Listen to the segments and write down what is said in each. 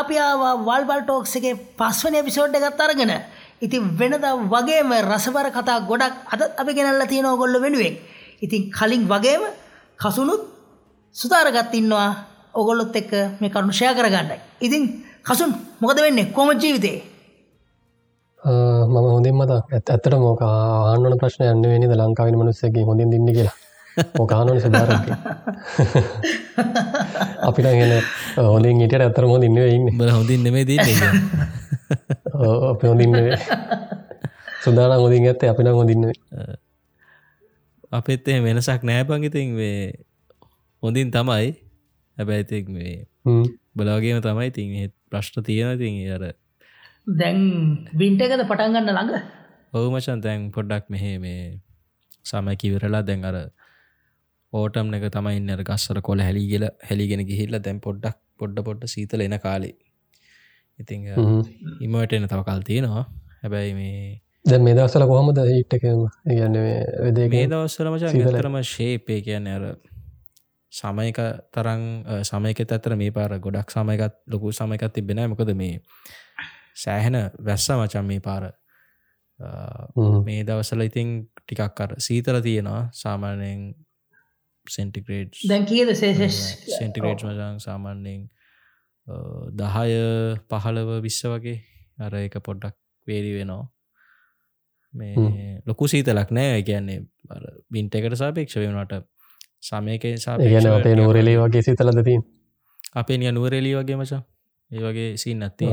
Guys අදත් අපි වල්බල් talks එක පස්වන එපිසෝඩ් එකත් අරගෙන ඉතින් වෙනද වගේම රසබර කතා ගොඩක් අදත් අපි ගෙනල්ල තියෙන ඔගොල්ල වෙනුවෙන්. ඉතින් කලින් වගේම කසුනුත් සුතාරගත් ඉන්නවා. ඔගොල්ලොත් එක්ක මේ කරුණු ෂය කරගන්නයි. ඉතින් කසුන් මොකද වෙන්නේ? කොම ජීවිතේ? මම හොඳින් මත ඇත් ඇත්තට මෝක ආන්නන ප්‍රශ්න යන්න වෙනිද ලංකාවෙන මනුස්සයගේ හොඳින් දින්න කියලා. ඕකානන සදාර අපිට ගෙන හොඳින් ඉට ඇත්තර හොඳ ඉන්න ඉන්න. බල හොඳින් නෙමේ දී අප හොඳින්න සුදාන හොඳින් ඇත්ත අපිට හොඳින්න අපෙත් එ වෙනසක් නෑපංගිතින් වේ හොඳින් තමයි. හැබැයිතික් මේ බලාගේම තමයි තින් ප්‍රශ්න තියෙන තින් අර දැන් බින්ටකද පටන්ගන්න ළඟ? ඔහු මචන් තැන් පොඩ්ඩක් මෙහෙ මේ සමය කිවරලා දැන් අර ඕටම් එක තමයි අර ගස්සර කොල හැලිගල හැලිගෙන ගිහිල්ල දැන් පොඩ්ඩක් පොඩ්ඩ පොඩ්ඩ සීතල එන කාලේ. ඉතිං ඉමට එන තව කල් තියෙනවා. හැබැයි මේ දැ මේ දවසල කොහොමද හිට්ටක ගන්න මේ දවස්සල මච තරම ශේපය කියන්න අර සමයක තරං සමයක ඇතර මේ පාර ගොඩක් සමයකත් ලොකු සමයකත් තිබෙන මොකද මේ සෑහෙන වැස්ස මචන් මේ පාර. මේ දවසල ඉතිං ටිකක් කර සීතල තියෙනවා. සාමානයෙන් සෙන්ටිග්‍රේඩ් දැන් කියද? සෙන්ටිග්‍රේඩ් මචන් සාමාන්‍යයෙන් දහය පහළව විශ්ස වගේ. අර එක පොඩ්ඩක් වේරි වෙනවා. මේ ලොකු සීතලක් නෑ. කියන්නේ බින්ට එකට සාපේක්ෂ වනට සමයක අපේ නෝරෙලේ වගේ. සිතලද තින් අපේ නිය නුවරෙලී වගේ මචා. ඒ වගේ සින් නැත්ති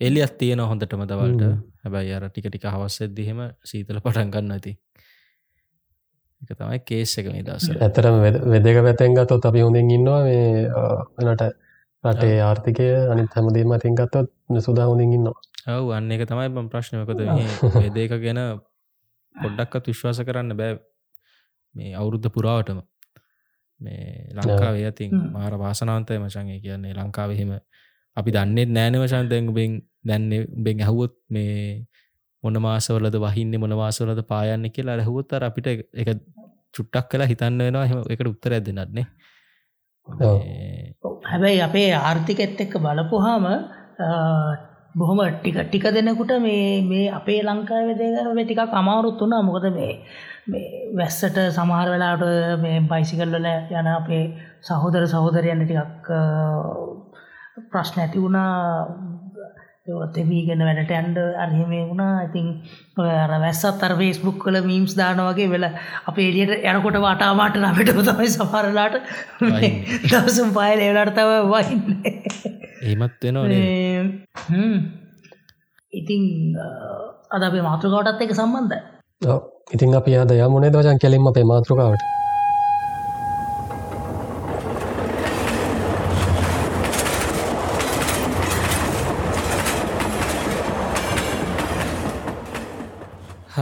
එලි අත්තියන හොඳටම දවල්ට. හැබැයි අර ටික ටික හවස්සෙද්දිහෙම සීතල පටන්ගන්න ඇති එක තමයි කේස් එක මේ දස ඇතරම වෙදක පැතැන් ගතොත් අපි හොඳින් ඉන්නවා මේ වනට රටේ ආර්ථිකය අනිත් හැමදීම අතින් ගත්තොත් සුදා හොඳින් ඉන්නවා. ඔව් අන්න එක තමයි බම් ප්‍රශ්නයකද වෙදක ගැන පොඩ්ඩක්කත් විශ්වාස කරන්න බෑ මේ අවුරුද්ධ පුරාවටම. මේ ලංකාවේ ඇතින් මාර වාසනාන්තය මචන්ගේ කියන්නේ ලංකාවහෙම අපි දන්නෙත් නෑන වශන් දැන්ගුබෙන් දැන්න බෙන් ඇහුවොත් මේ මොන මාසවලද වහින්න මොන වාසවලද පායන්න කියලා ඇහුවොත් අර අපිට එක චුට්ටක් කලා හිතන්න වෙනවා. හෙම එකට උත්තර ඇදනත්නේ හැබැයි අපේ ආර්ථිකෙත් එක්ක බලපුහාම බොහොම ටික ටික දෙනෙකුට මේ මේ අපේ ලංකාව දෙ ටිකක් අමාරුත් වුණා. මොකද මේ මේ වැස්සට සමහර වෙලාට මේ බයිසිකල්වල යන අපේ සහෝදර සහෝදරයන්න ටිකක් ප්‍රශ්න ඇති වුණා තෙවීගෙන වැඩට ඇන්ඩ අරහෙමේ වුණා. ඉතින් අර වැස්සත් අර ෆේස්බුක් කල මීම්ස් දාන වගේ වෙල අපේ එලියට යනකොට වටාමාට නමට තමයි සමහරලාට දවසුම් පායල එවලට තව වහින්න. ඒමත් වෙනවා ඉතින් අද අපේ මාතෘකවටත් එක සම්බන්ධ ඉතින් අපි අද යමුණේ දවජන් කෙලින්ම අපේ මාතෘකාවට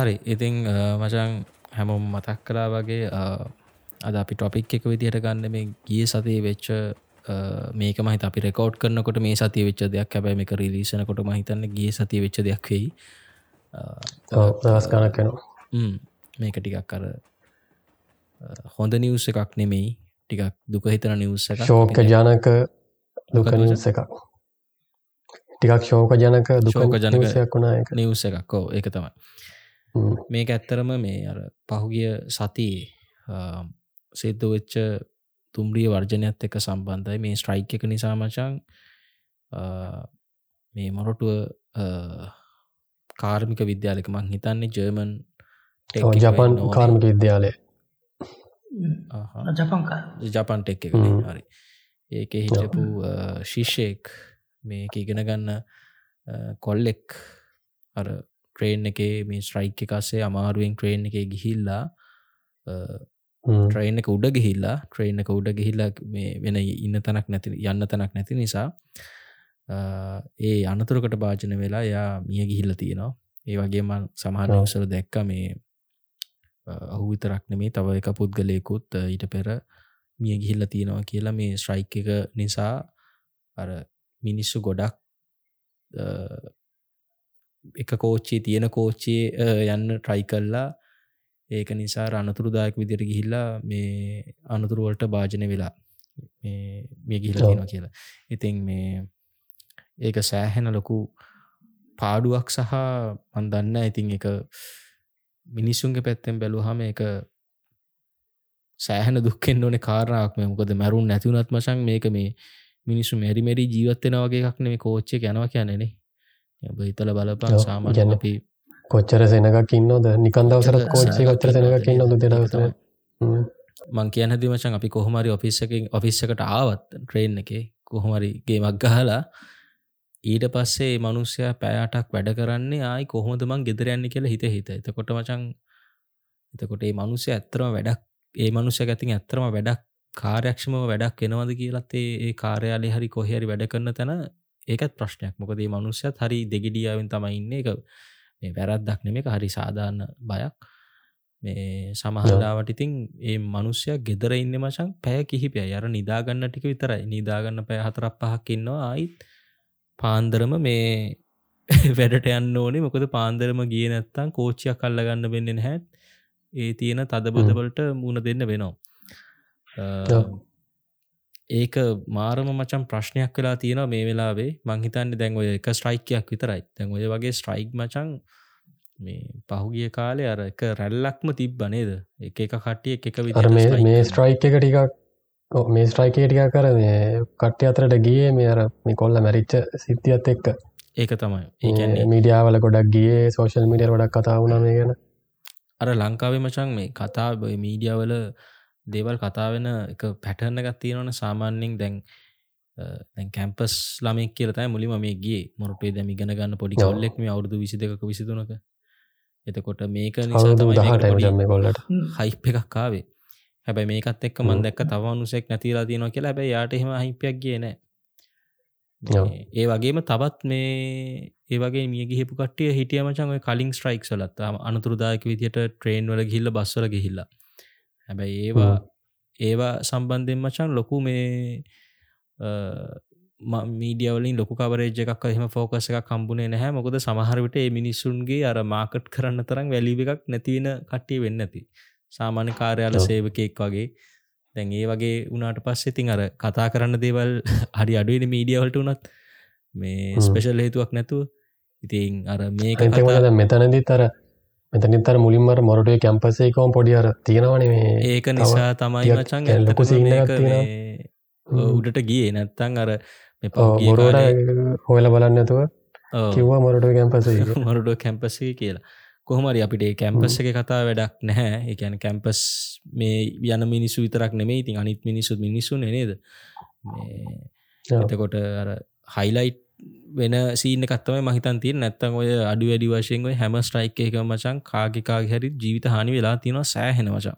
හරි. ඉතිං මචන් හැමෝම් මතක් කලා වගේ අද අපි ටොපික් එක විදිහට ගන්න මේ ගිය සතිය වෙච්ච මේක මහිත අපි රෙකෝඩ් කරනකොට මේ සතිය වෙච්ච දෙයක්. හැබැ මේක රිලිසනකොට මහිතන්න ගිය සතිය වෙච්ච දෙයක් වෙයි. දස් කනක් කනවා මේක ටිකක් කර හොඳ නිවස එකක් නෙමෙයි. ටිකක් දුක හිතන නිවස ශෝක ජනක දුක නිවස එකක්. ටිකක් ශෝක ජනක දුක ජනකයක් වුණා නිවස එකක්කෝ ඒක තමයි මේක ඇත්තරම මේ අර පහුගිය සතියේ සිද්ධ වෙච්ච තුම්රිය වර්ජනයත් එක සම්බන්ධයි. මේ ස්ට්‍රයික් එක නිසා මචන් මේ මොරොටුව කාර්මික විද්‍යාලක මං හිතන්නේ ජර්මන් ජපන් කාර්මික විද්‍යාලය. ජපන් ටෙක් එක හරි. ඒක හිටපු ශිෂ්‍යයෙක් මේක ඉගෙන ගන්න කොල්ලෙක් අර ට්‍රේන් එක මේ ස්ට්‍රයික් එකස්සේ අමාරුවෙන් ට්‍රේන් එක ගිහිල්ලා ට්‍රේන් එක උඩ ගිහිල්ලා ට්‍රේන් එක උඩ ගිහිල්ලා මේ වෙන ඉන්න තැනක් නැති යන්න තැනක් නැති නිසා ඒ අනතුරකට භාජන වෙලා යා මිය ගිහිල්ල තියෙනවා. ඒ වගේම සමහර අවසර දැක්ක මේ ඔහු විතරක් නෙමේ තව එක පුද්ගලයකුත් ඊට පෙර මිය ගිහිල්ල තියෙනවා කියලා මේ ස්ට්‍රයික් එක නිසා අර මිනිස්සු ගොඩක් එක කෝච්චි තියෙන කෝච්චිය යන්න ට්‍රයි කල්ලා ඒක නිසා අනතුරුදායක විදිර ගිහිල්ලා මේ අනතුරුවලට භාජන වෙලා මේ ගිහිල තියෙන කියලා. ඉතින් මේ ඒක සෑහෙන ලොකු පාඩුවක් සහ මන්දන්න ඉතින් එක මිනිස්සුන්ගේ පැත්තෙන් බැලුහම එක සෑහන දුක්කෙන් ඕන කාරණක් මේ මොකද මැරුන් නැතිවුණත් මසන් මේක මේ මිනිස්සු මැරි මැරි ජීවත්වෙන වගේ එකක් නෙම කෝච්චය යනවා කියන්නේනේ හිතල බලපන් සාමාජන අපි කොච්චර සෙනකක් ඉන්නොද නිකන් දවසර කෝච්චි කොච්චර සෙනක ඉන්නොද දෙදවසර මං කියන දිමචන් අපි කොහොමරි ඔෆිස්සකින් ඔෆිස්සකට ආවත් ට්‍රේන් එක කොහොමරිගේ මක් ගහලා ඊට පස්සේ මනුස්්‍යයා පෑටක් වැඩ කරන්නේ ආයි කොහොමද මං ගෙදරයන්න කියලා හිත හිත. එතකොට මචන් එතකොට ඒ මනුසය ඇත්තරම වැඩක් ඒ මනුෂ්‍ය ඇතින් ඇත්තරම වැඩක් කාර්යක්ෂම වැඩක් එනවද කියලත් ඒ කාර්යාලය හරි කොහරි වැඩ කරන්න තැන ඒකත් ප්‍රශ්නයක්. මොකදේ මනුෂ්‍යත් හරි දෙගිඩියාවෙන් තමයි ඉන්න. එක මේ වැරද්දක් නෙම එක හරි සාධාරණ බයක්. මේ සමහලාවට ඉතින් ඒ මනුෂ්‍යයක් ගෙදර ඉන්න මචන් පැය කිහිපය යර නිදාගන්න ටික විතරයි. නිදාගන්න පැය හතරක් පහක් ඉන්නවා. අයිත් පාන්දරම මේ වැඩට යන්න ඕනේ. මොකද පාන්දරම ගිය නැත්තම් කෝච්චියක් කල්ලගන්න වෙන්න හැත් ඒ තියෙන තදබදවලට මුණ දෙන්න වෙනවා ඒක මාරම මචන් ප්‍රශ්නයක් වෙලා තියෙනවා මේ වෙලාවේ. මංහිතන්න දැන් ඔය එක ස්ට්‍රයිකයක් විතරයි. තැන් ඔය වගේ ස්ට්‍රයික් මචන් මේ පහුගිය කාලේ අර එක රැල්ලක්ම තිබ්බ නේද? එක එක කට්ටිය එක විතර මේ ස්ට්‍රයික් එක ටිකක් මේ ස්ට්‍රයිකේ ටිකා කර මේ කට්ටි අතරට ගිය මේ අර මේ කොල්ල මැරිච්ච සිද්ධියත් එක්ක. ඒක තමයි. ඒ මීඩියාවල ගොඩක් ගිය සෝශල් මිඩිය ගොඩක් කතා වුණ මේ ගැන. අර ලංකාවේ මචන් මේ කතා මීඩියවල දේවල් කතාවෙන එක පැටර්න එකක් තියෙනවන සාමාන්‍යෙන් දැන් කැම්පස් ළමෙක් කියලතයි මුලිම මේ ගේ මොරටේ දැම ඉගෙන ගන්න පොඩි කොල්ලෙක් මේ අවුදු විසි දෙක විසිතුනක එතකොට මේක නිසා ගොල්ලට හයිප් එකක්කාවේ හැබැ මේකත් එක්ක මන් දැක්ක තවනුසෙක් නැතිලා තියෙනවා කියලා. හැබැ යාට එහෙම හිපයක් කියනෑ ඒ වගේම තවත් මේ ඒවගේ මිය ගිහිපු කටිය හිටිය මචන් කලින් ස්ට්‍රයික් සලත් අනතුරදායක විදියට ට්‍රේන් වල ගිල්ල බස්වල ගිහිල්ලා හැබැයි ඒවා ඒවා සම්බන්ධයෙන් මචන් ලොකු මේ මීඩියවලින් ලොකු කවරේජ එකක් එහම ෆෝකස එකක් කම්බුණේ නැහැ. මොකද සමහරවිට ඒ මිනිස්සුන්ගේ අර මාකට් කරන්න තරම් වැලිව එකක් නැතිවෙන කට්ටිය වෙන්න ඇති. සාමාන්‍ය කාර්යාල සේවකයෙක් වගේ. දැන් ඒ වගේ උනාට පස්සේ ඉතින් අර කතා කරන්න දේවල් හරි අඩුවෙන මීඩියවලට වනත් මේ ස්පෙෂල් හේතුවක් නැතුව. ඉතින් අර මේක මෙතනදි තර මෙතනිතර මුලින්මර මොරටේ කැම්පසේකවම් පොඩි අර තියෙනවන මේ ඒක නිසා තමයි මචන් ලොකු උඩට ගියේ. නැත්තං අර මොරට හොයල බලන්නතුව කිව්වා මොරට කැම්පසේ මොරටෝ කැම්පසේ කියලා. කොහොමරි අපිට කැම්පස් එක කතා වැඩක් නැහැ. එකැන කැම්පස් මේ යන මිනිස්සු විතරක් නෙමේ ඉතින් අනිත් මිනිස්සු මිනිස්සු නේද? එතකොට අර හයිලයිට් වෙන සීන කත්තම මහිතන් තිය නැත්තන් ඔය අඩු වැඩි වශයෙන් ඔය හැම ස්ට්‍රයික් එක මචන් කාගිකා හැරි ජීවිත හනි වෙලා තියෙනවා සෑහෙන වචා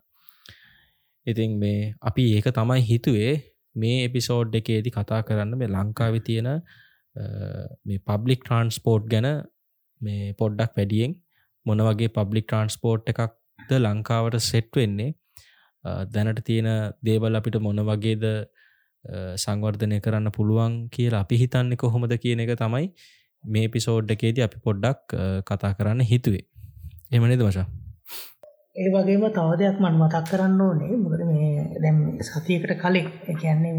ඉතින් මේ අපි ඒක තමයි හිතුවේ. මේ එපිසෝඩ් එකේදි කතා කරන්න මේ ලංකාවි තියෙන මේ පබ්ලික් ට්‍රන්ස්පෝර්ට් ගැන මේ පොඩ්ඩක් වැඩියෙන් මොන වගේ පබ්ලික් ට්‍රන්ස්පෝර්ට් එකක්ද ලංකාවට සෙට් වෙන්නේ? දැනට තියෙන දේවල් අපිට මොන වගේද සංවර්ධනය කරන්න පුළුවන් කියලා අපි හිතන්නේ කොහොමද කියන එක තමයි මේ පිසෝඩ් එකේද අපි පොඩ්ඩක් කතා කරන්න හිතුවේ එමනිද වශා ඒ වගේම තව දෙයක් මන් මතක් කරන්න ඕනේ මොකද මේ දැම් සතියකට කලින් කියන්නේ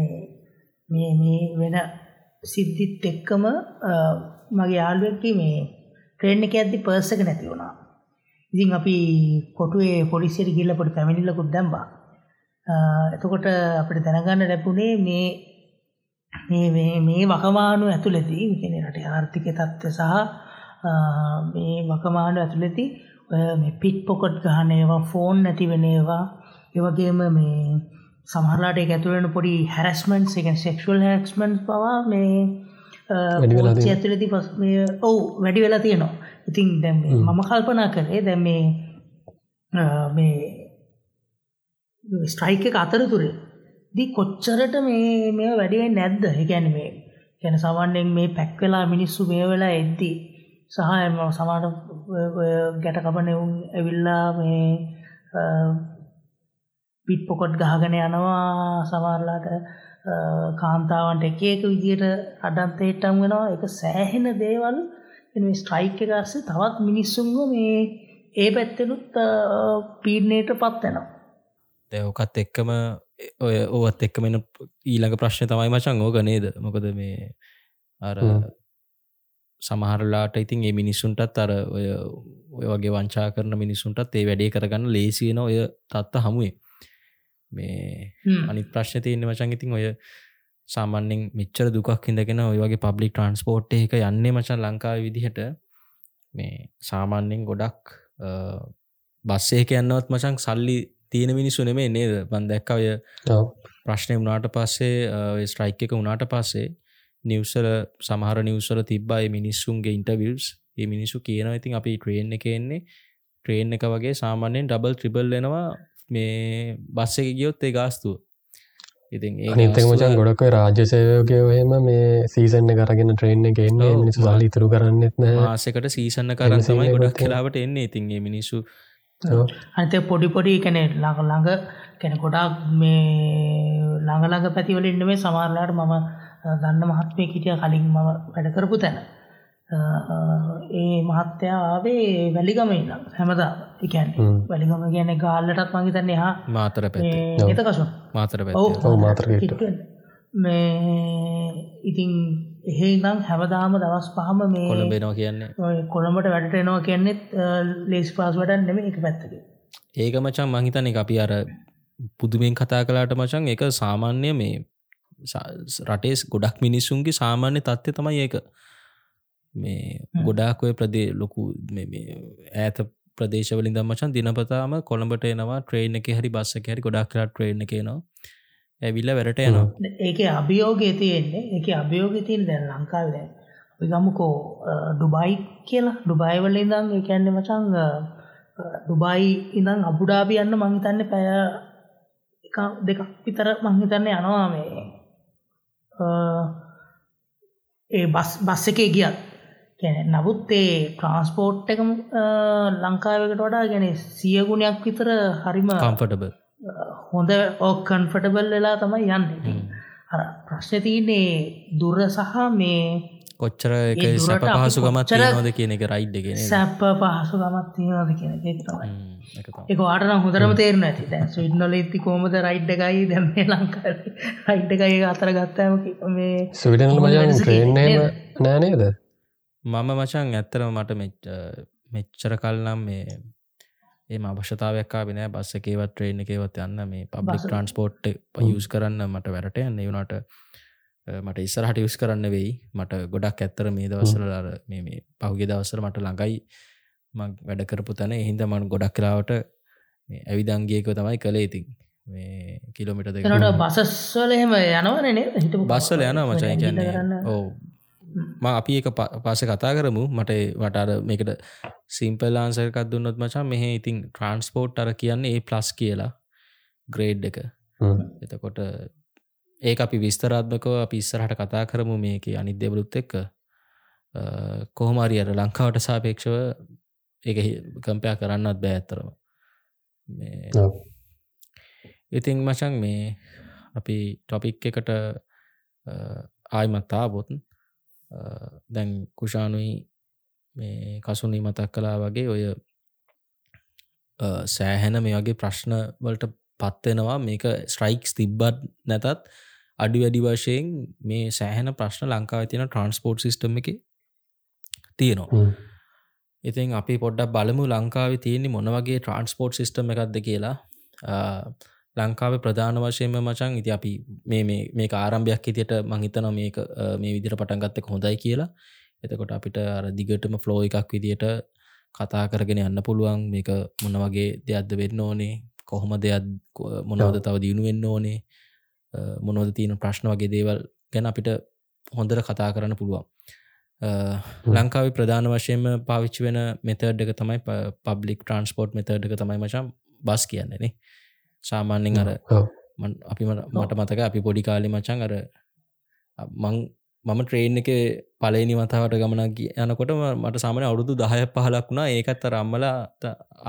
මේ මේ වෙන සිද්ධිත් එක්කම මගේ යාළුවෙක්කි මේ ට්‍රේන් එක ඇද්දි පර්ස් එක නැති වුණා. ඉතින් අපි කොටුවේ පොලිසියට ගිහිල්ලා පොඩි පැමිණිල්ලකුත් දැම්මා. එතකොට අපිට දැනගන්න ලැබුණේ මේ මේ මේ මේ වකවානු ඇතුළතදී කියන්නේ රටේ ආර්ථික තත්ත්වය සහ මේ වකවානු ඇතුළතදී මේ පිට් පොකට් ගහන ඒවා ෆෝන් නැති වෙන ඒවා ඒ වගේම මේ සමහරලාට ඒක ඇතුළේ වෙන පොඩි හැරස්මන්ට්ස් ඒ කියන්නේ සෙක්ෂුවල් හැරස්මන්ට්ස් පවා මේ ෝච්චි ඇතුලති පස් මේ ඔවු වැඩි වෙලා තියෙනවා. ඉතින් දැම් මම කල්පනා කරේ දැම් මේ මේ ස්ට්‍රයික එක අතරතුරේ. දී කොච්චරට මේ මේ වැඩිුවෙන් නැද්ද? එකැන මේ ගැන සවන්නෙන් මේ පැක්වෙලා මිනිස්සු මේ වෙලා එද්දී සහයම සමාට ගැට කපනෙවුන් ඇවිල්ලා මේ පිට් පොකොට් ගහගෙන යනවා. සමාරලාට කාන්තාවන්ට එක එක විදියට අඩන්තේටම් වෙනවා. එක සෑහෙන දේවල්. එ ස්ට්‍රයික් එකස්සේ තවත් මිනිස්සුන්ව මේ ඒ පැත්තෙනුත් පීඩනයට පත්වෙනවා දැවකත් එක්කම ඔය ඕත් එක්කමෙන ඊළඟ ප්‍රශ්න තමයි මචන් ඕක නේද? මොකද මේ අර සමහරලාට ඉතින් ඒ මිනිස්සුන්ටත් අර ඔය ඔය වගේ වංචා කරන මිනිස්සුන්ටත් ඒ වැඩේ කරගන්න ලේසියන ඔය තත්ත හමුවේ. මේ අනිත් ප්‍රශ්න තියන්න මචන් ඉතින් ඔය සාමන්‍යෙන් මෙච්චර දුකක් හිදගෙන ඔය වගේ පබ්ලික් ට්‍රන්ස්පෝර්ට් එක යන්නේ මචන් ලංකාව විදිහට. මේ සාමාන්‍යෙන් ගොඩක් බස්සේක යන්නවත් මචන් සල්ලි තියෙන මිනිස්සු නෙමේ නේද? බන්දැක්ක ඔය ප්‍රශ්නය වුණාට පස්සේ ස්ට්‍රයික් එක වුණාට පස්සේ නිවසල සමහර නිවසල තිබ්බයි මිනිස්සුන්ගේ ඉන්ටවිල්ස් ඒ මිනිස්සු කියන ඉතින් අපි ට්‍රේන් එක එන්නේ. ට්‍රේන් එක වගේ සාමාන්‍යයෙන් ඩබල් ත්‍රිබල් වෙනවා මේ බස්ස එක ගියොත් ඒ ගාස්තුව. ඉතින් අනිතක මචන් ගොඩක රාජ්‍ය සේවයෝකය ඔහෙම මේ සීසන්න කරගෙන ට්‍රේන් එක එන්න. මිනිසු සල්ලි තුරු කරන්නෙත් මාසකට සීසන්න කරන්න තමයි ගොඩක් කලාවට එන්නේ. ඉතින්ගේ මිනිස්සු අනිත පොඩි පොඩි කැනෙ ළඟ ළඟ කැන ගොඩක් මේ ළඟළඟ පැතිවල ඉන්න මේ සමාරලාට මම දන්න මහත්මය කිටිය කලින් මම වැඩ කරපු තැන. ඒ මහත්තයා ආවේ වැලිගම ඉන්න හැමදා එකැන් වැලිගම කියන ගාල්ලටත් මහිතන්න හා මාතර එත කසු මාතර මාතර මේ ඉතින් එහෙ ඉනම් හැමදාම දවස් පහම මේ කොළඹෙනවා කියන්නේ. කොළඹට වැඩට එනවා කියන්නෙත් ලේස් පාස් වඩන් නෙම එක පැත්තක ඒක මචන් මහිතන එක අපි අර පුදුමෙන් කතා කලාට මචන් එක සාමාන්‍ය මේ රටේස් ගොඩක් මිනිස්සුන්ගේ සාමාන්‍ය තත්ත්ය තමයි ඒක. මේ ගොඩාක් ඔය ප්‍රදේ ලොකු ඇත ප්‍රදේශවලින් දම්මචන් දිනපතාම කොළඹට එනවා ට්‍රේන් එක හරි බස්ස හැරි ගොඩක් කලා ට්‍රේන් එක නවා ඇවිල්ල වැරට යනවා. ඒක අභියෝගය තියෙන්නේ එක අභියෝග තියන දැන් ලංකාවල අපි ගමුකෝ ඩුබයි කියලා. ඩුබයිවල ඉදම් එකන්න මචං ඩුබයි ඉඳං අබුඩාබි යන්න මංහිතන්න පැය දෙකක් විතර මංහිතන්න යනවා මේ. ඒ බස් බස් එකේ ගියත්. නමුත් ඒ ට්‍රන්ස්පෝට් එක ලංකාවකට වඩා ගැන සියගුණයක් විතර හරිම කම්ෆටබ හොඳ ඕ කන්ෆටබල් වෙලා තමයි යන්න. ප්‍රශ්න තියන්නේ දුර සහ මේ කොච්චර එක සැප පහසුකමත් නෝද කියන එක රයිඩ් ගෙන සැප පහසුකමත් තියනද කියන එක වාටන හොඳරම තේරන ඇති. දැන් සවිඩ්නොල ඇති කෝමද රයිඩ් එකයි දැම ලංකා රයිඩ් එකයි අතර ගත්තම මේ සවිඩනල මජන් ට්‍රේන්නේම නෑනේද මම මචන් ඇත්තරම මට මෙච්චර කල්නම් මේ ඒ අවශ්‍යතාවයක් බෙන බස්ස එකේවත් ට්‍රේන් එකේවත් යන්න. මේ පබ්ලික් ට්‍රන්ස්පෝට් යස් කරන්න මට වැරට යන්න. වුණට මට ඉස්සරහට යස් කරන්න වෙයි. මට ගොඩක් ඇත්තර මේ දවසරලාර මේ පහුගේ දවසර මට ළඟයි මං වැඩ කරපු තැන. හින්ද මන් ගොඩක් කලාවට ඇවිදංගේක තමයි කළේ ඉතින්. මේ කිලෝමිට දෙකට බසස්වල එහෙම යනවන බස්සල යන මචයි කියන්න ඕ අපි එක පස කතා කරමු. මට වටර මේකට සිම්පල් ආන්සරකත් දුන්නොත් මචා මෙහ ඉතින් ට්‍රන්ස්පෝට් අර කියන්නේ ඒ ප්ලස් කියලා ග්‍රේඩ් එක. එතකොට ඒ අපි විස්තරාත්මකව අපි ඉස්සරහට කතා කරමු මේක අනිත් දෙවලුත් එක්ක. කොහොමරි අර ලංකාවට සාපේක්ෂව ඒ කම්පයා කරන්නත් බෑ ඇත්තරම ඉතිං මචන් මේ අපි ටොපික් එකට ආයිමත්තාබොත් දැන් කුෂානුයි මේ කසුනි මතක් කලා වගේ ඔය සෑහැන මේ වගේ ප්‍රශ්න වලට පත්වෙනවා මේක ස්ට්‍රයික්ස් තිබ්බත් නැතත් අඩි වැඩි වශයෙන් මේ සෑහෙන ප්‍රශ්න ලංකාව තියෙන ට්‍රන්ස්පෝර්ට් සිිස්ටම් එක තියෙනවා. ඉතින් අපි පොඩ්ඩක් බලමු ලංකාව තියෙන්නේ මොන වගේ ට්‍රන්ස්පෝර්ට් සිිස්ටම් එකක්ද කියලා. ලංකාව ප්‍රධාන වශයෙන්ම මචන් ඉති අපි මේ ආරම්භයක් ඉතියට මහිතන මේ විදිර පටන්ගත්තක හොඳයි කියලා එතකොට අපිට අර දිගටම ෆ්ලෝ එකක් විදියට කතා කරගෙන යන්න පුළුවන්. මේක මොන වගේ දෙයක්ද වෙන්න ඕනේ? කොහොම දෙයක් මොනවද තව දියුණු වෙන්න ඕනේ? මොනවද තියෙන ප්‍රශ්න වගේ දේවල් ගැන අපිට හොඳර කතා කරන්න පුළුවන්. ලංකාව ප්‍රධාන වශයෙන්ම පාවිච්චි වෙන මෙතඩ් එක තමයි පබ්ලික් ට්‍රන්ස්පෝර්ට් මෙතඩ් එක තමයි මචම් බස් කියන්නේනේ සාමාන්‍යෙන් අර අපි මට මතක අපි පොඩි කාලි මචන් අර මං මම ට්‍රේන් එක පලනි මතාවට ගමනක් යනකොට මට සාමන අවුරුදු දහය පහලක් වුණා. ඒකත් රම්මලා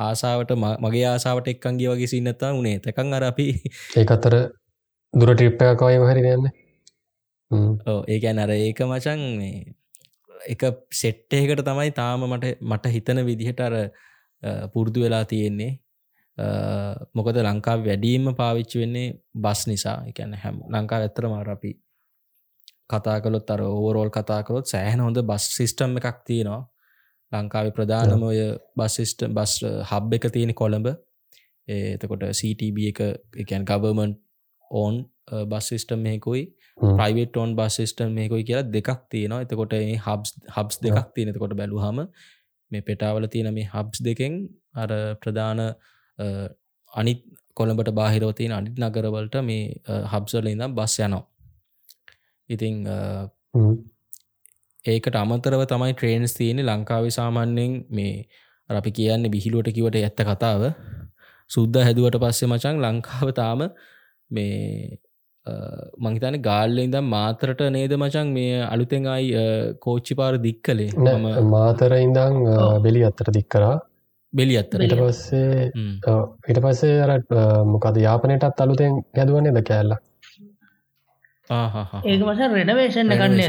ආසාාවට මගේ ආසාාවට එක්කන්ගේ වගේ සින්නත්තා වනේ තැකං අර අපි ඒකත්තර දුර ටිප්පයකවයි හරිරන්න ඒකැන් අර ඒක මචන් එක සෙට්ටයකට තමයි තාම මට මට හිතන විදිහට අර පුරුදු වෙලා තියෙන්නේ. මොකද ලංකා වැඩීම පාවිච්චි වෙන්නේ බස් නිසා. එකැන හැම ලංකා ඇත්තර මාරපි කතා කළොත් අර ඕවරෝල් කතා කළොත් සෑහන හොඳ බස් සිිස්ටම් එකක් තියෙනවා. ලංකාව ප්‍රධානම ඔය බස්සිිස්ට බස් හබ් එක තියෙන කොළඹ. එතකොට CTB එක එකන් ගවර්මන්් ඕන් බස් සිිස්ටම් මේකුයි ප්‍රයිවේට ඕන් බස් සිිස්ටම් මේකුයි කියලා දෙකක් තියෙනවා. එතකොට හබ්ස් හබ්ස් දෙකක් තියෙන එතකොට බැලුහම මේ පෙටාවල තියෙන මේ හබ්ස් දෙකෙන් අර ප්‍රධාන අනිත් කොළඹට බාහිරවතියන අනිත් නගරවලට මේ හබ්සල ඉඳම් බස් යනවා ඉතිං ඒකට අමතරව තමයි ට්‍රේන්ස් තියෙන ලංකාවේ සාමාන්‍යයෙන් මේ අපි කියන්න බිහිලුවට කිවට ඇත්ත කතාව. සුද්ද හැදුවට පස්සේ මචන් ලංකාව තාම මේ මංහිතන ගාල්ල ඉදම් මාතරට නේද මචන් මේ අලුතෙන් අයි කෝච්චි පාර දික් කලේ මම මාතර ඉඳං බෙලි අත්තර දික් කරා බෙලි අත්තර ඊට පස්සේ ඊට පස්සේ අර මොකද යාපනයටත් අලුතෙන් හැදුවන්නේ ද කෑල්ලා ඒක මස රෙනවේෂන් ගන්න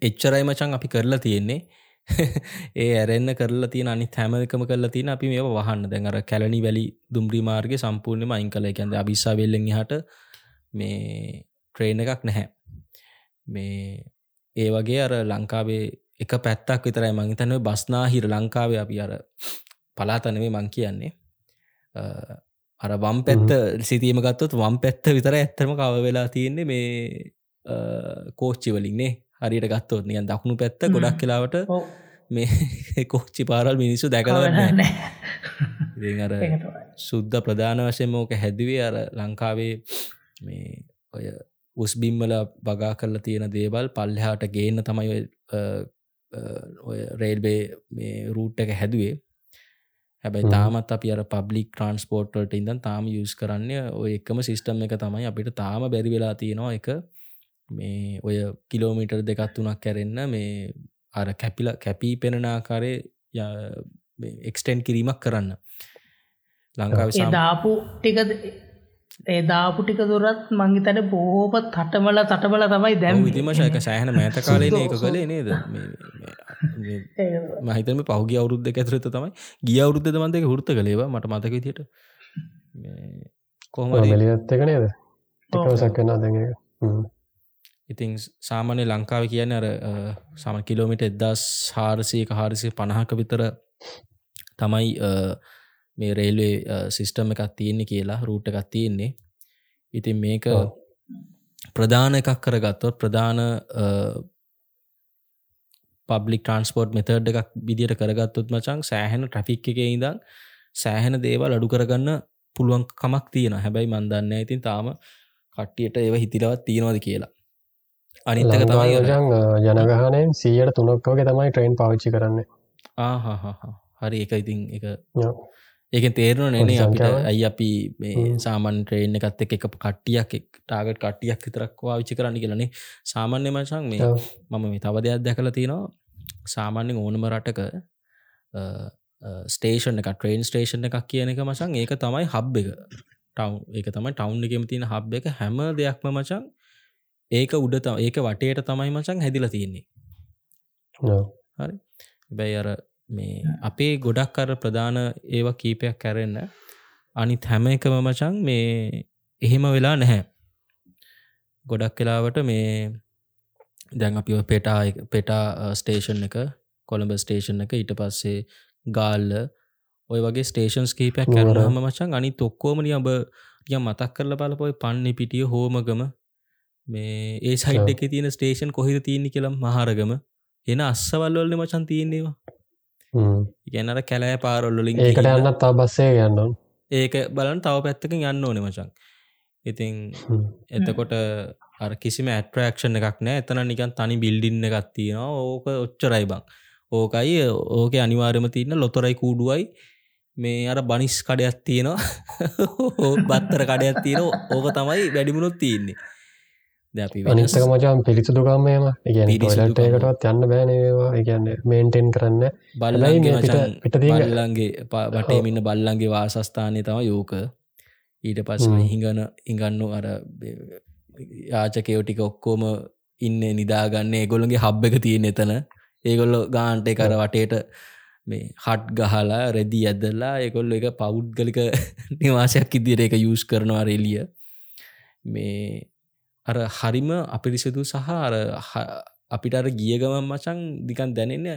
එච්චරයි මචන් අපි කරලා තියෙන්නේ. ඒ ඇරෙන්න්න කරලා තියෙන අනි හැමකම කරලා තියෙන අපි මේ වහන්න. දැඟර කැලනි වැලි දුම්රි මාර්ග සම්පූර්ණයම අයින් කළ. එකැද අවිසා වෙල්ලෙන් හට මේ ට්‍රේන එකක් නැහැ. මේ ඒ වගේ අර ලංකාවේ එක පැත්තක් විතරයි මංහිතනව බස්නාහිර ලංකාවේ අපි අර පලාතනවේ මං කියන්නේ අර වම් පැත්ත සිතීම ගත්තොත් වම් පැත්ත විතර ඇත්තම කව වෙලා තියෙන්නේ මේ කෝච්චි වලින්නේ හරියට ගත්තොත්. නියන් දකුණු පැත්ත ගොඩක් කියලාවට මේ කෝච්චි පාරල් මිනිස්සු දැකලන්න අර සුද්ද ප්‍රධාන වශයෙන් මෝක හැදවේ අර ලංකාවේ මේ ඔය උස්බිම්මල බගා කරලා තියෙන දේවල් පල්ලහාට ගේන්න තමයි ඔය රේල්බේ මේ රූට් එක හැදුවේ හැබැයි තාමත් අපි අර පබ්ලික් ට්‍රන්ස්පෝර්ට්වලට ඉඳන් තාම යස් කරන්න ඔය එකම සිිස්ටම් එක තමයි අපිට තාම බැරි වෙලා තියෙනවා එක මේ ඔය කිලෝමීටර් දෙකත් තුනක් කැරෙන්න මේ අර කැපිල කැපී පෙනෙනාකාරය එක්ස්ටෙන්් කිරීමක් කරන්න. ලංකාව දාපු ටික ඒ දාපු ටික දුරත් මංගිතන බෝප තටමල තටමල තමයි දැම් විතිමශයක සෑහන මෑත කාලේ ඒක කළේ නේද මහිතම පහුගිය අවුරුද්ධ ඇතුරත තමයි. ගිය අවුරුද්ධ මන්දක හෘත කළේවා මට මතක තියට කොහම ලියත්තක නේද? ටිකසක්කන්න දැඟ ඉතිං සාමාන්‍ය ලංකාව කියන අර සම කිලෝමිට එදස් හාරසයක හාරිසය පණහක විතර තමයි මේ රේල්වේ සිිස්ටම් එකක් තියෙන්නේ කියලා රූට් එකක් තියෙන්නේ. ඉතින් මේක ප්‍රධාන එකක් කරගත්තොත් ප්‍රධාන පබ්ලික් ට්‍රන්ස්පෝර්ට් මෙතර්ඩ් එකක් විදිට කරගත්තුත් මචන් සෑහෙන ට්‍රෆික් එක ඉඳං සෑහෙන දේවල් අඩු කරගන්න පුළුවන් කමක් තියෙන හැබැයි මන්දන්න ඉතින් තාම කට්ටියට ඒව හිතිරවත් තියෙනවද කියලා. අනිතක තමයි ජනගහනයෙන් සීයට තුනක් වගේ තමයි ට්‍රේන් පවිච්චි කරන්න. හරි එක ඉතින් එක ඒක තේරන නෙනේ අපිට ඇයි අපි මේ සාමන් ට්‍රේන් එකත් එක එක කට්ටියක් ටාගට කට්ටියක් විතරක් වාවිච්චි කරන්න කියලනේ සාමාන්‍ය මචන් මේ මම මේ තව දෙයක් දැකල තියෙනවා. සාමාන්‍යෙන් ඕනම රටක ස්ටේෂන් එක ට්‍රේන් ස්ටේෂන් එකක් කියන එක මචන් ඒක තමයි හබ් එක. ටව් ඒක තමයි ටවුන් එකම තියෙන හබ් එක. හැම දෙයක්ම මචන් ඒක උඩ ඒක වටේට තමයි මචන් හැදිලා තියෙන්නේ. හරි. බැයි අර මේ අපේ ගොඩක් කර ප්‍රධාන ඒව කීපයක් කැරෙන්න අනිත් හැම එකම මචන් මේ එහෙම වෙලා නැහැ. ගොඩක් කලාවට මේ දැන් අපි පෙටා පෙටා ස්ටේෂන් එක කොළඹ ස්ටේෂන් එක ඊට පස්සේ ගාල්ල ඔය වගේ ස්ටේෂන්ස් කීපයක් කැරහම මචන් අනි තොක්කෝමනි අබ ටිය මතක් කරල බලපොයි පන්නේ පිටිය හෝමගම මේ ඒ සයිට් එක තියෙන ස්ටේෂන් කොහිද තියන්නේ කියලම් මහරගම එන අස්සවල්වල්ල මචන් තියන්නේවා ඉගැනට කැලෑ පාරොල්ලින් ඒකට යන්නත් තා බස්සේ යන්න ඒක බලන් තව පැත්තකින් යන්න ඕනෙ මචන් ඉතින් එතකොට අර කිසිම ඇට්‍රක්ෂණ එකක් නෑ එතන නිකන් තනි බිල්ඩින්න එකක් තියෙනවා. ඕක ඔච්චරයි බං. ඕකයි ඕක අනිවාර්යම තියන්න ලොතරයි කූඩුවයි. මේ අර බනිස් කඩයක් තියෙනවා. බත්තර කඩයක් තියෙන ඕක තමයි වැඩිමුණොත් තියන්නේ අපි අනිස්සක මචාම් පිළිසුදුකම්මයම ඉගැන ටොලටයකටත් යන්න බෑනේවා ඉගන්න මේන්ටෙන් කරන්න. බලයිට බල්ලන්ගේ වටේමින්න බල්ලන්ගේ වාසස්ථානය තම යෝක. ඊට පස් හිඟන ඉගන්නු අර යාචකයෝ ටික ඔක්කෝම ඉන්න නිදාගන්න. ඒගොල්ලගේ හබ් එක තියෙන එතන. ඒගොල්ලො ගාන්ට කර වටේට මේ හට් ගහලා රෙදි ඇදල්ලා එකොල්ල එක පෞද්ගලික නිවාසයක් ඉදිර එක යස් කරනවා රෙලිය. මේ අර හරිම අපිරිසිදු සහ අර අපිට අර ගිය ගමන් මචන් දිකන් දැනෙන්න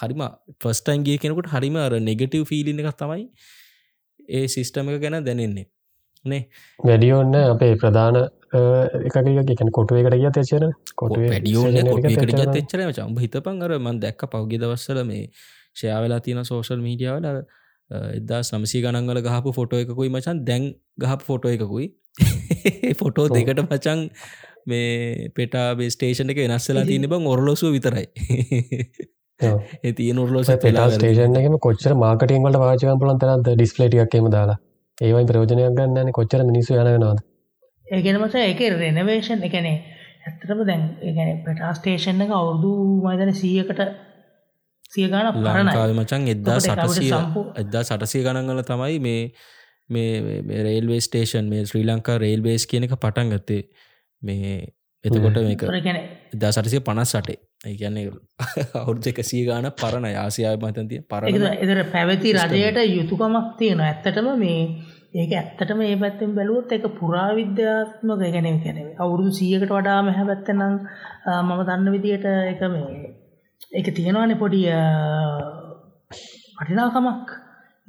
හරිම ෆස්ටයින් ගිය කෙනෙකුට හරිම අර නෙගටව් ෆිලින එකක් තමයි ඒ සිිස්ටම එක ගැන දැනෙන්නේ. නේ? වැඩියෝන්න අපේ ප්‍රධාන එකකන කොටුවකට ගිය තේචන කොට එච්චර චම්බ හිතපන් අර මන් දැක්ක පෞගි දවස්සල මේ ෂයාවෙලා තියෙන සෝෂල් මීඩියාවල එදා සමසි ගණන්වල ගහපු ෆොටෝ එකකුයි මචන් දැන් ගහපු ෆොටෝ එකකුයි ෆොටෝ දෙකට මචන් මේ පෙටා බේස්ටේෂන එක වෙනස්සලා තියන බං ඔරලොසුව විතරයි. තිය නොරලෝස පෙලා ස්ටේෂන් එකම කොච්චර මාකටින් වලට වාචකම් පුලන් තරද ඩිස්පලේටියක්කම දාලා. ඒවයි ප්‍රෝජනයක් ගන්නන කොච්චර මිනිසු යනගෙනවාද ඒගෙනමස එක රෙනවේෂන් එකනේ ඇත්තටම දැන් ගැන පටා ස්ටේෂන් එක අවුරුදු මයිදන සීයකට සිය ගාන ලංකාව මචන් එද්දා සටසිය එද්දා සටසිය ගණන්ගල තමයි මේ මේ රේල්වේ ස්ටේෂන් මේ ශ්‍රී ලංකා රේල්බේස් කියන එක පටන් ගත්තේ මේ එතකොට මේක එදා සටසිය පනස් සටේ ඒගැන්නේ අවුරුද්ධ එකසිය ගාන පරණ ආසියාව මතන්තිය පරණ එදර පැවැති රජයට යුතුකමක් තියෙන ඇත්තටම මේ ඒක ඇත්තට මේ පැත්තෙන් බැලුවොත් එක පුරාවිද්‍යාත්මක ගැන කැන අවුරුදු සියකට වඩා මෙහැ පැත්තනම් මම දන්න විදියට එක මේ එක තියෙනවානෙ පොඩි වටිනාකමක්.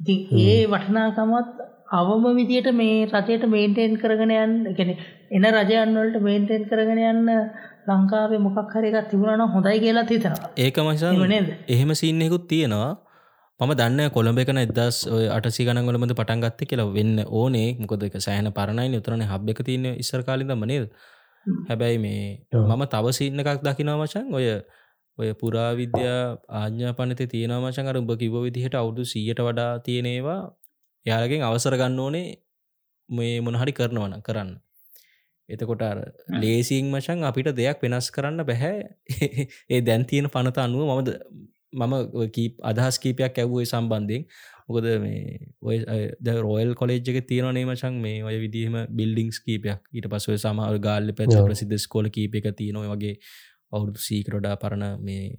ඉතින් ඒ වටිනාකමත් අවම විදියට මේ රජයට මේන්ටේන් කරගෙන යන්න ගැන එන රජයන්වලට මේන්ටේන් කරගෙන යන්න ලංකාවේ මොකක් හරි එකක් තිබුණා නම් හොඳයි කියලා හිතනවා. ඒක මචං එහෙම සීන් එකකුත් තියෙනවා. මම දන්න කොළඹ එකන එදස් අටසි ගනගලමද පටන්ගත්ත කියලා වෙන්න ඕනේ. මොකද එක සෑහන පරණයි උතරන හබ් එක තියන ඉස්සර කාලිදම නේද? හැබැයි මේ මම තවසින්න එකක් දකිනවා මචන් ඔය ඔය පුරාවිද්‍යා ආඥා පනත තියෙන මචන් අර උඹ කිව විදිහට අවුදු සීයට වඩා තියෙනේවා යාලගෙන් අවසර ගන්න ඕනේ මේ මොනහරි කරනවන කරන්න. එතකොට ලේසිං මචන් අපිට දෙයක් වෙනස් කරන්න බැහැ. ඒ දැන් තියෙන පනත අනුව මමද මම කීප අදහස් කීපයක් ඇව්වේ සම්බන්ධයෙන්. මොකද මේ ඔය ද රෝයල් කොලෙජ්ක තියෙනනේ මචන් මේ ඔය විදිහම බිල්ඩිංස් කීපයක්. ඊට පස්ව සමහර ගාල්ල පැච ප්‍රසිද්ධ ස්කෝල කීප එක තියෙනව වගේ අවුරුදු සීකරොඩා පරණ මේ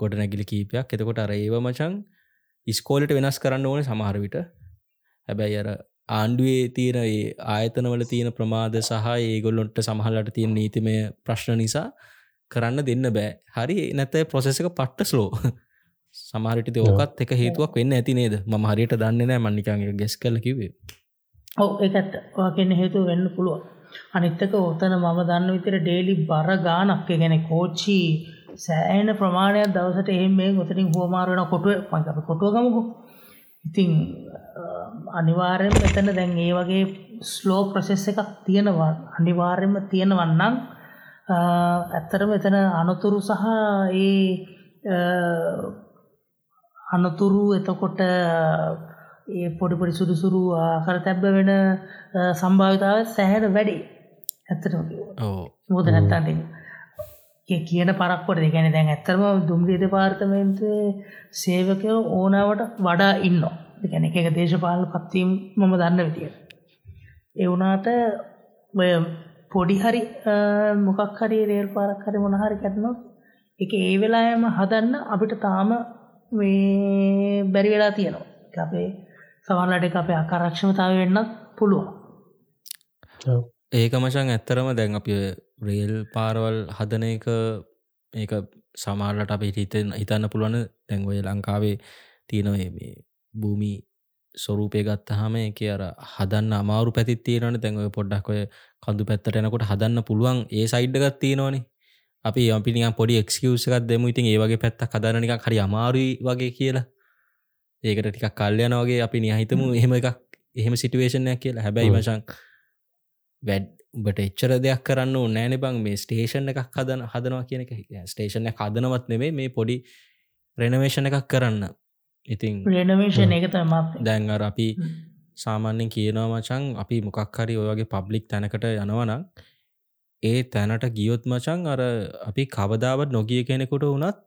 ගොඩ නැගිලි කීපයක්. එතකොට අර ඒව මචන් ඉස්කෝලට වෙනස් කරන්න ඕන සමහරවිට හැබැයි අර ආණ්ඩුවේ තියෙන ඒ ආයතනවල තියෙන ප්‍රමාද සහ ඒගොල්ලොන්ට සමහලට තියෙන නීතිමය ප්‍රශ්න නිසා කරන්න දෙන්න බෑ. හරි නැත ප්‍රොසෙස එක පට්ට ස්ලෝ සමහරිට ඕකත් එක හේතුවක් වෙන්න ඇති නේද? ම හරියට දන්න නෑ. මන්නිකගේ ගෙස් කල කිවේ ඔව ඒත් වාකන්න හේතුව වෙන්න පුළුව අනිත්තක ඕතන මම දන්න විතර ඩේලි බර ගානක් ගැන කෝච්චි සෑන ප්‍රමාණයක් දවසට එහෙම මේ ගොතරින් හෝමාරුවන කොටුව පංකප කොටුවගමකු ඉතිං අනිවාර්යෙන් මෙතන දැන් ඒ වගේ ස්ලෝ ප්‍රසෙස් එකක් තියෙනවා. අනිවාර්යෙන්ම තියෙනවන්නම් ඇත්තටම එතන අනතුරු සහ ඒ අනතුරු එතකොට ඒ පොඩිපොඩි සුදුසුරු කර තැබ්බ වෙන සම්භාවිතාව සැහැට වැඩි. ඇත්තටම මොද නැත්තන්ට කියන පරක්කොට දෙගැන දැන් ඇත්තරම දුම්ගේද පාර්තමේන්තේ සේවකයෝ ඕනාවට වඩා ඉන්න ගැන එක දේශපාල පත්වීම් මම දන්න විතිය. එවුනාට පොඩි හරි මොකක් හරි රේල් පාරක් හරි මොනහරි කැටනොත් එක ඒ වෙලායම හදන්න අපිට තාම මේ බැරි වෙලා තියෙනවා. අපේ සවල්ලට අපේ අකරක්ෂමතාව වෙන්නත් පුළුවන්. ඒක මචන් ඇත්තරම දැන් අප රේල් පාරවල් හදන එක ඒක සමාල්ලට අප හිතෙන් හිතන්න පුළුවන් දැන් ඔය ලංකාවේ තියෙනවේ මේ භූමි ස්වරූපය ගත්තහම එක අර හදන්න අමාරු පැතිත් තියෙනවන. තැන්ව පොඩ්ඩක් ඔය කඳු පැත්තට එනකොට හදන්න පුළුවන් ඒ සයිඩ්ඩගත් තියෙනවානේ. අපි අපිනි පොඩි එක්කවසකත් දෙම. ඉතින් ඒවගේ පැත්ත කදරනික හරි අමාරුයි වගේ කියලා. ඒකට ටිකක් කල්යන වගේ අපි නිහිතමු එහෙම එකක් එහෙම සිටුවේෂණයක් කියලා. හැබැයි මචන් වැඩ් උඹට එච්චර දෙයක් කරන්න නෑන බං. මේ ස්ටේෂන් එකක් හදන හදනවා කියන එක. ස්ටේෂණ හදනවත් නෙමේ මේ පොඩි රෙනවේෂණ එකක් කරන්න ඉතින් රෙනවේෂන් එක තමත් දැන් අර අපි සාමාන්‍යෙන් කියනවා මචන් අපි මොකක් හරි ඔයගේ පබ්ලික් තැනකට යනවනම් ඒ තැනට ගියොත් මචන් අර අපි කවදාවත් නොගිය කෙනෙකුට වනත්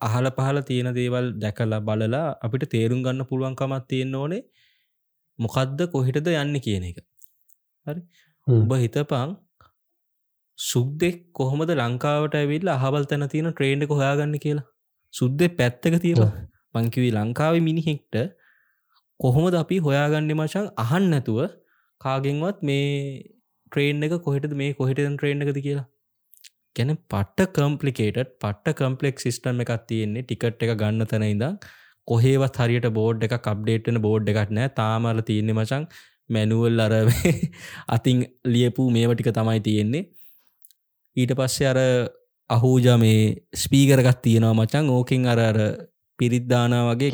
අහල පහල තියෙන දේවල් දැකලා බලලා අපිට තේරුම් ගන්න පුළුවන්කමත් තියෙන්න ඕනේ. මොකක්ද කොහිටද යන්න කියන එක. හරි? උඹ හිතපං සුද්දෙක් කොහොමද ලංකාවට ඇවිල්ලා අහවල් තැන තියෙන ට්‍රේන්ඩ කොහයාගන්න කියලා? සුද්දෙ පැත්තක තියෙන පංකිවී ලංකාව මිනිහෙක්ට කොහොමද අපි හොයාගන්න මචන් අහන් නැතුව කාගෙන්වත් මේ ට්‍රේන් එක කොහෙටද මේ කොහෙටදන් ට්‍රේන් එකද කියලා. ගැන පට්ට කම්පලිකේට පට්ට කම්පලෙක් සිිස්ටම් එකක් තියෙන්නේ. ටිකට් එක ගන්න තැන ඉඳම් කොහේවත් හරියට බෝඩ් එක කප්ඩේට්න බෝඩ් එකක් නෑ තාමල තියන්නේ මචන් මැනුවල් අර අතින් ලියපු මේව ටික තමයි තියෙන්නේ. ඊට පස්සේ අර අහූජ මේ ස්පීකරගත් තියෙනවා මචන් ඕකින් අර අර පිරිද්දාන වගේ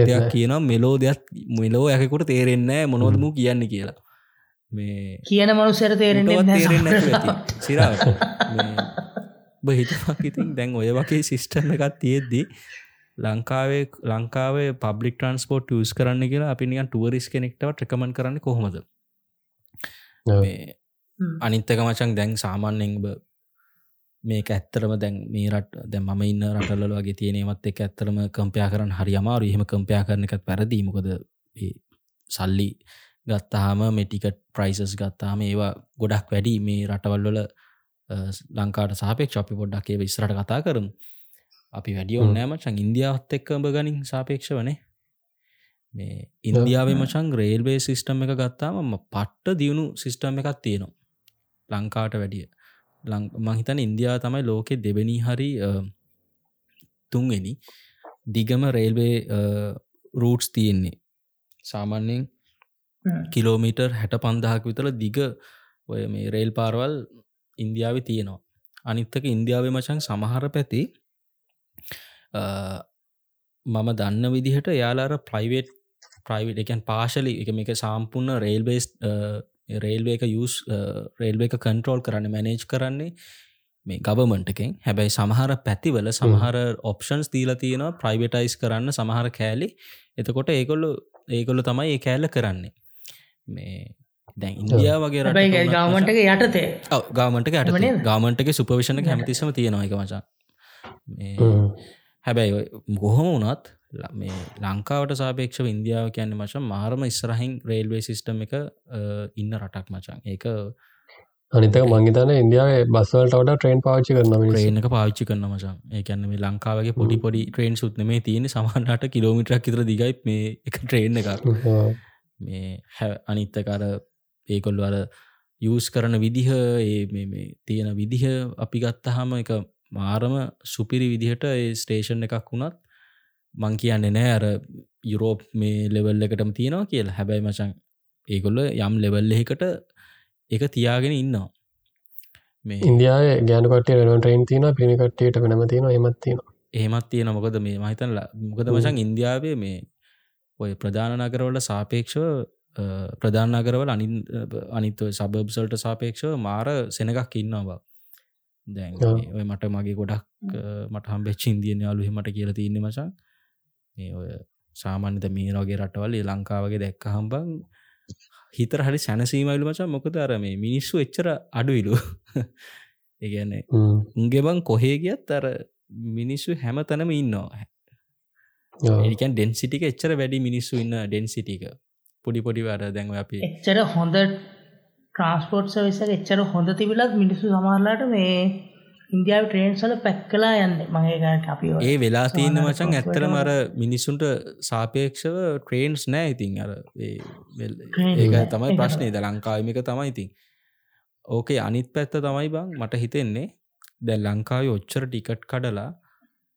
දෙයක් කියන මෙලෝ දෙයක් මෙලෝ යකකුට තේරෙන්නෑ මොනොදම කියන්න කියලා. මේ කියන මනුසර සිරාවට බහිතමක් ඉතින් දැන් ඔය වගේ සිිස්ටර්න එකත් තියෙද්දී ලංකාවේ ලංකාවේ පබ්ලික් ට්‍රන්ස්පෝට් ස් කරන්න කියලා අපි නිකන් ටුවරිස් කෙනෙක්ටව ට්‍රකමන් කරන්න කොහොමද? අනිත්තක මචන් දැන් සාමාන්‍යෙන් මේක ඇත්තරම දැන් මේ රට දැ ම ඉන්න රටල්ල වගේ තියෙනමත් එක ඇත්තරම කම්පයා කරන්න හරි අමාරු එහෙම කම්පයා කරන එකත් පැරදීමකොද සල්ලි ගත්තාහම මෙටිකට ප්‍රයිසස් ගත්තාම ඒවා ගොඩක් වැඩි මේ රටවල්වල ලංකාට සාපෙක් චොපි පොඩ්ඩක් ඒ විස්රට කතා කරමු. අපි වැඩිය ඔන්නෑම චන් ඉන්දියාවත් එක්කඹ ගනින් සාපේක්ෂ වනේ මේ ඉන්දියාව මචන් රේල්වේ සිිස්ටම් එක ගත්තාම පට්ට දියුණු සිිස්ටම් එකක් තියෙනවා. ලංකාට වැඩිය මහිතන ඉන්දියාව තමයි ලෝකෙ දෙවැනි හරි තුන්වෙනි දිගම රේල්වේ රූට්ස් තියෙන්නේ. සාමාන්‍යයෙන් කිලෝමීටර් හැට පන්දහක් විතල දිග ඔය මේ රේල් පාරවල් ඉන්දියාව තියෙනවා. අනිත්තක ඉන්දියාව මචන් සමහර පැති මම දන්න විදිහට යාලාර ප්‍රයිවේට් ප්‍රයිවට් එකන් පාශලි එක මේක සාම්පුන්න රේල්බේස් රේල්වේ එක යස් රේල්වේ එක කන්ට්‍රෝල් කරන්න මැනේජ් කරන්නේ මේ ගවමන්ට එකෙන්. හැබැයි සමහර පැතිවල සමහර ඔප්ෂන්ස් දීල තියෙනවා ප්‍රයිවටයිස් කරන්න සමහර කෑලි. එතකොට ඒකොල්ලු ඒකොල්ලු තමයි ඒ කෑල්ල කරන්නේ. මේ දැන් ඉන්දියා වගේ රට ගවමන්ට එක යටතේ. ගාමන්ට යට ගාමන්ටගේ සුපවිෂණ හැමතිසම තියෙනවා එක මචා හැබැයි ගොහොම වනත් මේ ලංකාවට සාපේක්ෂ ඉන්දියාව කියන්න මචන් මාරම ඉස්රහින් රේල්වේ සිිස්ටම් එක ඉන්න රටක් මචන් ඒක අනිතක මංගේතන ඉන්දියාව බස්වලට වඩ ට්‍රේන් පාච්චි කරන ්‍රේන එක පාච්චි කරන මචන් ඒකන්න මේ ලංකාවගේ පොඩි පොඩි ට්‍රේන් සුත්න මේ තියෙන සමහන්නට කිලෝමිටක් ඉතර දිගයි මේ එක ට්‍රේන් එකක්. මේ හැ අනිත්තකර ඒකොල්ල අර යස් කරන විදිහ ඒ තියෙන විදිහ අපි ගත්තහම එක මාරම සුපිරි විදිහට ඒ ස්ටේෂන් එකක් වුණත් මං කියන්නේ නෑ අර යුරෝප් මේ ලෙවල් එකටම තියෙනවා කියලා. හැබැයි මචන් ඒකොල්ල යම් ලෙවල් එකට එක තියාගෙන ඉන්නවා. මේ ඉන්දියාව ගෑනකට ටයින් තින පිණිකට්ටට වෙනම තියෙන එමත් තියෙන එහෙමත් තියෙන මොකද මේ මහිතන්ල මොකද මචන් ඉන්දියාවේ මේ ඔය ප්‍රධාන නගරවල සාපේක්ෂව ප්‍රධාන නගරවල අනි අනිත්ව සබබ්සල්ට සාපේක්ෂව මාර සෙනගක් ඉන්නවා දැන් ඔය මට මගේ ගොඩක් මට හම්බෙච් ඉන්දියන අලු මට කියල තියන්න මචන් මේ ඔය සාමාන්‍යත මේ රෝගේ රටවල් ලංකාවගේ දැක්ක හම්බං හිතර හරි සැනසීමයිලු මචා. මොකද අර මේ මිනිස්සු එච්චර අඩුයිලු ඒගැන්නේ උන්ගේ බං කොහේ ගියත් අර මිනිස්සු හැම තැනම ඉන්නවා ඒකන් ඩෙන්සිටික එච්චර වැඩි මිනිස්සු ඉන්න ඩෙන්සිටික පොඩි පොඩි වැඩ දැන්ව අපි එච්චර හොඳ ට්‍රන්ස්පෝට් සවිස එච්චර හොඳ තිබිලත් මිනිස්සු සමහරලාට මේ ඉන්දියාව ට්‍රේන්සල පැක් කලා යන්න. මගේ අපි ඒ වෙලා තියන්න මචන් ඇත්තර මර මිනිස්සුන්ට සාපේක්ෂව ට්‍රේන්ස් නෑ ඉතින් අර ඒක තමයි ප්‍රශ්නය ද ලංකාවමික තමයි ඉතින්. ඕකේ අනිත් පැත්ත තමයි බං මට හිතෙන්නේ. දැ ලංකාව ඔච්චර ටිකට් කඩලා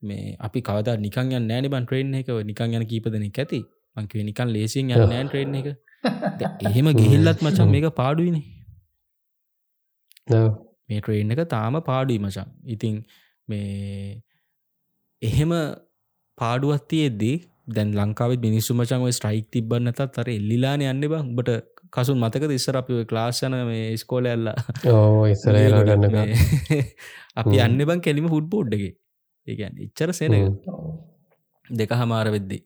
මේ අපි කවද නිකන් යන්න නෑන බන් ට්‍රේන් එක. නිකන් යන කීපදන ඇති. මංකිව නිකන් ලේසින් යන්න නෑන් ට්‍රේන් එක එහෙම ගිහිල්ලත් මචන් මේක පාඩුවනේ මේ ට්‍රේන් එක තාම පාඩුයි මචන් ඉතිං මේ එහෙම පාඩුවත්ති එද්දී දැන් ලංකාවත් මිනිස්සු මචන් ස්ට්‍රයික් තිබන්නතත් අර එල්ලිලාන යන්න බං බට කසුන් මතක ඉස්සර අපි ක්ලාශන මේ ස්කෝල ඇල්ල ඉස්සර ගන්න අපි අන්න බං කෙලිම හුඩ් බෝඩ්ඩගේ ඒගැන් ඉච්චර සෙන දෙක හමාර වෙද්දි.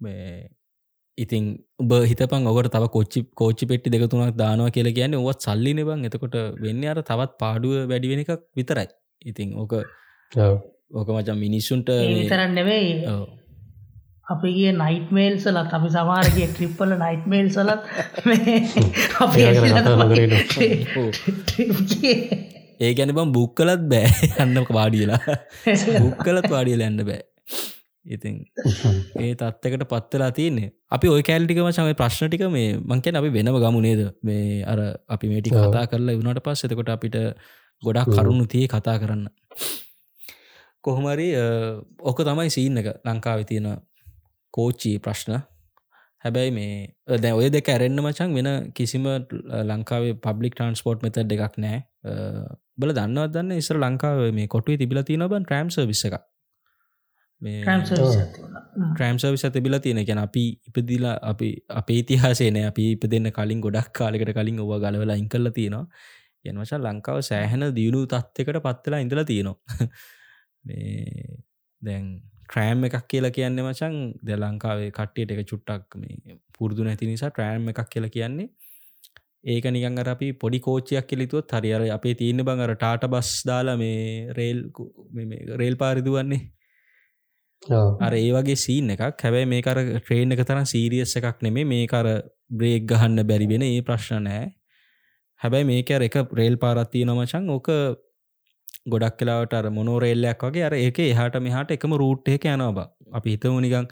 මේ ඉතින් උබ හිතපන් ඔකට තව කොච්චි කෝච්චි පෙට්ටි දෙකතුනක් දානවා කියල කියන්න ඔවත් සල්ලි නිබං එතකොට වෙන්න අර තවත් පාඩුව වැඩිවෙන එකක් විතරයි. ඉතින් ඕක ඕක මචන් මිනිස්සුන්ට විතරන්න නෙවෙයි. අපි කිය නයිට මේල් සලත් අපි සමාරගේ ට්‍රිප්පල නයිට මේල් සලත් ඒ ගැන බම් බුක් කලත් බෑ. යන්න වාඩියලා බුක් කලත් වාඩියල ඇන්න බෑ ඉතින් ඒ තත්වකට පත්වෙලා තියන්නේ. අපි ඔය කෑල්ටිකම සමයි ප්‍රශ්නටික මේ මංකෙන් අපි වෙනම ගමු නේද? මේ අර අපි මේටි කතා කරලා වුණට පස් එතකොට අපිට ගොඩක් කරුණු තිය කතා කරන්න. කොහොමරි ඕක තමයි සීන්න එක ලංකාව තියෙන කෝච්චී ප්‍රශ්න. හැබැයි මේ දැ ඔය දෙක ඇරෙන්න්න මචන් වෙන කිසිම ලංකාවේ පබ්ලික් ට්‍රන්ස්පෝර්ට් මෙත දෙකක් නෑ බල දන්නවත් දන්න? ඉස්සර ලංකාව මේ කොටුවේ තිබිල තියෙන බන් ට්‍රම්ස විස එක ට්‍රම්සර්විස තිබිල තියෙන. ගැන අපි ඉපදිලා අපි අපේ ඉතිහාසේන අපි ඉප දෙන්න කලින් ගොඩක් කාලෙකට කලින් ඔව ගලවලා ඉංකල්ල තියෙනවා. යනවශ ලංකාව සෑහෙන දියුණු තත්වකට පත්වෙලා ඉඳලා තියෙනවා. මේ දැන් ට්‍රෑම් එකක් කියලා කියන්න මචන් ද ලංකාවේ කට්ටියට එක චුට්ටක් මේ පුරදු නැති නිසා ට්‍රෑම් එකක් කියලා කියන්නේ. ඒක නිකන් අර අපි පොඩි කෝච්චයක් කෙලිතුවත් හරිර අපේ තියන්න බං අර ටාට බස් දාලා මේ රේල් රේල් පාරිදුවන්නේ අර ඒ වගේ සීන් එකක්. හැබැයි මේකර ට්‍රේන් එක තරම් සීරියස් එකක් නෙමේ මේකර බ්‍රේක් ගහන්න බැරිවෙන ඒ ප්‍රශ්න නෑ. හැබැයි මේක එක රේල් පාරත්තිය නොමචන් ඕක ගොඩක් කලාවට අර මොනෝරේල්ලයක් වගේ අර ඒක එහට මෙහට එකම රූට් එක යනවා බ. අපි හිතමු නිකං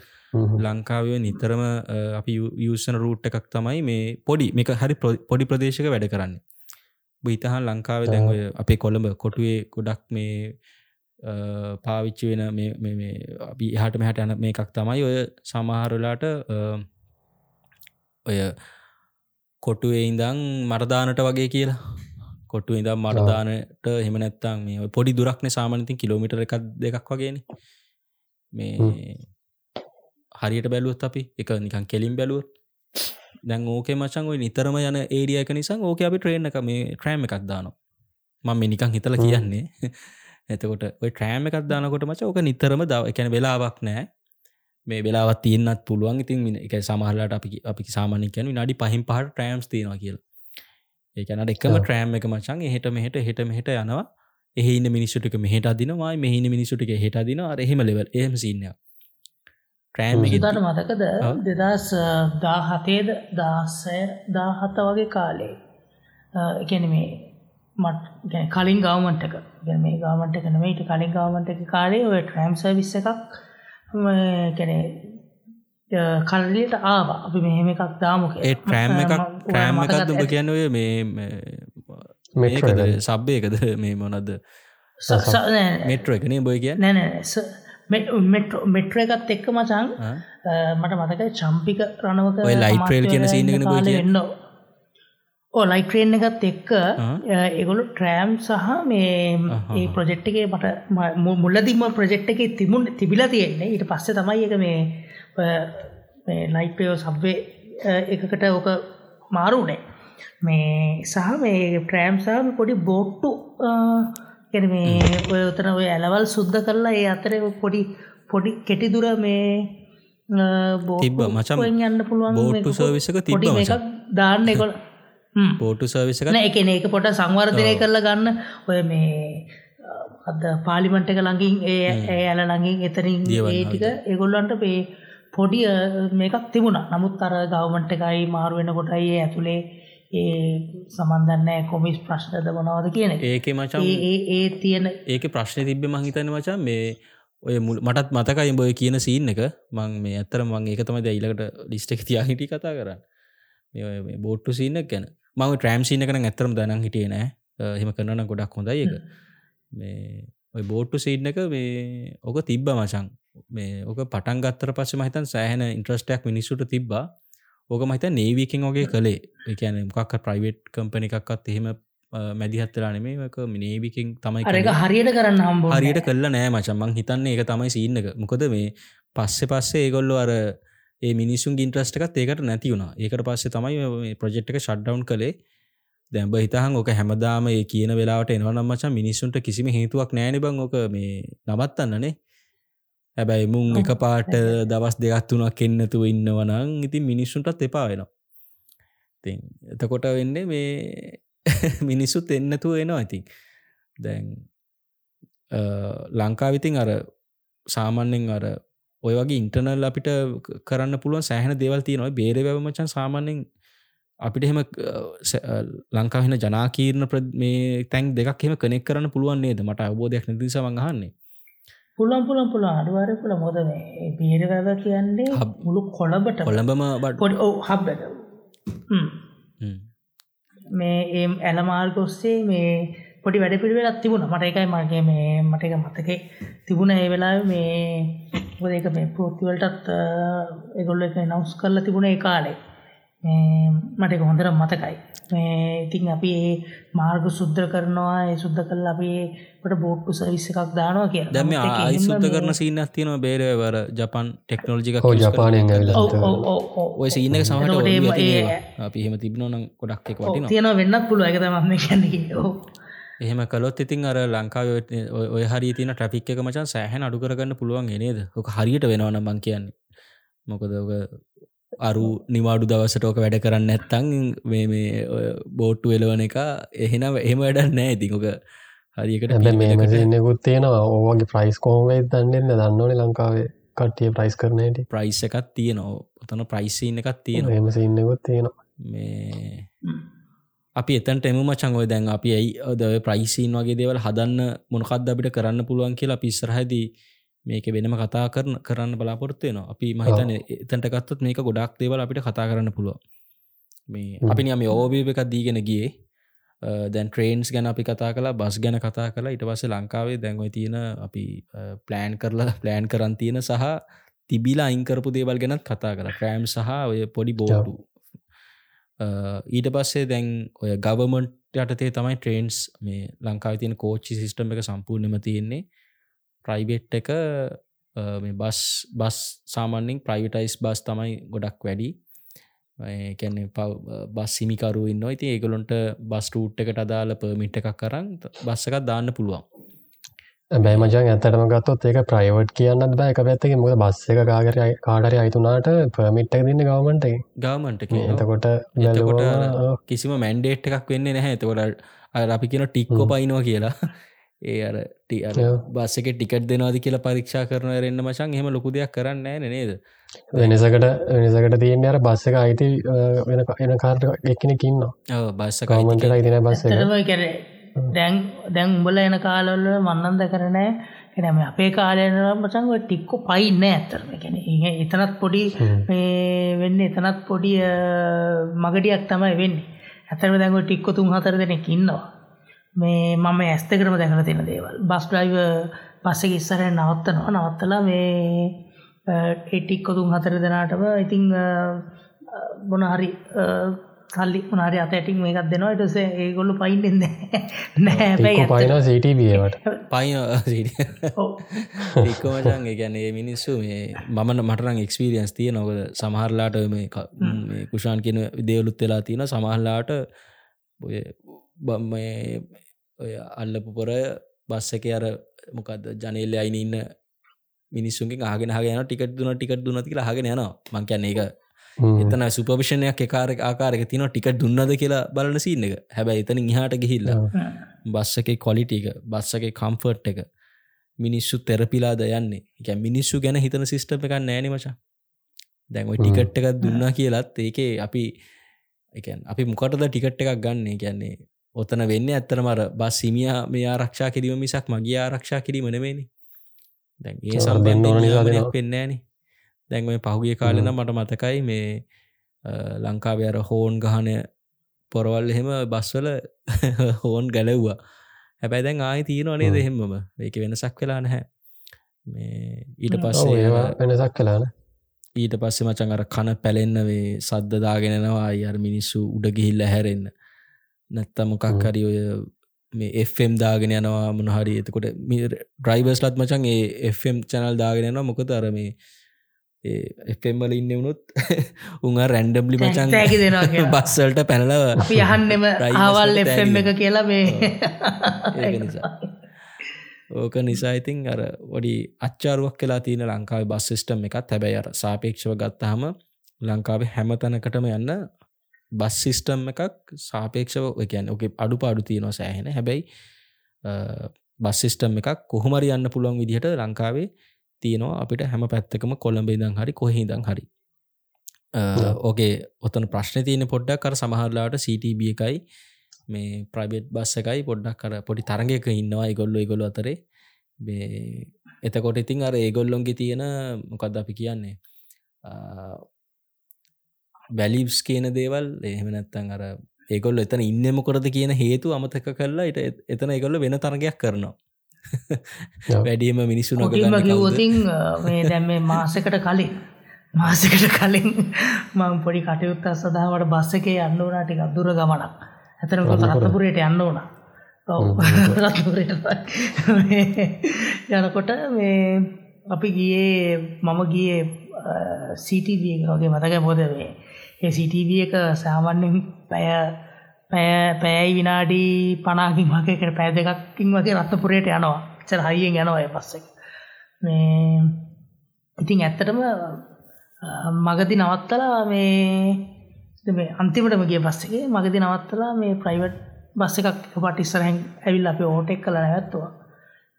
ලංකාවේ නිතරම අපි යසන රූට් එකක් තමයි මේ පොඩි. මේක හරි පොඩි ප්‍රදේශක වැඩ කරන්න. බහිතහන් ලංකාව දැන්ඔය අපේ කොළඹ කොටුවේ ගොඩක් මේ පාවිච්චි වෙන අපි එහට මෙහට යන මේ එකක් තමයි ඔය සමහරලාට ඔය කොටුවේ ඉඳං මරදානට වගේ කියලා. කොට්ටු ඉදම් මරදානට හෙම නැත්තං මේ පොඩි දුරක්න සාමනතින් කිලෝමිට එකක් දෙකක් වගේන. මේ හරියට බැලුවත් අපි එක නිකන් කෙලින් බැලුවත්. දැන් ඕකේ මචන් ඔයි නිතරම යන ඒඩිය එක නිසං ඕක අපි ට්‍රේන් එක මේ ට්‍රෑම් එකක් දානවා. මම මේ නිකං හිතල කියන්නේ එතකොට ඔය ට්‍රෑම් එකක් දානකොට මච ඕක නිතරම දව එකැන වෙලාවක් නෑ මේ වෙලාවත් තියන්නත් පුළුවන්. ඉතින් එක සමහරලාට අපි අපි සාමානය කියන නඩි පහින් පහට ට්‍රෑම්ස් තියෙනවා කියලා. ඒකනට එකම ට්‍රෑම් එක මචන් එහට මෙහට හෙට මෙහට යනවා. එහන්න මිනිස්සුටික මෙහට අදිනවා. මෙහන මිනිසුටික හෙට දින අරහෙම ලෙවල් එහම සින්න ට්‍රෑම් හිතට මතකද? දෙදස් දා හතේද දාසය දාහත්ත වගේ කාලේ. එකන මේ මට කලින් ගවමන්ට එක. මේ ගවමට එක නමට කලින් ගවමන්ට එක කාලේ ඔය ට්‍රෑම් සවිස්ස එකක් කැනේ කල්ලට ආව. අපි මෙහෙම එකක් දාමක ඒ ට්‍රෑම් එකක් ට්‍රෑම් එකත් උඹ කියන්න ඔය මේ මේකද? සබ්බයකද මේ මොනද මෙට්‍ර එකනේ බොයි කිය නැන මෙට්‍ර එකත් එක්ක මචන් මට මතක චම්පික රණවක ලයිට්‍රේල් කියන සිීනගෙන එන්න ඕ ලයිට්‍රේන් එකත් එක්ක ඒගොලු ට්‍රෑම් සහ මේ ඒ ප්‍රජෙක්් එකේ මට මුල්ලදිම ප්‍රජෙක්් එක තිබුණ තිබිලා තියෙන්නේ. ඊට පස්සේ තමයි එක මේ ලයිපයෝ සබ්වේ එකකට ඕක මාරුනේ මේ සහ මේ ප්‍රෑම්සාම පොඩි බෝට්ටු ගැන මේ ඔය උතන ඔය ඇලවල් සුද්ධ කරලා ඒ අතර පොඩි පොඩි කෙටිදුර මේ තිබ මචම් යන්න පුළුවන් බෝට්ටු සර්විසක තිබ එකක් දාන්න එකොළ පෝටු සර්විසක එක ඒක පොට සංවර්ධනය කරලා ගන්න. ඔය මේ අද පාලිමට එක ළඟින් ඒ ඇල ළඟින් එතරින් ඒ ටික එගොල්ලන්ට පේ පොඩි මේකක් තිබුණා. නමුත් අර ගවමන්ට එකයි මාරු වෙන කොටයි ඇතුළේ ඒ සමන්දන්න කොමිස් ප්‍රශ්නද මොනවද කියන ඒක මචන් ඒ තියෙන ඒක ප්‍රශ්න තිබ්බ මහිතන මචන් මේ ඔය මටත් මතකයි බොය කියන සීන් එක. මං මේ ඇත්තර මං ඒක තමයි දැයිලකට ලිස්ට එක තියා හිටි කතා කරන්න. මේ බෝට්ටු සීනක් ගැන මං ට්‍රෑම් සීන කන ඇත්තරම දනන් හිටිය නෑ. හෙම කරන ගොඩක් හොඳයි එක මේ ඔය බෝට්ටු සීඩ් එක මේ ඕක තිබ්බ මචන් මේ ඕක පටන් ගත්තර පස්ස මහිතන් සෑහන ඉන්ට්‍රස්ටයක් මිනිස්සුට තිබ්බා. ඕක මහිත නේවීකින් ඔගේ කළේ. එකන මොකක් ප්‍රයිවට් කම්පනි එකක්ත් එහෙම මැදිහත්තලා නෙමේක නේවිකින් තමයි අරක හරියට කරන්න හම්බ හරියට කල්ල නෑ මචන්මං හිතන්නේ එක තමයි සිීන්නක මොකද මේ පස්සෙ පස්සේ ඒගොල්ලො අර ඒ මිනිසුන් ඉන්ට්‍රස්ටකත් ඒකට නැති වුණ. ඒකට පස්සේ තමයි ප්‍රජෙක්්ක ෂඩ්ඩවන් කළේ. දැම්බ හිතහන් ඕක හැමදාම ඒ කියන වෙලාට එනවනම් මචන් මිනිස්සුන්ට කිසිම හේතුවක් නෑන බං ඕක මේ නවත්තන්නනේ හැබැයි මුං එක පාට දවස් දෙගත් තුනක් එන්නතුව ඉන්නවනං ඉතින් මිනිස්සුන්ටත් එපා වෙනවා. එතකොට වෙන්නේ මේ මිනිස්සුත් එන්නතුව එනවා ඇති දැන් ලංකාවිතින් අර සාමන්‍යෙන් අර ඔය වගේ ඉන්ටර්නල් අපිට කරන්න පුළුවන් සෑහන දේවල් තියෙනවා. බේර වැවමචන් සාමාන්‍යෙන් අපිට එහෙම ලංකාවෙන ජනාකීරණ මේ තැන් දෙක් එම කනෙක් කරන්න පුළුවන් නේද? මට අවබෝධයක් නැතිසවංහන්නේ පුළන් පුළන් පුළ අඩුවර පුළ මොද මේ බේරවැව කියන්නේ මුළු කොළඹට කොළඹම පොඩි හබ්බට මේ ඇලමාර්ග ඔස්සේ මේ පොඩි වැඩ පිළිවෙලත් තිබුණ. මට එකයි මගේ මේ මට එක මතක තිබුණ ඒ වෙලා මේ මොද එක මේ පෘතිවලටත් එගොල්ල එක නවස් කරලා තිබුණ ඒ කාලේ. මට එක හොඳර මතකයි. ඉතින් අපි ඒ මාර්ග සුද්‍ර කරනවා ඒ සුද්ද කල් අපි ට බෝට්ටු සවිස්ස එකක් දානවා කිය දැම ආයි සුද්ද කරන සිීනක් තියනවා බේරවර ජපන් ටෙක්නෝජික හෝ ජපානයෙන් ඔය සීනක සමට අපි හෙම තිබනවන ගොඩක් එක වටින තියෙන වෙන්නත් පුළුව එක තමම කැන්නේ එහෙම කලොත් ඉතින් අර ලංකාව ඔය හරි තින ට්‍රපික් එක මචන් සෑහන අඩු කරගන්න පුළුවන් නේද? ඕක හරියට වෙනවන බං කියන්නේ. මොකද අරු නිවාඩු දවසට ඕක වැඩ කරන්න ඇත්තං මේ මේ බෝට්ටු එලවන එක එහෙනම් එහෙම වැඩ නෑ ඉතිංක හරිකට මේමසින්නෙකුත් තියෙනවා. ඕවගේ ප්‍රයිස් කෝමේ දන්නන්න දන්නවන ලංකාවේ කට්ටිය ප්‍රයිස් කරනයට ප්‍රයිස් එකත් තියනවා. ඔතන ප්‍රයිසින්න එකත් තියෙන එමසින්නෙකුත් තියෙනවා. මේ අපි එතන්ට එම මචංගොය දැන් අපි ඇයි ද ප්‍රයිසින් වගේ දේවල් හදන්න මොනකක්ද අපිට කරන්න පුළුවන් කියලා පිස්සරහදී මේක වෙනම කතා කරන කරන්න බලාපොරත්තුවයනවා අපි මහිතන එතන්ට ගත්තත් මේක ගොඩක් දේවල් අපිට කතා කරන්න පුළුව මේ අපි නියම ඕබීප එකක් දීගෙන ගියේ. දැන් ට්‍රේන්ස් ගැන අපි කතා කලා බස් ගැන කතා කලා ඉට පස්සේ ලංකාවේ දැන්ගොයි තියෙන අපි ප්ලෑන් කරලා ප්ලෑන් කරන් තියෙන සහ තිබිලා අයිංකරපු දේවල් ගැනත් කතා කළ. ක්‍රෑම් සහ ඔය පොඩි බෝඩු ඊට පස්සේ දැන් ඔය ගවමන්ට් යටතේ තමයි ට්‍රේන්ස් මේ ලංකාව තියෙන කෝච්චි සිිස්ටම් එක සම්පූර්ණම තියෙන්නේ. ප්‍රයිබෙට් එක බස් බස් සාමන්‍යින් ප්‍රයිවිටයිස් බස් තමයි ගොඩක් වැඩි. කැන්නේ පව බස් සිමිකරු ඉන්න ඉති ඒගොලොන්ට බස් ටූට් එකට අදාල පමිට් එකක් කරන්න බස්සකත් දාන්න පුළුවන්. බැයි මචන් ඇතටම ගත්තොත් ඒක ප්‍රයිවට් කියන්න බෑ. එක පැත්තක මොද බස්ස එක කාගර කාඩරි අයිතුනාට පමිට් එක දින්න ගවමන්ට ගවමන්ට එතකොට එතකොට කිසිම මැන්ඩේට් එකක් වෙන්නේ නැහැ. එතකොට අපි කියන ටික්කෝ පයිනවා කියලා. ඒ අර බස්සක ටිකට් දෙනවාද කියලා පරීක්ෂා කරන රෙන්න්න මචන් එහම ලොකු දෙයක් කරන්න ෑ නේද? වෙනසකට වෙනසකට තියන්න අර බස්සක අයිති වෙන එන කාර්ට එක්කෙනෙකින්න බස්ස කමට ඉතින බස්ස දැන් දැන් උඹල එන කාලොල්ල මන්නන්ද කරනෑ එනම අපේ කාලයනරම් මචන් ටික්කො පයින්න ඇත්තරම ගැන එතනත් පොඩි වෙන්න එතනත් පොඩි මගඩියක් තමයි වෙන්නේ. ඇතරම දැඟ ටික්කො තුන් හතර දෙනෙක් ඉන්නවා. මේ මම ඇස්තකරම දැකල තියෙන දේවල්. බස් ඩයිව පස්සෙ ඉස්සරහ නවත්තනවා. නවත්තලා මේ එටික්කොතුන් හතර දෙනාටම ඉතිං බොනහරි කල්ලි උනාරි අත ඇටින් මේකක් දෙනවා. ඉටස ඒගොල්ලු පයින්ෙන්ද නෑ. පයින සිටබට පයින ඒකමචන් ගැන මිනිස්සු මේ මමන මටරං එක්ස්පිරියන්ස් තිය නොකද සමහරලාට මේ කුෂාන් කියන දේවලුත් වෙලා තියෙන සමහරලාට ඔය අල්ලපු පොර බස්ස එක අර මොකක්ද ජනේල්ල අයින ඉන්න මිනිස්සුන්ගේ ආගෙන හගෙන ටිකට දුන ටිකට දුනති කියලා හගෙන යනවා. මංකයන්න එක එතන සුපවිෂණයක් කාර ආකාරක තින ටික දුන්නද කියලා බලන සින්න එක. හැබැයි එතන ඉහට ගිහිල්ල බස්සක කොලිටික බස්සක කම්ෆර්ට් එක මිනිස්සු තෙරපිලාද යන්නේ. එක මිනිස්සු ගැන හිතන සිිස්ටප එකක් නෑන මචා. දැන්ව ටිකට් එකක් දුන්නා කියලත් ඒකේ අපි අපි මොකටද ටිකට් එකක් ගන්න? කියන්නේ ඔතන වෙන්න ඇත්තන මර බස් සිමිය මේ ආරක්ෂා කිරීම මිසක් මගේ ආරක්ෂා කිරීම නෙමේනි දැන් ඒ සම්බන්ධ පෙන්නෑන දැන් මේ පහුගිය කාලෙන මට මතකයි මේ ලංකාවේ අර හෝන් ගහනය පොරවල් එහෙම බස්වල හෝන් ගැලව්වා. හැබැයි දැන් ආයි තියෙනවා නේද එහෙමම ඒක වෙනසක් වෙලා නැහැ. මේ ඊට පස්සේ වෙනසක් කලාන ඊට පස්සේ මචන් අර කන පැලෙන්න වේ සද්ධදාගෙනනවා අයර් මිනිස්සු උඩ ගිහිල්ල හැරෙන්න්න නැත්ත මොකක් හරි ඔය මේ එම් දාගෙන යනවා මොනහරි එතකොට ඩ්‍රයිවර්ස්ලත් මචන් ඒ එම් චැනල් දාගෙන යනවා. මොකද අර මේ එෆෙම්මල ඉන්න වුණුත් උන් රැන්ඩම්ලි මචන් බස්සල්ට පැනලව යහන්නෙම ආවල් එම් එක කියලා මේ. නිසා. ඕක නිසා ඉතින් අර වඩි අච්චාරුවක් කියලා තියෙන ලංකාව බස් සිිස්ටම් එකත්. හැබැයි අර සාපේක්ෂව ගත්තහම ලංකාවේ හැමතැනකටම යන්න බස් සිිස්ටම් එකක් සාපේක්ෂව කියන්න ඕක අඩු පාඩු තියෙනවා සෑහෙන. හැබැයි බස් සිිස්ටම් එකක් කොහොමරි යන්න පුළුවන් විදිහට ලංකාවේ තියෙනවා අපිට හැම පැත්තකම කොළඹ ඉදං හරි කොහිදං හරි. ඕගේ ඔතන ප්‍රශ්න තියෙන පොඩ්ඩක් කර සමහරලාට CTB එකයි මේ ප්‍රයිබේට් බස් එකයි පොඩ්ඩක් කර පොඩි තරගයක ඉන්නවා ඉගොල්ල ඉගොලු අතරේ. එතකොට ඉතින් අර ඒගොල්ලොන්ගේ තියෙන මොකක්ද අපි කියන්නේ? බැලිබ්ස් කියන දේවල් එහෙම නැත්තන් අර ඒගොල්ල එතන ඉන්නම කොරද කියන හේතු අමතක කරලා එතන ඒගොල්ල වෙන තරගයක් කරනවා වැඩියම මිනිස්සු නොගතින් මේ දැම් මේ මාසකට කලින් මාසකට කලින් මං පොඩි කටයුත්ත සදාවට බස්ස එකේ යන්න වනා ටික දුර ගමනක්. ඇතන රත්නපුරයට යන්න වනා යනකොට මේ අපි ගියේ මම ගියේ සිටව වගේ මතක බොද වේ ඒ සිටව එක සාමන්‍යෙන් පැය පැය පැෑයි විනාඩි පනාකින් වගේකට පැය දෙකක්කින් වගේ රත්නපුරයට යනවා. චර හයියෙන් යනවාය පස්සෙක් මේ ඉතින් ඇත්තටම මගදි නවත්තලා මේ මේ අන්තිමටම ගිය බස්සගේ මගදි නවත්තලා මේ ප්‍රයිවට් බස්ස එකක් පට ඉස්සරහැන් ඇවිල් අප ඕටෙක් කල නැත්තුවා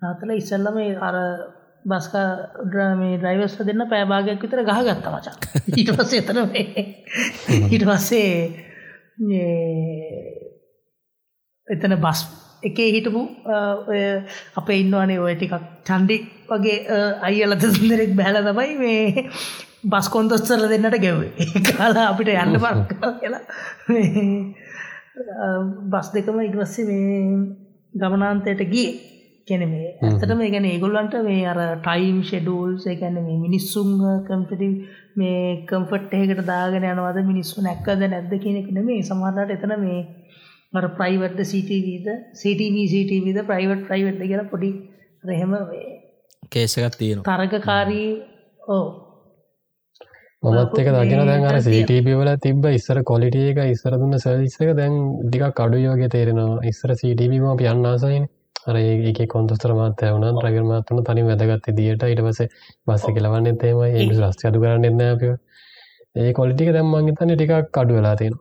නතල ඉස්සල්ලම අර බස්ක ඩ්‍රමේ ඩ්‍රයිවස්ල දෙන්න පෑභාගයක් විතර ගහ ගත්ත මචා. ඊට පස්සේ එතන ඊට පස්සේ එතන බස් එකේ හිටපු අපේ ඉන්නවනේ ඔය ටිකක් චන්ඩි වගේ අයිල දෙරෙක් බැල තමයි මේ බස් කොන්දොස්තරල දෙන්නට ගැව්වේ. කාලා අපිට යන්න පක් කියලා. බස් දෙකම ඉගවස්සේ මේ ගමනාන්තයට ගිය කැන මේ ඇතටම ගැන ඒගොල්ලන්ට මේ අර ටයිම් ෂෙඩූල්ස් එකැන මේ මිනිස්සුන් කම්පටි මේ කම්ෆට් එහෙකට දාගෙන යනවද මිනිස්සු නැක්කද නැද්ද කියනෙකන මේ සමාරට එතන මේ මර ප්‍රයිවට්ද සිටවීද සිටව සිටවීද ප්‍රයිවට් ප්‍රයිවට්ද කියලා පොඩි රහෙම කේසකත් තියෙන තරගකාරී ඕ මත් එක දකින දැන් අර සිටප වල තිබ ඉස්සර කොලිටිය එක ඉස්සර දුන්න සවිස්සක දැන් ටික කඩුයෝගේ තේරෙනවා. ඉස්සර සිටීම අප යන්නාසයින් අර ඒක කොන්තස්තර මාතය වුණ. රගර මාතුන තනි වැදගත්ත දිට ඉට පස බස්ස කෙලවන්න තේම ඒ රස්්‍ය අඩු කරන්න එන්නප ඒ කොලිටික දැම්මන් තන ටිකක් කඩු වෙලා තියෙන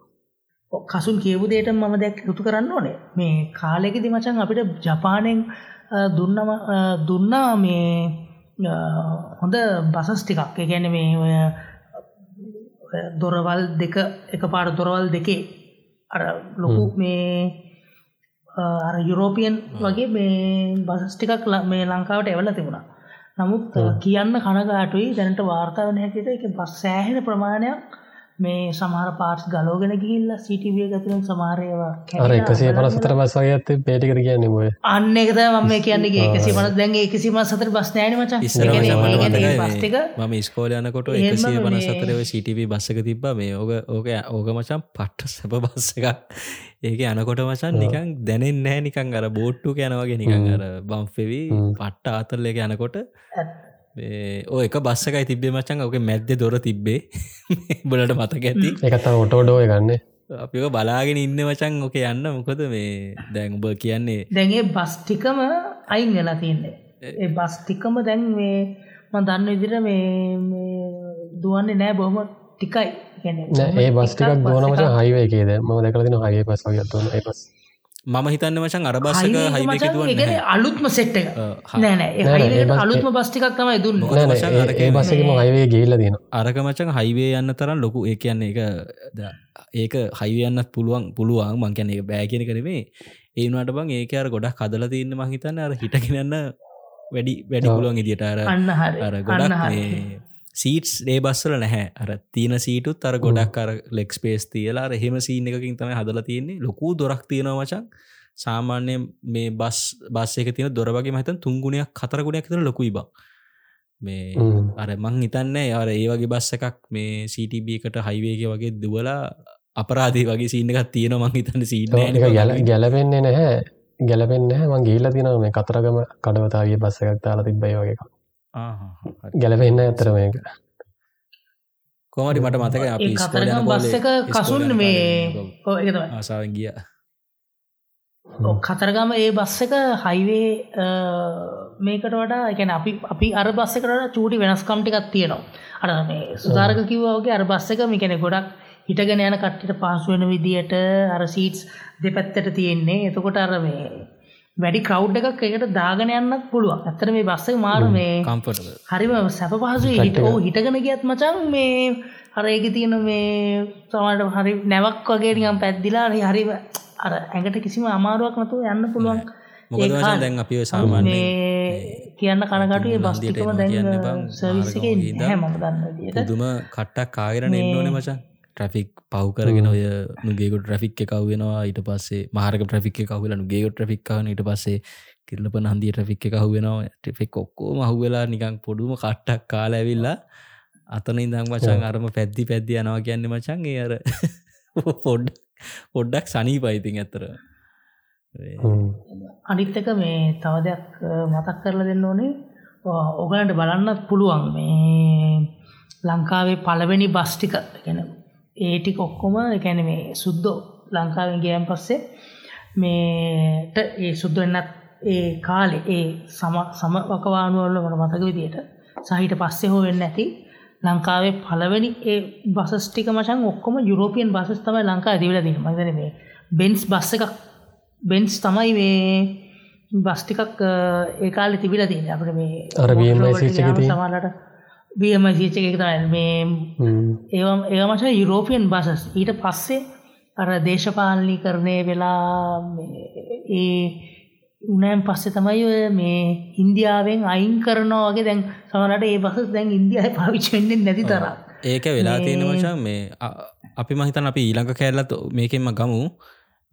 කසුන් කියපු දේට මම දැක් යුතු කරන්න ඕනේ. මේ කාලෙකෙදි මචන් අපිට ජපානෙන් දුන්නම දුන්නා මේ හොඳ බසස් ටිකක්. ගැන මේ ඔය දොරවල් දෙක එක පාට දොරවල් දෙකේ අර ලොකු මේ යුරෝපියන් වගේ මේ බසස්ටිකක් මේ ලංකාවට එවල තිබුණා. නමුත් කියන්න කනගාටුයි. දැනට වාර්තාවන හැකිට එක බස් සෑහෙන ප්‍රමාණයක් මේ සමහර පාර්ස් ගලෝගෙන ගිල්ල සිටිවිය ගතුරෙන් සමාරයවා අර එකසිය පන සතර බස් වගේ ඇත පේටිකර කියන්න ොය අන්න එකත මම කියන්නේ. එකසි පන දැන් එකසිම සතර බස් නෑන මච. මම ස්කෝල යනකොට එකසිය පන සතරව සිටිවී බස්සක තිබ්බ. මේ ඕක ඕක ඕක මචන් පට්ට සැප බස්ස එකක් ඒක යනකොට මචන් නිකන් දැනෙන් නෑ නිකං අර බෝට්ටු යනවගේ නිකං අර බම්ෆෙවී පට්ට ආතරලක යනකොට ඕ එක බස්සකයි තිබේ මචන් ඕක මැද්ද දොර තිබ්බේ. බලට මතක ඇති. එකත ඔටෝඩෝ ගන්න. අපික බලාගෙන ඉන්න මචන් ඕක යන්න. මොකද මේ දැන් උබ කියන්නේ දැන්ගේ බස්ටිකම අයින් වෙලා තියන්නේ. ඒ බස්ටිකම දැන් මේ ම දන්න ඉදිර මේ දුවන්නේ නෑ බොහොම ටිකයි ඒ බස්ටිකක් ගෝනමච හයිවේකේද ම දැකලතින හගේ පස් වගත්වන ඒ පස් මම හිතන්න මචන් අරබස්සක හයිමතුව අලුත්ම සෙට් එක. නෑනෑ අලුත්ම බස්ටිකක් තමයි දුන්න. ඒ බස්සකම හයිවේ ගේල්ල දෙන අරක මචන් හයිවේ යන්න තරම් ලොකු ඒ කියන්නේ එක ඒක හයිවයන්නත් පුළුවන් පුළුවන්. මං කියන එක බෑ කියන කරේ ඒනට බං ඒක අර ගොඩක් කදල තියන්න මහිතන්න අර හිටගෙනන්න වැඩි වැඩි පුළුවන් ඉදිට අර අර ගොඩක් සීටස් ඒ බස්සල නැහැ. අර තියන සීටුත් අර ගොඩක් අර ලෙක් ස්පේස් තියලා රහෙම සීන එකකින් තමයි හදලා තියෙන්නේ. ලොකු දොරක් තියෙනවා මචන් සාමාන්‍ය මේ බස් බස් එක තියෙන දොර වගේ මහිතන් තුන්ගුණයක් කතරගුණයක් තර ලොකුයි බක් මේ අර මං හිතන්න අර ඒ වගේ බස්ස එකක් මේ සීටබ එකට හයිවේක වගේ දුවලා අපරාධී වගේ සීන එකක් තියෙන මං හිතන්න සීන ගැල ගැලපෙන්නේ නැහැ. ගැලපෙන්න මං ගේල්ල තින මේ කතරගම කඩවතාගේ බස්ස එකක් තාලා තිබ්බයි වගේ එකක් ගැලපෙන්න ඇතර මේක. කොමටි මට මතක අපි බස්සක කසුන් මේ ආසාාවෙන් ගිය. කතරගම ඒ බස්ස එක හයිවේ මේකට වඩා එකැන අපි අපි අර බස්සකට චූටි වෙනස්කම්ටිකක් තියෙනවා. අර මේ සුදාරක කිව්වාගේ අර බස්ස එක මිකැනෙ ගොඩක් හිටගෙන යන කට්ටිට පාසුවෙන විදියට අර සීටස් දෙපැත්තට තියෙන්නේ. එතකොට අර මේ වැඩි කව් එකක් එකට දාගෙන යන්නත් පුළුවන්. ඇතර මේ බස්සක මාරු මේ කම්පට හරිම සැප පහසු හිට ඕ හිටගෙන ගියත් මචන් මේ අර ඒක තියෙන මේ සමට හරි නැවක් වගේ නියම් පැද්දිලා හරි අර ඇඟට කිසිම අමාරුවක් නතු යන්න පුළුවන්. මොකද. දැන් අපි සාමාන්‍ය කියන්න කනකටේ නන්දියට දැන් ගිහින් හැ මම දන්න පුදුම කට්ටක් කාගෙන එන්න ඕනේ මචන් ට්‍රෆික් පව් කරගෙන ඔය නුගේක ට්‍රෆික් එකව වෙනවා ඊට පස්සේ මාරක ට්‍රෆික් එක හුවෙලා නුගේක ට්‍රෆික් කවන ඊට පස්සේ කිල්ලප නන්දිය ට්‍රෆික් එක හුවෙනවා ට්‍රිෆික් ඔක්කෝ මහුවෙලා නිකං පොඩුම කට්ටක් කාල ඇවිල්ලා අතන ඉදං මචන් අරම පැද්දි පැද්දි යනවා කියන්න මචන් ඒ අර පොඩ් පොඩ්ඩක් සනී පයිතින් ඇතර අනිත්තක මේ තව දෙයක් මතක් කරලා දෙන්න ඕනේ. ඔගලන්ට බලන්නත් පුළුවන් මේ ලංකාවේ පළවෙනි බස්ටික ගැන ඒටික ඔක්කොම එකැන මේ සුද්දෝ ලංකාවෙන් ගයන් පස්සේ මේට ඒ සුද්දවෙන්නත් ඒ කාලෙ ඒ සම සම වකවානුවල්ල මට මතක විදියට සහිට පස්සේ හෝ වෙන්න ඇති ලංකාවේ පලවෙනි ඒ බසස්ටික මචන් ඔක්කොම යුරෝපියන් බසස් තමයි ලංකා ඇතිවල දීම මදන මේ බෙන්ස් බස්ස එකක් බෙන්ස් තමයි මේ බස්ටිකක් ඒකාල තිබිල තින අපට මේ අර BMI switch එකේ තියෙන. සමාලට බියම සිච්ච එක තමයි මේ ඒවම් ඒමට යුරෝපියන් බසස් ඊට පස්සේ අර දේශපාලනී කරණය වෙලා ඒ උනෑම් පස්සේ තමයි ඔය මේ ඉන්දියාවෙන් අයින් කරනවා වගේ දැන් සමනට ඒ බසස් දැන් ඉන්දියාව පාවිච්චෙන්න්නේ නැති තරම්. ඒක වෙලා තියෙන මචන් මේ අපි මහිතන් අපි ඊළඟ කෑල්ලත් මේකෙන්ම ගමු.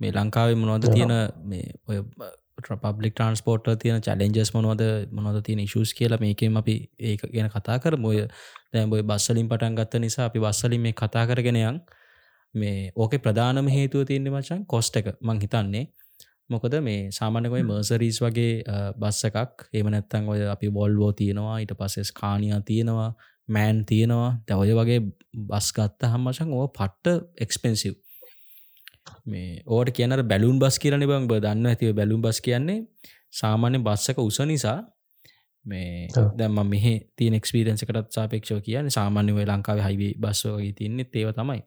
මේ ලංකාවේ මොනවද තියෙන මේ ඔය පබ්ලික් ට්‍රන්ස්පෝර්ට් තියෙන චලෙන්ජස් මොනවද මොනවද තියෙන ඉශස් කියලා මේකෙන් අපි ඒක ගැන කතා කර මොය දැම්බොයි බස්සලින් පටන් ගත්ත නිසා අපි බස්සලින් මේ කතා කරගෙනයන් මේ ඕක ප්‍රධානම හේතුව තියන්නේ මචන් කොස්ට එක. මං හිතන්නේ මොකද මේ සාමාන්‍යකොයි මර්සරීස් වගේ අ, බස්ස එකක් එම නැත්තන් ඔය අපි බොල්වෝ තියෙනවා ඊට පස්සෙස් කානියා තියෙනවා මෑන් තියෙනවා. දැවය වගේ බස් ගත්ත හම්මචන් ඕ පට්ට එක්ස්පෙන්සිව් මේ ඕට කියන බැලුන් බස් කියරන බං. බ දන්න ඇතිව බැලුම් බස් කියන්නේ සාමාන්‍ය බස්සක උස නිසා මේ. දැම මෙහ තිය එක්ස්පිරන්සකටත් සාපේක්ෂව කියන සාමාන්‍ය වේ ලංකාව හයිවේ බස්වගේ තියන්නේ ඒව තමයි.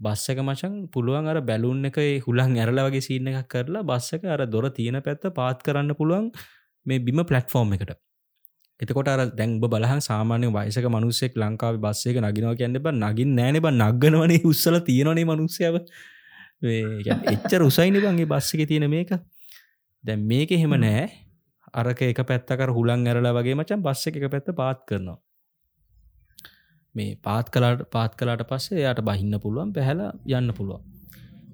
බස්සක මචන් පුළුවන් අර බැලුන් එක ඒ හුලන් ඇරල වගේ සිීන එකක් කරලා බස්සක අර දොර තියෙන පැත්ත පාත් කරන්න පුළුවන් මේ බිම පලට්ෆෝර්ම් එකට. එතකොට අර දැන්බ බලහන් සාමාන්‍ය වයිසක මනුස්සෙක් ලංකාව බස්සයක නගෙනවා කියන්න බ නගින් නෑන බ නගනවනේ උත්සල තියෙනනේ මනුස්සයාව එච්චර උසයිනි බන්ගේ බස්සක තියෙන මේක? දැන් මේක එහෙම නෑ. අරක එක පැත්තකර හුලන් ඇරලා වගේ මචන් බස්ස එක පැත්ත පාත් කරනවා. මේ පාත් කලාට පාත් කලාට පස්සේ යට බහින්න පුළුවන් පැහැලා යන්න පුළුවන්.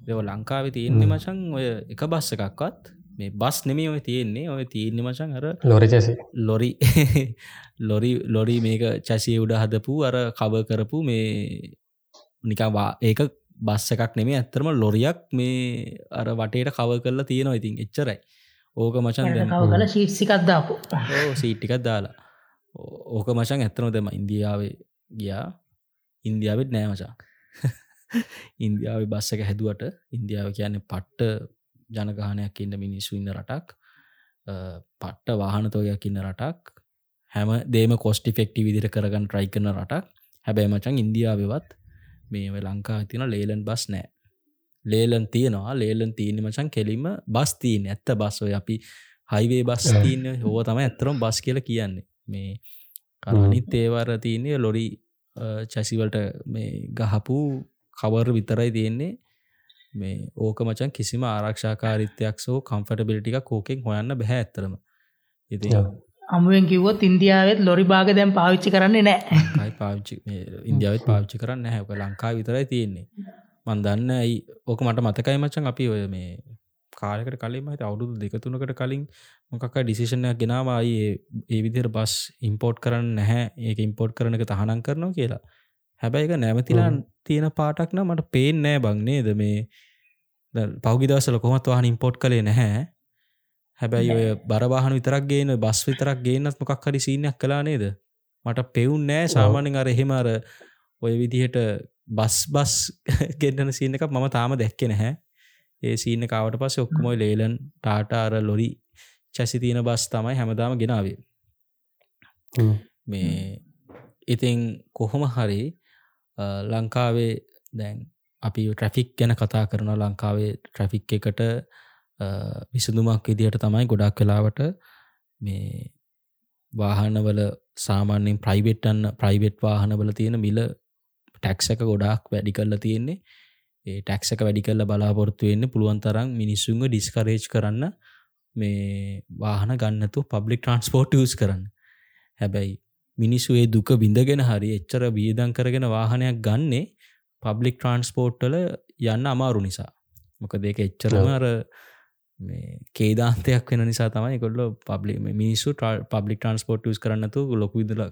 දෙව ලංකාවේ තියෙන්නේ මචන් ඔය එක බස්ස එකක්වත්. මේ බස් නෙමේ ඔය තියෙන්නේ. ඔය තියෙන්නේ මචන් අර ලොරිචැසි ලොරි ලොරි ලොරි මේක චැසිය උඩ හදපු අර කව කරපු මේ නිකවා ඒක බස්ස එකක් නෙමේ ඇත්තරම ලොරියක් මේ අර වටේට කව කරලා තියෙනවා ඉතින් එච්චරයි. ඕක මචන් කල ශීට්සිකක්දාපු සීට්ටිකත් දාලා. ඕක මචන් ඇත්තනො දෙම ඉන්දියාවේ ගියා. ඉන්දියාවත් නෑ මචා ඉන්දියාව බස්ස එක හැදුවට ඉන්දියාව කියන්නේ පට්ට ජනගානයක් ඉන්න මිනිස්සු ඉන්න රටක්. පට්ට වාහනතෝයක් ඉන්න රටක්. හැම දේම කොස්ටි ෆෙක්ටි විදිර කරගන්න ට්‍රයි කරන රටක්. හැබැයි මචන් ඉන්දියාවවත් මේ ලංකා තින ලේලන් බස් නෑ. ලේලන් තියෙනවා. ලේලන් තියන මචන් කෙලිම බස් තිීන ඇත්ත බස්ව අපි හයිවේ බස්. තියන්න. හෝ තම ඇත්තරම් බස් කියල කියන්නේ. මේ කරනිත් ඒවර තියන්නේ ලොරි චැසිවලට මේ ගහපු කවර විතරයි තියෙන්නේ. මේ ඕක මචන් කිසිම ආරක්ෂාකාරිත්‍යයක් සෝ කම්ෆටබිලිටික කෝකෙන් හොයන්න බැහැ ඇත්තරම ඉති. අමුවෙන් කිව්වොත් ඉන්දියාවත් ලොරි භාග දැම් පාවිච්චි කරන්නේ නෑ. කයි පාවිච්චි ඉන්දියාවත් පාවිච්චි කරන්න හැක ලංකා විතරයි තියෙන්නේ. මන් දන්න ඇයි? ඕක මට මතකයි මචන් අපි ඔය මේ කාලකට කලින් මහිත අවුරුදු දෙකතුනකට කලින් මොකක් ඩිසිෂණයක් ගෙනවායි ඒ විදිර බස් ඉම්පෝට් කරන්න නැහැ. ඒක ඉම්පෝට් කරන එක තහනම් කරනවා කියලා. හැබැයි එක නැමතිලා තියෙන පාටක්න මට පේෙන් නෑ බංනේද මේ පෞගිදවසල කොමත් වාහන ඉම්පෝට් කළේ නැහැ හැබැයි ඔය බරවාහන විතරක් ගේන බස් විතරක් ගේනත් මොකක් හරි සීනයක් කලා නේද? මට පෙවුන් නෑ. සාමානෙන් අර එහෙම අර ඔය විදිහට බස් බස් ගෙන්න්නන සීන එකක් මම තාම දැක්කෙන හැ ඒ සීන කාවට පස්ස ඔක්කොමොයි ලේලන් ටාටාර ලොරි චැසි තියෙන බස් තමයි හැමදාම ගෙනාවේ. මේ ඉතිං කොහොම හරි ලංකාවේ දැන් අපි ට්‍රෆික් ගැන කතා කරන ලංකාවේ ට්‍රෆික් එකට විසඳුමක් විදිහට තමයි ගොඩක් කලාවට මේ වාහනවල සාමාන්‍යෙන් ප්‍රයිවට්ටන්න ප්‍රයිවට් වාහනවල තියෙන මිල ටැක්සක ගොඩක් වැඩි කරලා තියෙන්නේ. ඒ ටැක්සක වැඩි කරල බලාපොරත්තු වෙන්න පුළුවන් තරම් මිනිස්සුන්ග ඩිස්කරේජ් කරන්න මේ වාහන ගන්නතු පබ්ලික් ට්‍රන්ස්පෝර්ට් යස් කරන්න. හැබැයි මිනිස්සු දුක බිඳගෙන හරි එච්චර බියදං කරගෙන වාහනයක් ගන්නේ පබ්ලික් ට්‍රන්ස්පෝර්ට්ටල යන්න අමාරු නිසා. මොක දෙක එච්චරම අර කේදාන්තයක් වෙන නිසා තමයි කොල්ල පබ්ලි මිනිස්සු පබ්ලික් ට්‍රන්ස්පෝර්ට් ස් කරන්නතු ලොකු විදල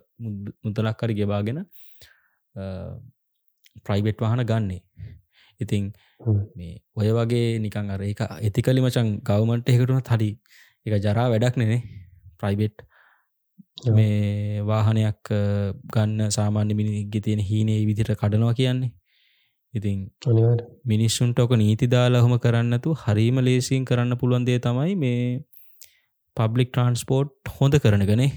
මුදලක් කරි ගෙවාගෙන ප්‍රයිබෙට් වාහන ගන්නේ. ඉතිං ඔය වගේ නිකං අර එක ඇතිකලි මචන් ගවමන්ට එකටුන හරි එක ජරා වැඩක් නෙනේ. ප්‍රයිබෙට් මේ වාහනයක් ගන්න සාමාන්‍ය මිනිගෙ තියෙන හීනේ විදිට කඩනවා කියන්නේ ඉතින් මිනිස්සුන්ට ඕක නීති දාලා හොම කරන්නතු හරිම ලේසින් කරන්න පුළුවන්දේ තමයි මේ පබ්ලික් ට්‍රන්ස්පෝර්ට් හොඳ කරනගනේ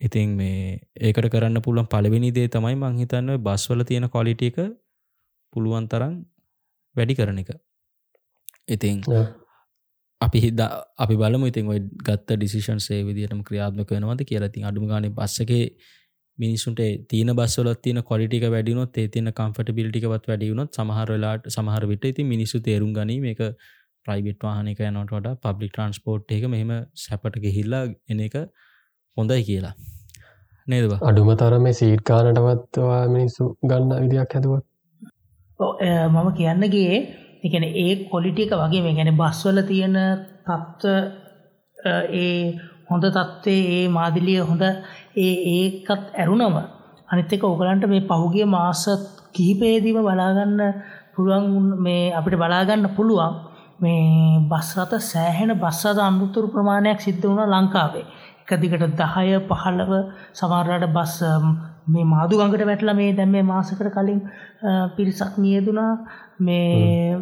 ඉතින් මේ ඒකට කරන්න පුළුවන් පලවෙනි දේ තමයි මංහිතන්න බස්වල තියෙන කොලිට එක පුළුවන් තරම් වැඩි කරන එක. ඉතින් අපි හිද අපි බලම ඉතින් ඔයි ගත්ත ඩිසිෂන් සේ විදිටම ක්‍රියාත්මක වෙනවද කියලා. තින් අඩුම ගාන බස්සගේ මිනිසුන්ට තින බස්සල තින කොලිටික වැඩිනොත් ඒ තින කම්ෆට බිලිටිකවත් වැඩියුණොත් සමහරලාට සමහර විට ඉති මිනිසු තේරුම් ගනී මේක ප්‍රයිබෙට් වාහනක යනොට වඩ පබ්ලික් ට්‍රන්ස්පෝර්ට් එක මෙහෙම සැපට ගෙහිල්ලා එන එක හොඳයි කියලා. නේද අඩුම තරම සීට් කානටවත්වා මිනිස්සු ගන්න විදියක් හැදුවත්. මම කියන්නගේ එකන ඒ කොලිටික වගේ මේ ගැන බස්වල තියෙන තත්ත්ව ඒ හොඳ තත්ත්වේ ඒ මාදිලිය හොඳ ඒ ඒකත් ඇරුණම අනිත්තක ඔගලන්ට මේ පහුගිය මාසත් කිහිපේදීම බලාගන්න පුළුවන් මේ අපිට බලාගන්න පුළුවන් මේ බස්රත සෑහෙන බස්සද අමුතුරු ප්‍රමාණයක් සිද්ධ වුණ ලංකාවේ. එක දිගට දහය පහල්ලව සමරට බස් මේ මාදු ගඟට වැටල මේ දැම් මේ මාසකට කලින් පිරිසක් නියදුනා. මේ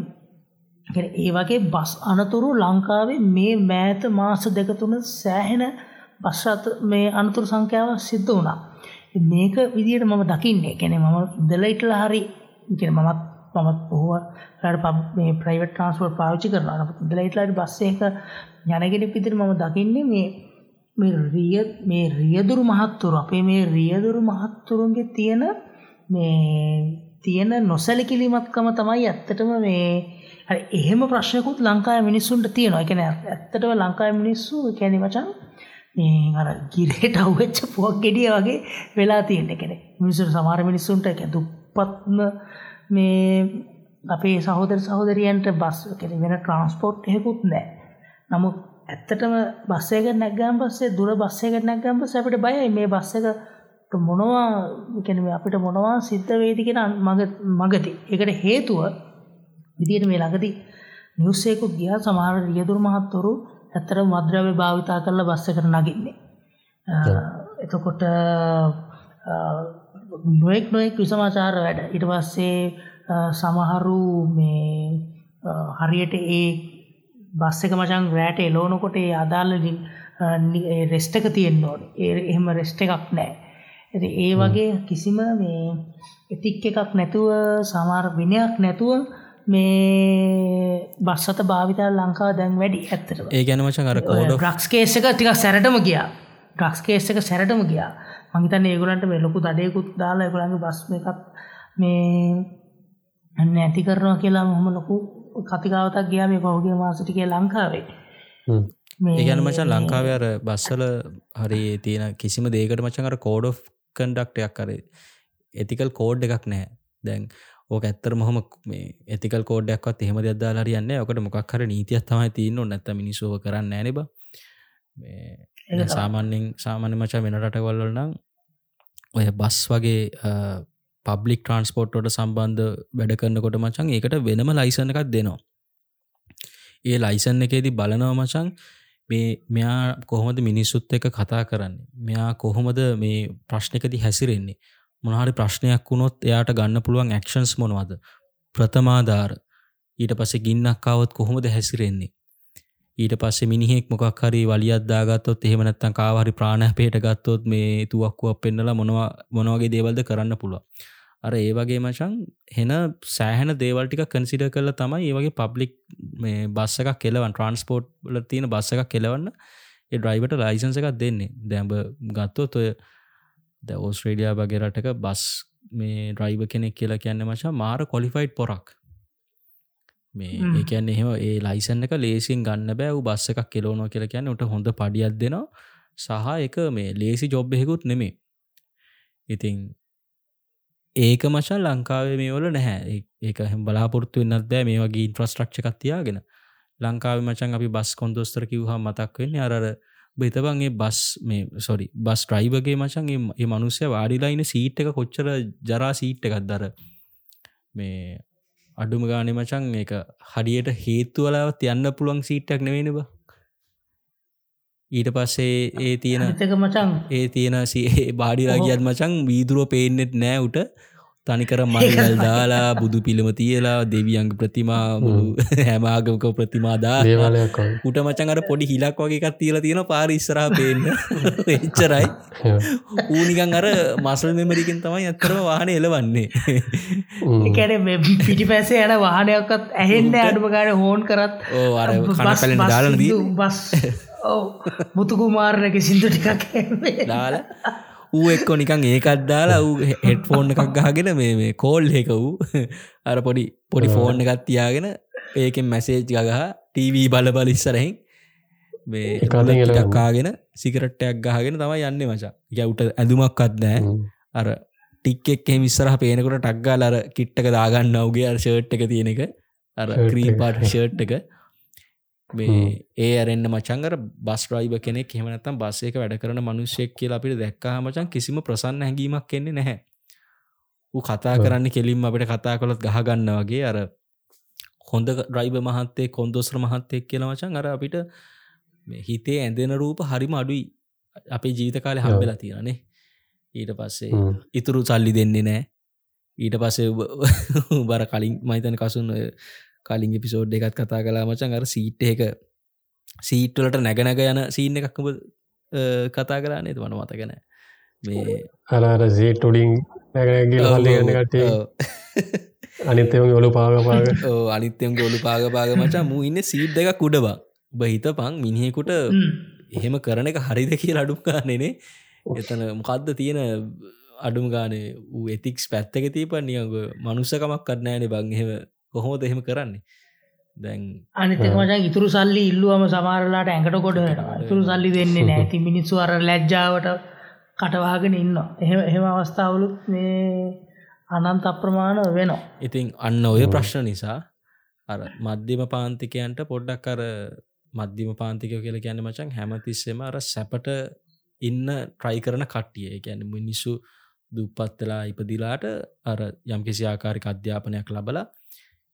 ඒ වගේ බස් අනතුරු ලංකාවේ මේ මෑත මාස දෙකතුන සෑහෙන බස්රත මේ අනතුරු සංඛ්‍යාව සිද්ධ වුණා මේක විදියට මම දකින්නේ කැනෙ මම දෙලයිටල හරි මමත් මමත් පොහුව පබ මේ ප්‍රයිවට් ට්‍රන්ස්පෝර්ට් පාවිච්චි කරන දෙලයිටලට බස්ස එක යනගෙන පිදිර මම දකින්නේ මේ මේ රිය මේ රියදුරු මහත්තුරු අපේ මේ රියදුරු මහත්තුරුන්ගේ තියෙන මේ තියෙන නොසැලකිලිමත්කම තමයි ඇත්තටම මේ එහෙම ප්‍රශ්නකුත් ලංකාය මිනිස්සුන්ට තියෙනවා. එකන ඇත්තටම ලංකාය මිනිස්සු කැනෙ මචන් මේ අර ගිරේට අව්වෙච්ච පුවක් ගෙඩිය වගේ වෙලා තියෙන කෙනෙ මිනිසුට සමාර මිනිස්සුන්ට එක දුප්පත්ම මේ අපේ සහෝදර සහෝදරියන්ට බස් කෙන වෙන ට්‍රන්ස්පෝට් එහෙකුත් නෑ නමුත් ඇත්තටම බස්සයක නැගම් පස්සේ දුර බස්සයක නැගම් පස අපිට බයයි. මේ බස්ස එක මොනවා කැනම අපිට මොනවා සිද්ධ වේදිකෙන මග මගති එකට හේතුව විදියට මේ ළඟදි නිවස්සේකුත් ගියා. සමහර රියදුරු මහත්තුරු ඇත්තට මද්‍රව්‍ය භාවිතා කරලා බස්ස කර නගින්නේ. එතකොට නොෙක් නොෙක් විසමාචාර වැඩ. ඉට පස්සේ සමහරු මේ හරියට ඒ බස් එක මචන් රෑට එලෝනකොට ඒ අදාල්ලින් රෙස්ටක තියෙන්න්න ඕන. ඒ එහෙම රෙස්ට එකක් නෑ. ඇති ඒ වගේ කිසිම මේ එතික් එකක් නැතුව සමාර විනයක් නැතුව මේ බස්සත භාවිතා ලංකාව දැන් වැඩි ඇත්තට ඒ ගැනමච කර කෝඩ ්‍රක්ස් කේසක ටික සැරටම ගියා. ්‍රක්ස් කේසක සැරටම ගියා. මහිතන්න ඒගුලන්ට මේ ලොකු දඩයකුත් දාලා එකුළන්ගේ බස්ම එකක් මේ ඇති කරනවා කියලා මොහම ලොකු කතිකාවතක් ගියා මේ පහුගේ මාසටිකය ලංකාවේ. ඒගැන මචන් ලංකාව අර බස්සල හරි තියෙන කිසිම දේකට මචන් අර කෝඩ් කන්ඩක්ටයක් කරේ එතිකල් කෝඩ් එකක් නෑ දැන් ඕක ඇත්තර මොහම ඇතිකල් කෝඩ්ඩක්වත් එහෙම දෙදදා හරියන්න ඔකට මොකක් හර නීතියක් තමයි තියන්න නැත්ත මිනිසුව කරන්න ඇනිබ සාමාන්‍යෙන් සාමාන්‍ය මචා වෙන රටවල්ල නම් ඔය බස් වගේ පබ්ලික් ට්‍රන්ස්පෝර්ට්ට සම්බන්ධ වැඩ කරන්නකොට මචන් ඒකට වෙනම ලයිසන එකක් දෙනවා. ඒ ලයිසන් එකේදී බලනව මචන් මේ මෙයා කොහොමද මිනිස්සුත් එක කතා කරන්න? මෙයා කොහොමද මේ ප්‍රශ්නකති හැසිරෙන්නේ මොනහරි ප්‍රශ්නයක් වුණොත් එයාට ගන්න පුළුවන් ඇක්ෂන්ස් මොනවද? ප්‍රථමාධාර. ඊට පස්සේ ගින්නක්කාවත් කොහොමද හැසිරෙන්නේ? ඊට පස්සේ මිනිහෙක් මොකක් හරි වලියත් දාගත්තොත් එහෙම නැත්තම් කාව හරි ප්‍රාණහපේට ගත්තොත් මේ තුවක්කුවක් පෙන්නලා මොනවා මොනවගේ දේවල්ද කරන්න පුළුවන්. අර ඒ වගේ මචන් හෙන සෑහන දේවල් ටික කන්සිඩ කරල තමයි ඒ වගේ පබ්ලික් මේ බස්ස එකක් කෙලවන් ට්‍රන්ස්පෝර්ට් ල තියෙන බස්ස එකක් කෙලවන්න ඒ ඩ්‍රයිවට ලයිසන්ස එකක් දෙන්නේ. දැම්බ ගත්තොත් ඔය ද ඕස්ට්‍රේඩියා වගේ රටක බස් මේ ඩ්‍රයිව කෙනෙක් කියලා කියන්න මචා මාර කොලිෆයිඩ් පොරක්. මේ හ්ම්. ඒකැන් එහෙම ඒ ලයිසන් එක ලේසින් ගන්න බෑ. බස්ස එකක් කෙලෝනෝ කියලා කියන්න උට හොඳ පඩියක් දෙනවා. සහ එක මේ ලේසි ජොබ් එහෙකුත් නෙමේ ඉතිං ඒක මචන් ලංකාවේ මේ වල නැහැ. ඒක හැම බලාපොරත්තු වෙන්නත් බෑ මේ වගේ ඉන්ෆ්‍රස්ට්‍රක්ෂ කත්තියාගෙන ලංකාව මචන් අපි බස් කොන්දොස්තර කිව්හා මතක් වෙන්නේ අරර බෙතබන්ගේ බස් මේ සොරි බස් ට්‍රයිවගේ මචන් ඒ- ඒ මනුස්සය වාඩිලායින සීට් එක කොච්චර ජරා සීට් එකත් දර මේ අඩුම ගානෙ මචන් එක හඩියට හේතුවලාවත් යන්න පුළුවන් සීට්ටක් නෙවෙනබ ඊට පස්සේ ඒ තියෙන මචන් ඒ තියෙන සේ බාඩිලා ගියත් මචන් වීදුරුව පේනෙත් නෑ උට තනිකර මල්ගල් දාලා බුදු පිළිම තියලා දෙවියංග ප්‍රතිමා හැමාගමක ප්‍රතිමා දා දේවාලයක් වගේ. උට මචන් අර පොඩි හිලක් වගේ එකක් තියලා තියෙන පාර ඉස්සරහ පේන්න. එච්චරයි. ඌනිකන් අර මසල් මෙමරිකින් තමයි ඇත්තරම වාහන එලවන්නේ. කැන පිටි පැසේ යන වාහනයක්කත් ඇහෙන්න අඩුම ගාන හෝන් කරත්. ඕ අර බස්- කනපලෙන් බස් දාලන දී සින්දු බස්. ඔව් මුතුකුමාරණක සිින්දු ටිකක්. දාලා ඌ එක්කො නිකන් ඒකත් දාලා ඌ හෙට් ෆෝන් එකක් ගහගෙන මේ මේ කෝල් එක වූ අර පොඩි පොඩි ෆෝන් එකත් තියාගෙන ඒකෙන් මැසේජ් ගහ ටීවී බල බල ඉස්සරහින් මේ. ටක්කාගෙන සිකරට්ටයක් ගහගෙන තමයි යන්න මචා ගැවුට ඇඳුමක්වත් නෑ උම්. අර ටික් එක් මිස්සරහ පේනකොට ටක්ගාල අර කිට්ටක දාගන්න ඔගේ අර ෂර්ට් එක තියෙන එක අර Shirt ක්‍රී එක. පාට ෂර්ට් එක මේ. ඒ අරෙන්න්න මචංගර බස් රයිබ කෙනෙක් හෙමනත්තම් බස්සේක වැඩ කරන මනුෂ්‍යයක් කියලා අපිට දැක්කා මචන් කිසිම ප්‍රසන්න හැඟීමක් කෙන්නේ නැහැ කතා. කරන්න කෙලින්ම අපිට කතා කොළොත් ගහගන්න වගේ අර හොඳ රයිබ මහත්තේ කොන්දොස්්‍ර මහත්තෙක් කියලා මචන් අර අපිට හිතේ ඇඳෙන රූප හරිම අඩුයි අපේ ජීවිත කාලය. හම්බෙලා තියෙනනේ ඊට පස්සේ. ඉතුරු සල්ලි දෙන්නේ නෑ ඊට පස්සේ බර කලින් මහිතන කසුන් කලින් එපිසෝඩ් එකත් කතා කලා මචන් අර සීට් එක සීට්වලට නැගනැග යන සීන්න එකක්ම කතා කරන්නේ වන මතගෙන මේ අර අර සීට් උඩින් නැගනැගිල හල්ල ගන්න කටේ ඔව්. අනිත්තවගේ ඔලු පාගපාග ඔව්, අනිත්‍යයම් ගොලු පාගපාග මචා. මු ඉන්න සීට් එක කුඩබා ඔබ හිත පං මිනිහෙකුට හ්ම්. එහෙම කරන එක හරිද කිය අඩුකානෙනේ එතන මොකක්ද තියෙන අඩුම ගානේ? වූ එතික්ස් පැත්තක තීපන් නියග මනුස්සකමක් කරනෑනේ බං එහෙම කොහොමද එහෙම කරන්නේ? දැන් අනිතක හ්ම්. මචන් ඉතුරු සල්ලි ඉල්ලුවම සමාරලාට ඇඟට ඇඟට ඉතුරු සල්ලි දෙන්නේ නැති මිනිස්සු අර ලැජ්ජාවට කටවාගෙන ඉන්න එහෙම එහෙම අවස්ථාවලුත් මේ අනන්ත අප්‍රමාණ වෙනවා. ඉතින් අන්න ඔය ප්‍රශ්න නිසා අර මධ්‍යම පාන්තිකයන්ට පොඩ්ඩක් අර මධ්‍යම පාන්තිකය කියල කියන්න මචන් හැමතිස්සෙම අර සැපට ඉන්න ට්‍රයි කරන කට්ටිය. ගැන මිනිස්සු දුප්පත්වෙලා ඉපදිලාට අර යම්කිසි ආකාරික අධ්‍යාපනයක් ලබලා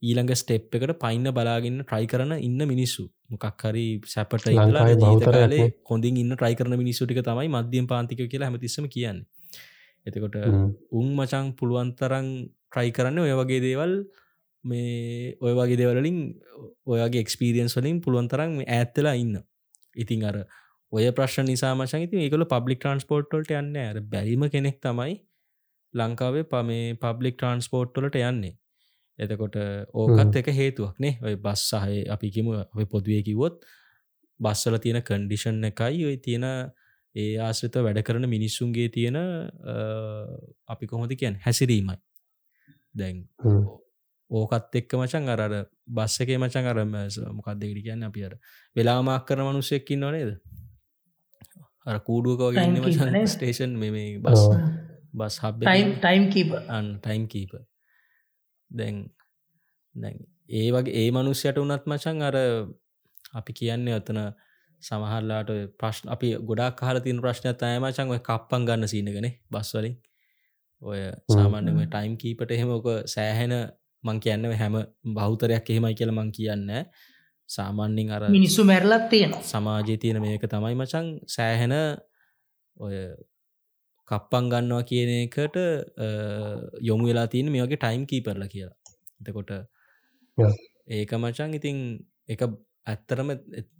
ඊළඟ ස්ටෙප් එකට පයින්න බලාගන්න ට්‍රයි කරන ඉන්න මිනිස්සු. මොකක් හරි සැපට ඉඳලා ලංකාවේ ජීවිත බහුතරයක් කාලේ නේ. හොඳින් ඉන්න ට්‍රයි කරන මිනිස්සුටික තමයි මධ්‍යම පාන්තික කියලා හැමතිස්සම කියන්නේ. එතකොට උන් මචං පුළුවන්තරං ට්‍රයි කරන්න ඔය වගේ දේවල් මේ ඔය වගේ දෙවලින් ඔයගේ එක්ස්පිරියන්ස් වලින් පුළුවන්තරම් ඇත්තලා ඉන්න. ඉතින් අර ඔය ප්‍රශ්න නිසා මචන් ඉතින් ඒකල පබ්ලික් ට්‍රන්ස්පෝර්ට්වලට යන්න අර බැරිම කෙනෙක් තමයි ලංකාවේ පමේ පබ්ලික් ට්‍රන්ස්පෝර්ට්වලට යන්නේ එතකොට ඕකත් එක හේතුවක් නේ. ඔය බස් සහය අපිකිම ඔය පොදුවේ කිවොත් බස්සල තියෙන කන්ඩිෂන් එකයි ඔය තියෙන ඒ ආශ්‍රිත වැඩ කරන මිනිස්සුන්ගේ තියෙන අපි කොහොද කියන් හැසිරීමයි. දැන් ඕකත් එක්ක මචන් අර අර බස්ස එක මචන් අරම මොකක්දෙකට කියන්න අපි අර වෙලාමාක් කරන මනුස්සෙක්කින්න නේද? අර කූඩුවක වගේ ඉන්න Timekeeper මචන් නේද? ස්ටේෂන් මේ bus. Bus hub time time keep on time කීප දැන් ඒ වගේ ඒ මනුස්්‍යයට උනත් මචන් අර අපි කියන්නේ ඔතන සමහරලාට ප්‍රශ්න අපි ගොඩක් කාල තින ප්‍රශ්නයක් අය මචන් ඔය කප්පන් ගන්න සීනගනේ බස්වලින් ඔය සාමාන්‍යම ටයිම් කීපට එහෙම ඕක සෑහෙන මං කියන්න හැම බෞතරයක් එහෙමයි කියල මං කියන්න. සාමාන්‍යින් අර මිනිස්සු මැරලත් තියෙනවා. සමාජය තියෙන මේක තමයි මචන් සෑහෙන ඔය කප්පන් ගන්නවා කියන එකට යොමු වෙලා තියෙන මේ වගේ ටයිම් කීපරල කියලා. එතකොට. ඒක මචන් ඉතින් එක ඇත්තරම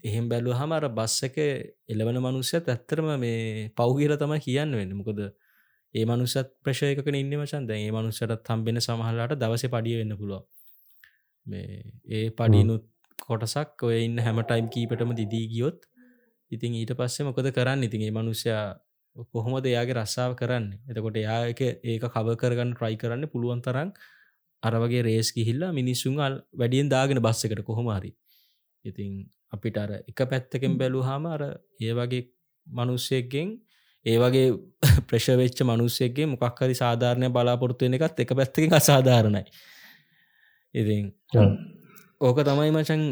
එහෙම බැලු හමර බස්ස එක එලවන මනුස්්‍යත් ඇත්තරම මේ පෞගීල තමයි කියන්න වෙන්න. මොකද ඒ මනුසත් ප්‍රශයක ඉන්න මචන් දැන් ඒ මනුස්සට තම්බෙන සමහලාට දවස පඩිය වෙන්න පුළුව මේ ඒ පඩිනුත් කොටසක් ඔය ඉන්න හැම ටයිම් කීපටම දිදී ගියොත් ඉතින් ඊට පස්සේ මොකද කරන්න? ඉතින් ඒ මනුස්්‍යයා කොහොමද එයාගේ රස්සාාව කරන්න? එතකොට එයා එක ඒක කව කරගන්න ට්‍රයි කරන්න පුළුවන් තරම් අරවගේ රේස් කිහිල්ලා මිනිස්සුන් අල් වැඩියෙන් දාගෙන බස්ස එකට කොහොමහරි ඉතින් අපිට අර එක පැත්තකෙන් බැලූ හාම අර ඒ වගේ මනුස්සයක්ගෙන් ඒ වගේ ප්‍රශවෙච්ච මනුස්සයගේ මොකක්හරි සාධාරණය බලාපොරත්තුවෙන එකත් එක පැත්තකින් අසාධාරණයි. ඉතින් ඕක තමයි මචන්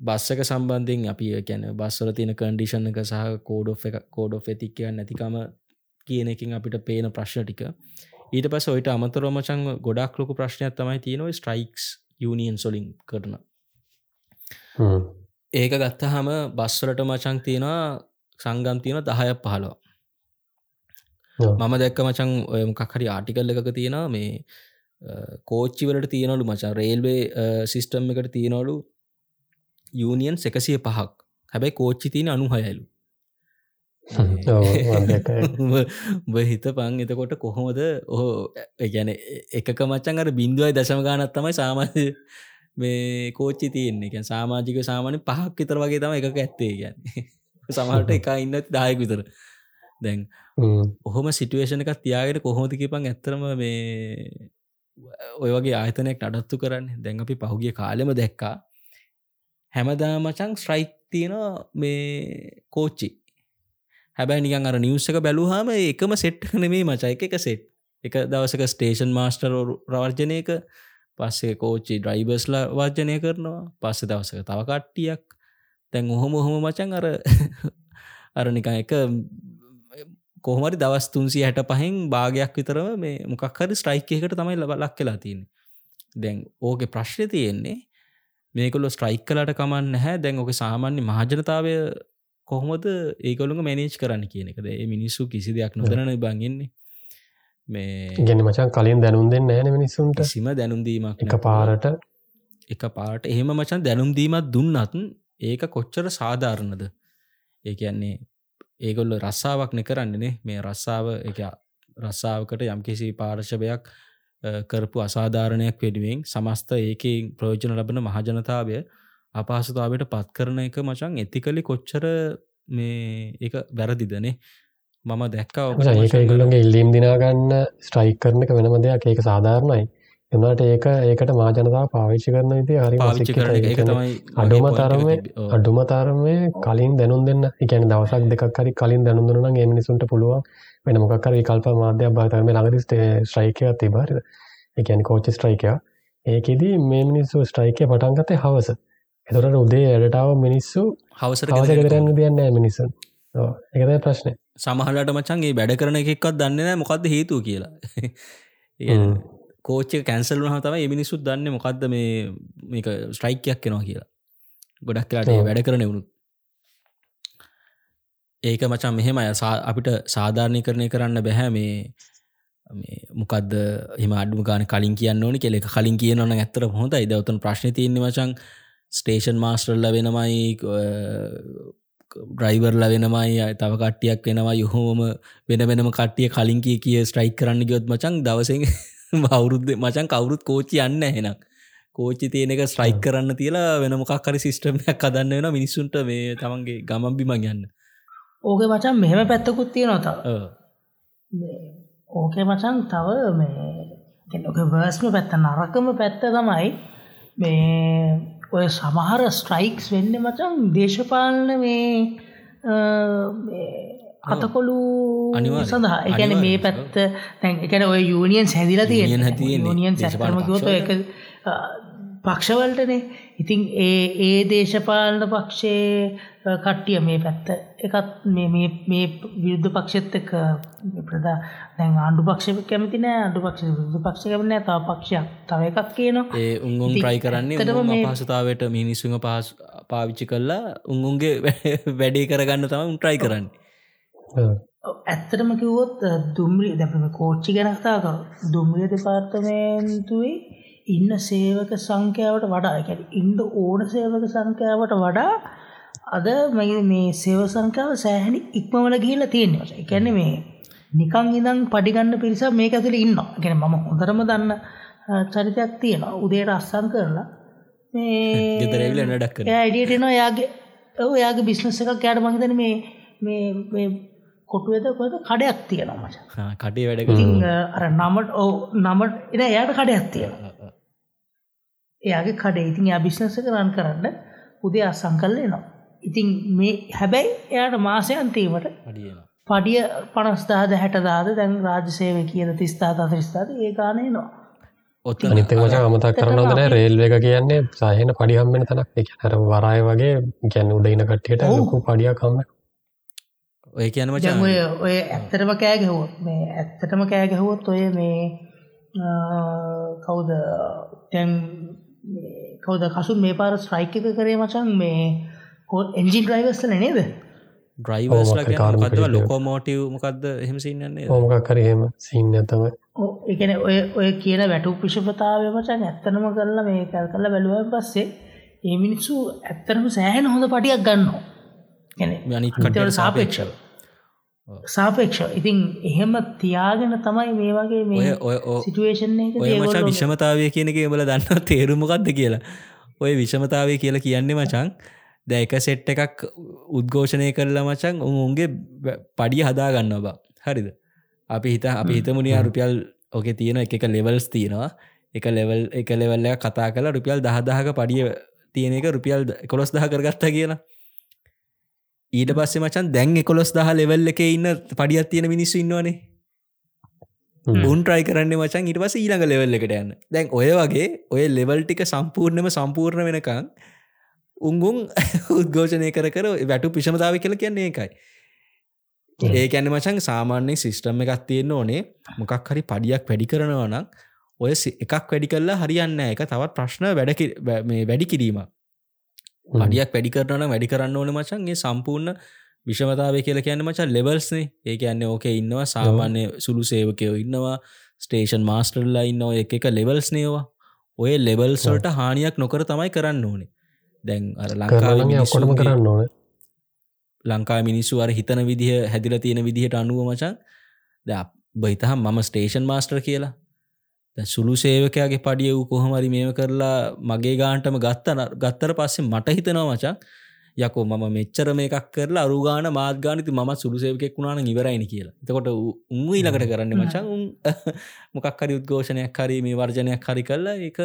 බස්සක සම්බන්ධෙන් අපි ගැන බස්සල තියෙන කන්ඩිෂන් එක සහ කෝඩ් එක කෝඩ් ඇතික්කය නැතිකම කියන එකින් අපිට පේන ප්‍රශ්න ටික. ඊට පස ඔයිට අමතර මචන් ගොඩක් ලොක ප්‍රශ්නයක් තමයි තියෙනව ස්ට්‍රයික්ස් යුනියන් සොලින් කරන. ඒක ගත්තහම බස්වලට මචන් තියෙනවා සංගම් තියෙන දහය පහලෝ මම දැක්ක මචන් ඔය මොකක්හරි ආටිකල් එකක තියෙනවා මේ කෝච්චිවලට තියෙනලු මචා රේල්වේ සිිස්ටම් එකට තියෙනවලු යූනියන් එකසිය පහක්. හැබැයි කෝච්චි තියෙන අනුහයලු. බ හිත පං එතකොට කොහොමද? ඔහෝ ගැන එකක මච්චන් අර බින්දුවයි දශම ගානත් තමයි සාමාන්‍ය මේ කෝච්චි තියෙන්නේ. ගැන් සාමාජික සාමාන්‍ය පහක් විතර වගේ තම එකක ඇත්තේ ගැන්නේ සමහට එක ඉන්න දායක විතර. දැන් ඔහොම සිටුවේෂණ එකක් තියාගෙන කොහොමතිකිපන් ඇත්තරම මේ ඔය වගේ ආයතනයක් නඩත්තු කරන්න. දැන් අපි පහුගිය කාලෙම දැක්කා හැමදා මචං ස්ට්‍රයික් තියෙනවා මේ කෝච්චි හැබැයි නිකන් අර නිවස්සක බැලූහම එකම සෙට්න මේ මචයික එක සෙට් එක දවසක ස්ටේෂන් මාස්ටර් රවර්ජනයක පස්සේ කෝච්චි ඩ්‍රයිබස්ල වර්ජනය කරනවා පස්ස දවසක තව කට්ටියක්. තැන් ඔහොම ඔහොම මචන් අර අර නිකන් එක කොහමරි දවස් තුන්සි හැට පහෙන් භාගයක් විතරම මේ මොකක්හරි ස්ට්‍රයික්කයකට තමයි ලබ ලක් කලා තියෙන දැන් ඕක ප්‍රශ්්‍ය තියෙන්නේ මේකොල ස්ට්‍රයික් කලට කමන්න නැහැ. දැන් ඕක සාමාන්‍ය මහජනතාවය කොහොමද ඒකොළුඟ මැනේජ් කරන්න කියන එකද? ඒ මිනිස්සු කිසි දෙයක් නොදරන බංගෙන්නේ මේ ගැන මචන් කලින් දැනුම් දෙන්න ෑන මිනිස්සුන්ට. සිම දැනුම්දීමක් එක පාරට එක පාට එහෙම මචන් දැනුම්දීමත් දුන්නත් ඒක කොච්චර සාධාරණද? ඒ කියන්නේ ඒගොල්ල රස්සාාවක් න කරන්නනේ මේ රස්සාාව එක රස්සාාවකට යම්කිසි පාර්ශවයක් කරපු අසාධාරණයක් වෙඩුවෙන් සමස්ත ඒකෙන් ප්‍රයෝජන ලබන මහජනතාවය අපහසුතාවට පත් කරන එක මචන් ඇතිකලි කොච්චර මේ එක වැරදිදනේ. මම දැක්කා ඒකගුලගේ ඉල්ලීම් දිනාගන්න ස්ට්‍රයික් කරන එක වෙනම දෙයක්. ඒක සාධාරණයි. එනට ඒක ඒකට මාජනතාව පාවිච්චි කරන ඉති හරි අඩුම තරම අඩුම තරමේ කලින් දැනුන්. දෙන්න එකන දවසක් දෙකක් හරි කලින් දැනුදුරන එමිනිසුන්ට පුළුවන් වෙන මොකක්කර විකල්ප මාධ්‍යයක් භාතරම ළඟදි ස්ට්‍රයිකය තිබාරිද එකන කෝච්චි ස්ට්‍රයිකයා ඒකෙදී මේ මිනිස්සු ස්ට්‍රයිකය පටන්ගතේ හවස. එතොට උදේ ඇඩටාව මිනිස්සු හවසර කරන්න දෙයන්න මිනිසන් එකද ප්‍රශ්නය සමහලට මචන්ගේ වැඩ කරන එකක්වත් දන්න මොකක්ද හේතුව කියලා. කෝච්ච කැන්සල් වහ තම මිනිසුත් දන්න මොකක්ද මේ මේක ස්ට්‍රයික්යක් කෙනවා කියලා. ගොඩක් කලාට වැඩ කරන වුණුත් ඒක මචන් මෙහෙම අපිට සාධාරණය කරණය කරන්න බැහැ මේ මොකක්ද එම අඩු ගාන කලින් කියන්න ඕනි කෙලෙ කලින් කියනවන ඇත්තර හොඳ ඉදවතන් ප්‍රශ්න තියන්නේ මචන් ස්ටේෂන් මාස්ටර්ල්ල වෙනමයි ඩ්‍රයිවර්ල වෙනමයි තව කට්ටියක් වෙනවා යොහෝම වෙන වෙනම කට්ටිය කලින් කිය කිය ස්ට්‍රයික් කරන්න ගයොත් මචන් දවසෙන් අවුරුද්ධ මචන් කවුරුත් කෝච්චි යන්න හෙනක්. කෝච්චි තියෙන එක ස්ට්‍රයික් කරන්න තියලා වෙන මොකක්කරි සිිස්ටම්යක් කදන්න වෙන මිනිස්සුන්ට මේ තමන්ගේ ගමම්බිමං යන්න ඕක මචන් මෙහෙම පැත්තකුත් තියෙනවත ඕකේ මචන් තව මේ ඔක වර්ස්ම පැත්ත නරකම පැත්ත තමයි මේ ඔය සමහර ස්ට්‍රයික්ස් වෙන්න මචන් දේශපාලන මේ අතකොළු සඳහා. එකන මේ පැත්ත තැන් එකන ඔය යුනියන් සැදිල තියෙන යනියන් සැකරමකවත එක පක්ෂවලටනේ. ඉතින් ඒ ඒ දේශපාලන පක්ෂයේ කට්ටිය මේ පැත්ත. එකත් මේ විරුද්ධ පක්ෂෙත් එක ප්‍රදා දැන් ආණ්ඩු පක්ෂ කැමති නෑ. අඩු පක්ෂ විරුද්ධ පක්ෂ කැමනෑ තව පක්ෂයක්. තව එකක් කියනවා. ඒ උන්ගුන් ට්‍රයි කරන්නේ පහසුතාවට මිනිස්සුම පහස් පාවිච්චි කල්ලා උන්ගුන්ගේ වැඩේ කරගන්න තම උන්ට්‍රයි කරන්න. ඇත්තටම කිව්වොත් දුම්රී දැපම කෝච්චි ගැනකතා කර දුම්රිය දෙපාර්තමේන්තුවේ ඉන්න සේවක සංඛ්‍යාවට වඩා. ඉන්ඩ ඕන සේවක සංඛ්‍යාවට වඩා අද මේ සේව සංඛ්‍යාව සෑහැනි ඉක්මවල ගිහිල්ල තියෙනවා. එකැන මේ නිකං ඉදං පඩිගන්න පිරිස මේ ඇතුළ ඉන්න ගැන මම හොඳරම දන්න චරිතයක් තියෙනවා. උදේට අස්සං කරලා ගෙදරවිල ඩක් ඇඩියටනවා යාගේ ඔයාගේ බිස්නස එකක්. යාට මහිතන මේ මේ කොටුවද කොද කඩයක් තියෙනවා මච. කටේ වැඩ අර නමට ඕ නමට එන එයාට කඩයක් තියෙන එයාගේ කඩේ. ඉතින් යා බිශ්නසක රන් කරන්න උදේ අසංකල්ලේ නවා ඉතින් මේ හැබැයි එයාට මාසය අන්තීමට පඩිය පනස්දාද හැටදාද දැන් රාජසේව කියන තිස්ථාත අතරිස්ථාත ඒ ගානය නවා ඔත් අනිත මච අමතක් කරනදන රේල් එක කියන්නේ සාහන පඩිහම්මෙන තනක්. හර වරාය වගේ ගැන්න උඩයින කට්ටියට ලොකු පඩියකම්ම ඔය කියන ඔය මචන් ඔය ඇත්තටම කෑගැහුවොත් මේ ඇත්තටම කෑගැහුවොත් ඔය මේ කවුද තැන් කවද කසු මේ පාර ස්ට්‍රයික එක කරේ මචන් මේ එන්ජින් ්‍රයිවස්සල නේද? මොකද විද්‍යාව. ලොකෝමෝටව් මොකක්ද එහෙම සින්නන්නේ ඕමකක් කරහෙම සින්න තමයි. එකන ඔය ඔය කියන වැටු පිෂපතාවය මචන් ඇත්තනම කරලා මේ කල් කරලා බැලුව පස්සේ ඒ මිනිස්සු ඇත්තරම සෑහන හොඳ පටියක් ගන්නවා. ගැන සාපේක්ෂව. සාපේක්ෂ ඉතින් එහෙම තියාගෙන තමයි මේ වගේ මේ ඔය සිටුවේෂන් එක විෂමතාවය කියන එක බල දන්න තේරුමකක්ද කියලා. ඔය විෂමතාවය කියලා කියන්නේ මචන් දැක සෙට් එකක් උද්ඝෝෂණය කරලා මචන් උන් උන්ගේ පඩිය හදා ගන්න බා. හරිද? අපි හිත අපි හිතමුණයා රුපියල් ඕක තියෙන එක ලෙවල්ස් තියෙනවා. එක ලෙවල් එක ලෙවල්ල කතා කලා රුපියල් දහදාහක පඩිය තියෙන එක රුපියල් කොළොස් දහ කරගත්තා කියලා. ඊට පස්සේ මචන් දැන් එකොළොස් දහ ලෙවල් එක ඉන්න පඩියත් තියෙන මිනිස්සු ඉන්නවනේ. උන් ට්‍රයි කරන්න මචන් ඉට පස ඊළඟ ලෙවල් එකට යන්න. දැන් ඔය වගේ ඔය ලෙවල් ටික සම්පූර්ණම සම්පූර්ණ වෙනකං උංගුන් උද්ගෝෂණය කර කර වැටු පිෂමතාව කියල කියන්නේ එකයි ඒ ඇන්න මචන් සාමාන්‍ය සිිස්ටම් එකක් තියෙන්න්න ඕනේ. මොකක් හරි පඩියක් වැඩි කරනවා නම් ඔය එකක් වැඩි කරලා හරියන්න එක තවත් ප්‍රශ්න වැඩ කිරීම පඩියක් වැඩි කරන වැඩි කරන්න ඕන මචන්ගේ සම්පූර්ණ විෂමතාව කියල කියන්න මචන් ලෙවල්ස්නේ ඒ කියන්නේ ඕක ඉන්නවා සාමාන්‍ය සුළු සේවකයෝ ඉන්නවා ස්ටේෂන් මාස්ටර්ල්ලා ඉන්න එක එක ලෙවල්ස් නේවා ඔය ලෙවල්සල්ට හානියක් නොකර තමයි කරන්න ඕනේ දැන් අර ලංකාව ඔකොටම කරන්න ඕන. ලංකා මිනිස්සු අර හිතන විදිහ හැදිල තියෙන විදිහට අනුව මචන්. ද බහිතහම් මම ස්ටේෂන් මාස්ටර් කියලා. දැන් සුළු සේවකයාගේ පඩිය වූ කොහමරි මේම කරලා මගේ ගාන්ටම ගත්තන ගත්තර පස්සේ මට හිතනවා මචන් යකෝ මම මෙච්චර මේකක් කරලා අරුගාන මාත්ගානති ම සුළු සේවකෙක් වුණාන ඉවරයිනි කියලා. එතකොට උන් ඊලකට කරන්න මචන් උන් මොකක් හරි උද්ඝෝෂණයක් හරි මේ වර්ජනයක් හරි කරලා එක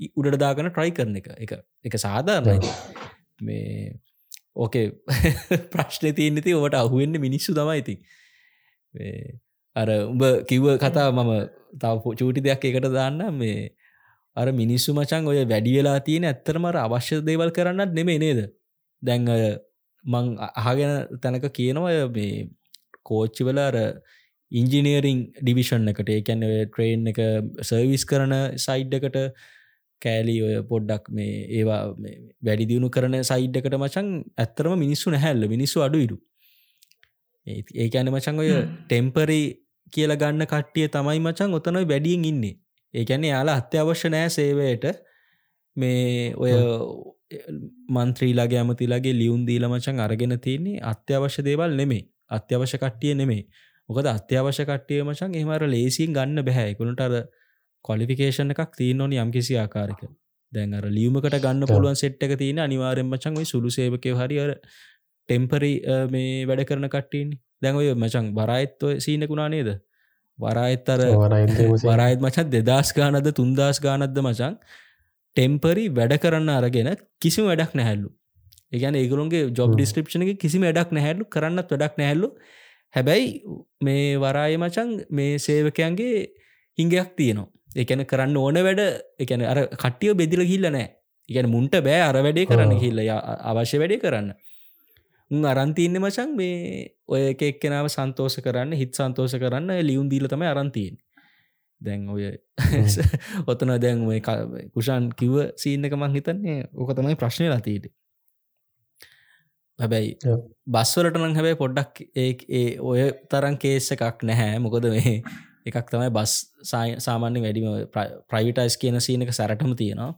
උඩදාගන ට්‍රයි කරන එක. එක එක සාධාරණයි. මේ ඕකේ ප්‍රශ්න තියන්නති ඔට අහුවෙන්න්න මිනිස්සු තමයි ඉතින්. අර උඹ කිව්ව කතා මම තව චූටි දෙයක් එකට දාන්න. මේ අර මිනිස්සු මචන් ඔය වැඩි වෙලා තියෙන ඇත්තරමර අවශ්‍ය දේවල් කරන්නත් නෙමේ නේද? දැන් මං අහගෙන තැනක කියනවය මේ කෝච්චිවල අර ඉංජිනීරිං ඩිවිෂන් එකට ඒකැන්න ට්‍රේන් එක සර්විස් කරන සයිඩ් එකට කෑලි ඔය පොඩ්ඩක් මේ ඒවා වැඩි දියුණු කරන සයිඩ් එකට මචන් ඇත්තරම මිනිස්සු නැහැල්ල. මිනිස්සු අඩුයිරු ඒකැන මචන් ඔය ටෙම්පරි කියල ගන්න කට්ටිය තමයි මචන් ඔතනයි වැඩියෙන් ඉන්නේ. ඒකැන්නේ යාලා අත්‍යවශ්‍ය නෑ සේවයට. මේ ඔය මන්ත්‍රීලාගේ ඇමතිලාගේ ලියුන් දීල මචන් අරගෙන තියන්නේ අත්‍යවශ්‍ය දේවල් නෙමේ අත්‍යවශ්‍ය කට්ටිය නෙමේ මොකද අත්‍යවශ්‍ය කට්ටිය මචන් එහමර ලේසින් ගන්න බැහැ. කුණට අර කොලිෆිකේෂන් එකක් තියන ඕනි යම්කිසි ආකාරක දැන් අර ලියුමකට ගන්න පුළුවන් සෙට් එක තියෙන අනිවාරෙන් මචන් ඔයි සුළු සේවකය හරිර ටෙම්පරි මේ වැඩ කරන කට්ටන්නේ දැන් ඔය මචන් බරයිත්ව සීනකුණා නේද? වරායත්තර වරයිත් මචත් දෙදස් ගානද තුන්දස් ගානද්ද මචන් ටෙම්පරි වැඩ කරන්න අරගෙන කිසිම වැඩක් නැහැල්ලු ඒගැන ඒගරුන්ගේ ජොබ් ඩිස්ක්‍රපෂන එක කිසිම වැඩක් නැහැල්ලු කරන්නත් වැඩක් නැහැල්ලු හැබැයි මේ වරාය මචන් මේ සේවකයන්ගේ හිංගයක් තියනවා එකන කරන්න ඕන වැඩ එකන අර කට්ටිය බෙදිල හිල්ල නෑ ඉගැන මුන්ට බෑ අර වැඩේ කරන්න හිල්ල අවශ්‍ය වැඩේ කරන්න. උන් අරන්තියන්න මචන් මේ ඔය එක එක්කෙනාව සන්තෝස කරන්න හිත් සන්තෝස කරන්න ලියුන් දීල තමයි අරන්තියෙන් දැන් ඔය ඔතන දැන් ඔය කුෂාන් කිව්ව සීන්න එක මං හිතන්නේ ඕක තමයි ප්‍රශ්නය ලතීට හැබැයි බස්වලට නම් හැබැයි පොඩ්ඩක් ඒ ඔය තරන් කේස්ස එකක් නැහැ. මොකොද මේ එකක් තමයි බස් සාමාන්‍ය වැඩිම ප්‍රයිවිටයිස් කියන සීනක සැරටම තියෙනවා.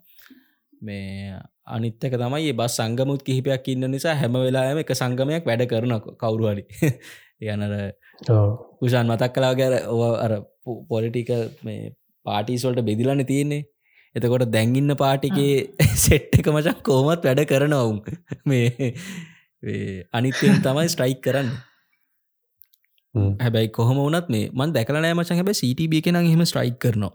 මේ අනිත්තක තමයි බස් සංගමුත් කිහිපයක් ඉන්න නිසා හැම වෙලාම එක සංගමයක් වැඩ කරන කවුරුහරි යනර කුෂාන් මතක් කලා ගැර අර පොලිටික මේ පාටිස්වල්ට බෙදිලන්න තියෙන්නේ. එතකොට දැංගින්න පාටිකේ සෙට් එක මචක් කෝමත් වැඩ කරනවුම් මේ අනිත්‍යයෙන් තමයි ස්ට්‍රයික් කරන්න හැබැයි කොහොම වනත් මේ මන් දැකලනෑ මචන් හැබැ සිටබ කෙන හෙම ස්ට්‍රයික් කරනවා.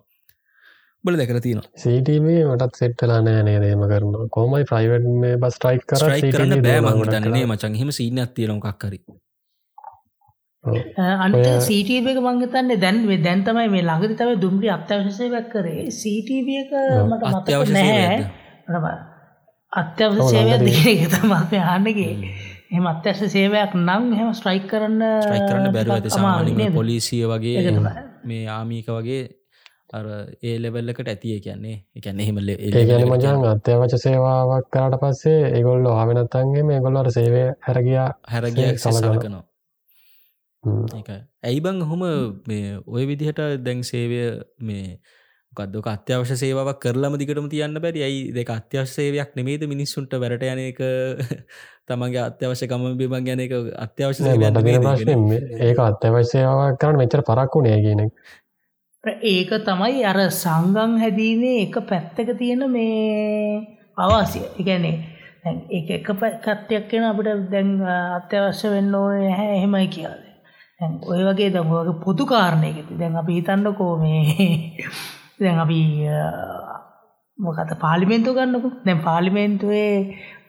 බල දැකර තින සටව මටත් සෙට්ටලා නෑ නේදේම කරන කොමයි ප්‍රයිවට් මේ බස් ට්‍රයික් කර කරන්න බෑම දන්නේ මචන් හෙම සිීන ඇතිරකක්කරි අන්ත සීටබ එක මංගතන්නේ දැන් දැන් තමයි මේ ළඟදි තමයි දුම්රි අත්‍යවශසයවක් කරේ. සීටබ එක මට මත අත්‍යවශ්‍ය නෑ අත්‍යවශ සේවය දෙක තම අප ආන්නගේ එම අත්‍යශ සේවයක් නම් හෙම ස්ට්‍රයික් කරන්න ස්ට්‍රයික් කරන්න බැරුව ඇති සාමාන්‍ය නේද? පොලිසිය වගේ. මේ ආමීක වගේ ඒ ලෙවල්ලකට ඇතිය කියන්නේ එකන්න එහෙම ඒගැන මජන් අත්‍යවච සේවාවක් කරට පස්සේ ඒගොල්ල ආවෙනත්තන්ගේ මේ ගොල්ලට සේවය හැරගියා හැරගිය සලකන. සලකනවා ඒකයි. ඇයි බං හොම මේ ඔය විදිහට දැන් සේවය මේ ගදක අත්‍යවශ්‍ය සේවාවක් කරලම දිකටම තියන්න බැරි. ඇයි? දෙක අත්‍යවශ්‍ය සේවයක් නෙමේද මිනිස්සුන්ට වැරට යන එක? තමන්ගේ අත්‍යවශ්‍ය කම බිමන් ගැන එක අත්‍යවශ්‍ය? ඒක අත්‍යවශ්‍යයාවක් කරන්න මෙච්චර පරක්වුණේ කියනෙ ඒක තමයි අර සංගම් හැදීමේ එක පැත්තක තියෙන මේ අවාසිය එකනේ ඒ එක කට්ටයක් කෙන අපිට දැන් අත්‍යවශ්‍ය වෙන්න ඕනේ නැහැ එහෙමයි කියද ඔය වගේ දම වගේ පොදු කාරණයකති දැන් අපි හිතන්නකෝ මේ දැන් අපි මොකත පාලිමෙන්තු ගන්නකු. දැන් පාලිමේන්තුවේ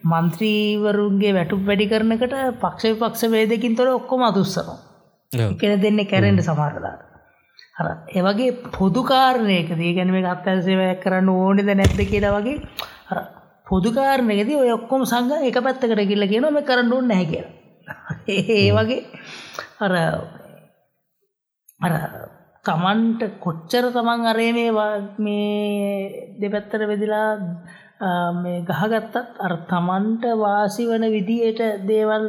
මන්ත්‍රීවරුන්ගේ වැටු වැඩි කරනකට පක්ෂ පක්ෂ වේදකින් තොර ඔක්කොම අදුස්සනවා. කෙන දෙන්න කැරෙන්ට සමාරලාට හර ඒවගේ පොදුකාරණයක දී ගැන මේ අත්තසේවයක් කරන්න ඕනෙද නැද්ද කියලා වගේ හර පොදුකාරණයකදී ඔය ඔක්කොම සංග එක පැත්තකට කිල්ල කියන මේ කරන්න ඕන්න නැහැ කියලා. ඒ වගේ අර අර තමන්ට කොච්චර තමන් අරේ මේ මේ දෙපැත්තර වෙදිලා ගහගත්තත් අර තමන්ට වාසි වන විදියට දේවල්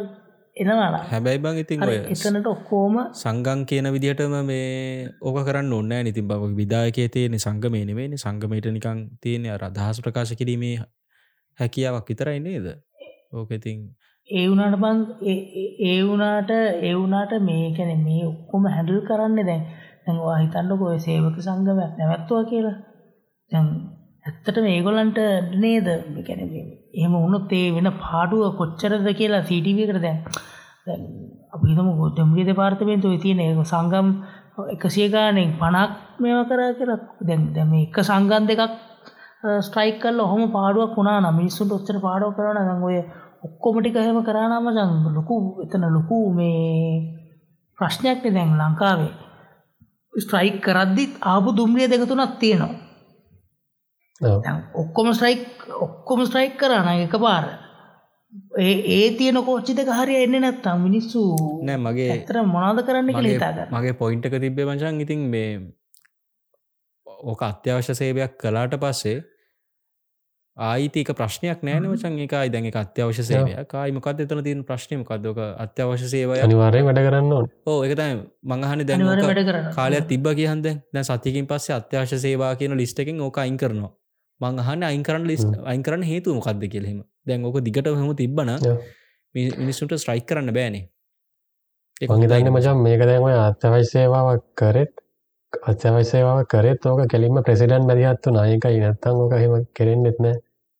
එනවාලා හැබැයි බං ඉතින් ඔය එතනට ඔක්කෝම සංගං කියන විදිහටම මේ ඕක කරන්න ඔන්න නිතින් බව විදායකය තියෙන සංගමය නෙවෙයි සංගමයට නිකං තියෙන අර අදහස් ප්‍රකාශ කිරීමේ හැකියාවක් විතරයි නේද? ඕක ඉතින් ඒ වුණට බං ඒ- වුණාට ඒ වුණාට මේ කැන මේ ඔක්කොම හැඩල් කරන්න දැන් දැන්වා හිතන්නක ඔය සේවක සංගමයක් නැවැත්තුවා කියලා. දැන් ඇත්තට මේගොලන්ට නේද? කැන එහෙම උනුත් ඒ වෙන පාඩුව කොච්චරද කියලා සිටිවකට දැන් දැන් අපිතම ගොතම්ගේ දෙපාර්තමේන්තුව තියෙන ඒ සංගම් එකසිය ගානෙන් පනක් මේව කරා කියලා. දැන් දැම එක සංගන් දෙකක් ස්ට්‍රයික් කල්ල හොම පාඩුවක් වුණා මිනිස්සුන්ට ඔච්චර පාඩුව කරන දැන් ඔය ඔක්කොමටික එහෙම කරානාම ජං ලොකු එතන ලොකු මේ ප්‍රශ්නයක්න දැන් ලංකාවේ. ස්ට්‍රයික් කරද්දිත් ආපු දුම්රිය දෙකතුනක් තියෙනවා. දැන් ඔක්කොම ස්ට්‍රයික් ඔක්කොම ස්ට්‍රයික් කරන එක පාර. ඒ ඒ තියෙන කෝච්චි දෙක හරි එන්න නැත්තම් මිනිස්සු නෑ මගේ ඇතර මොනාද කරන්න කියලා මගේ හිතාගන්න. මගේ පොයින්ට එක තිබ්බේ මචන් ඉතින් මේ ඕක අත්‍යවශ්‍ය සේවයක් කලාට පස්සේ ආයිතික ප්‍රශ්නයක් නෑන වචන් එකයි දැන් එක අත්‍යවශ්‍ය සේවය කායිමකත් එතන තින් ප්‍රශ්නයමකක්දක අත්‍යවශ්‍ය සේවය අනිවාරය වැඩ කරන්න ඕ එකතයි මංහන දැන් කාලයක් තිබ කියහන්ද දැන්. සතිකින් පස්සේ අත්‍යවශ්‍ය සේවා කියන ලිස්ටකින් ඕක අයින් කරනවා. මංහන අයින් කරන්න ලිස් අයින් කරන්න හේතු මොකක්ද කියලෙම දැන් ඕක දිගට හම Yeah. මිනිස්සුන්ට ස්ට්‍රයික් කරන්න බෑනේ. මංහිතන්න හොඳයි. මචන් මේක දැන්ව අත්‍යවයි සේවාවක් කරෙත් අත්‍යවයි සේවාව කරෙත් ඕක කෙලින්ම ප්‍රසිඩන්් බැදිහත්තු නායකයි නැත්තං ඕක හෙම කෙරෙන්න්නෙත් නෑ.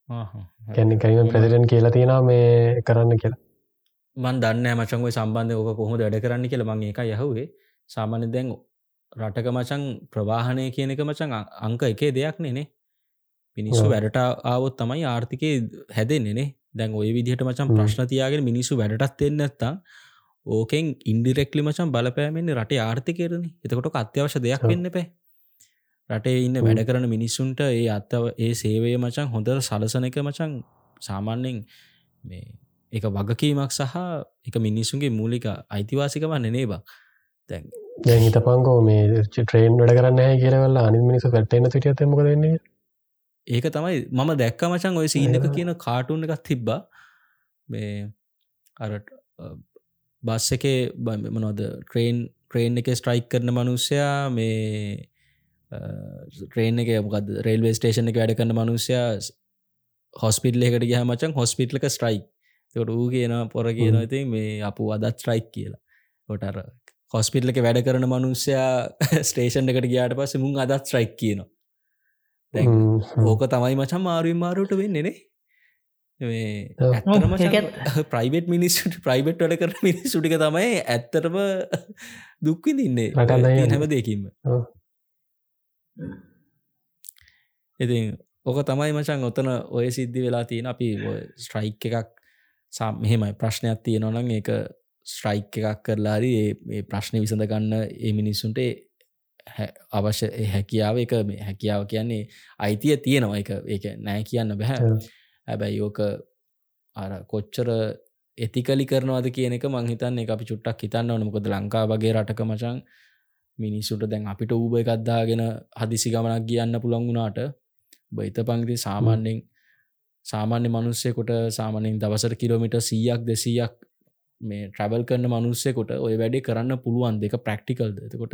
ආහා. කැන්නේ කරීම ප්‍රසිඩන් කියලා තියෙනවා මේ කරන්න කියලා. මන් දන්න මචංගව සම්බන්ධ ඕක කොහොම වැඩ කරන්න කියල මං එක යහුවේ සාමාන්‍ය දැන් රටක මචන් ප්‍රවාහනය කියන එක මචන් අ- අංක එකේ දෙයක් නෙනේ මිනිස්සු. වැඩට ආවොත් තමයි ආර්ථිකය හැදෙන්නෙනේ දැන් ඔය විදිහට හ්ම්. ප්‍රශ්න තියාගෙන මිනිස්සු වැඩටත් එන්න ඇත්තා ඕකෙන් ඉන්ඩිරෙක්ලි මචන් බලපෑමෙන්නේ රටේ ආර්ථිකයරන එතකොට අත්‍යවශ්‍ය දෙයක්. වෙන්න පෑ රටේ ඉන්න. වැඩ කරන මිනිස්සුන්ට ඒ අත්තව ඒ සේවය මචන් හොඳ සලසන එක මචන් සාමාන්‍යෙන් මේ එක වගකීමක් සහ එක මිනිස්සුන්ගේ මූලික අයිතිවාසිකවන්න නේ බක් දැන් දැන් හිත පංකෝ මේ ට්‍රේන් වැඩ කරන්න හැ කියරවල්ල අනි මිනිස පැට්ටන්න සිටිය තමක දෙන්නේ ඒක තමයි මම දැක්ක මචන් ඔය සීන එක ඒක. කියන කාටුන් එකක් තිබ්බා මේ අරට බස් එකේ මනොද ට්‍රේන් ට්‍රේන් එක ස්ට්‍රයික් කරන මනුස්සයා මේ ට්‍රේන් එක මොකද රේල්වේ ස්ටේෂන් එක වැඩ කරන මනුස්සයා හොස්පිටල් එකට ගහ මචන් හොස්පිටලක ස්ට්‍රයික්. තොට ඌ කියන පොර කියන. ඉතින් මේ අප අදත් ස්ට්‍රයික් කියලා. ොටර හොස්පිටල එක වැඩ කරන මනුස්සයා ස්ටේෂන් එකට ගයාට පස්ස මුන් අදත් ස්ට්‍රයික් කියනවා. ඕක තමයි මචන් මාරුවෙන් මාරුවට වෙන්නේනේ ඇත්තරම ප්‍රයිවට් මිනිස්සුට ප්‍රයිවට් වල කර මිනි සුටික තමයි ඇත්තරම දුක්වි දින්නේ හැම දෙකින්ම ඉති ඕක තමයි මචන් ඔතන ඔය සිද්ධි වෙලා තියෙන. අපි ස්ට්‍රයික් එකක් සම් මෙහෙමයි. ප්‍රශ්නයක් තියෙනවනම් ඒක ස්ට්‍රයික් එකක් කරලාරි ඒ ප්‍රශ්නය විසඳ ගන්න ඒ මිනිස්සුන්ට අවශ්‍ය හැකියාව. එක හැකියාව කියන්නේ අයිතිය තියෙනවා. එක ඒක නෑ කියන්න බැහැ හැබැයි ඕක අර කොච්චර එතිකලි කරනවාද කියන එක මංහිතන්න එක අපි චුට්ටක් හිතන්න ඕන. මොකද ලංකා වගේ රටක මචන් මිනිස්සුට දැන් අපිට ඌබ එකක්දාගෙන හදිසි ගමනක් කියන්න පුළන් වුණාට බයිත පංගති සාමාන්‍යෙන් සාමාන්‍ය මනුස්සයකොට සාමානෙන් දවසට කිලෝමිට සීයක් දෙසීයක් මේ ට්‍රබල් කරන මනුස්සයකොට ඔය වැඩේ කරන්න පුළුවන් දෙක ප්‍රක්ටිකල්ද එතකොට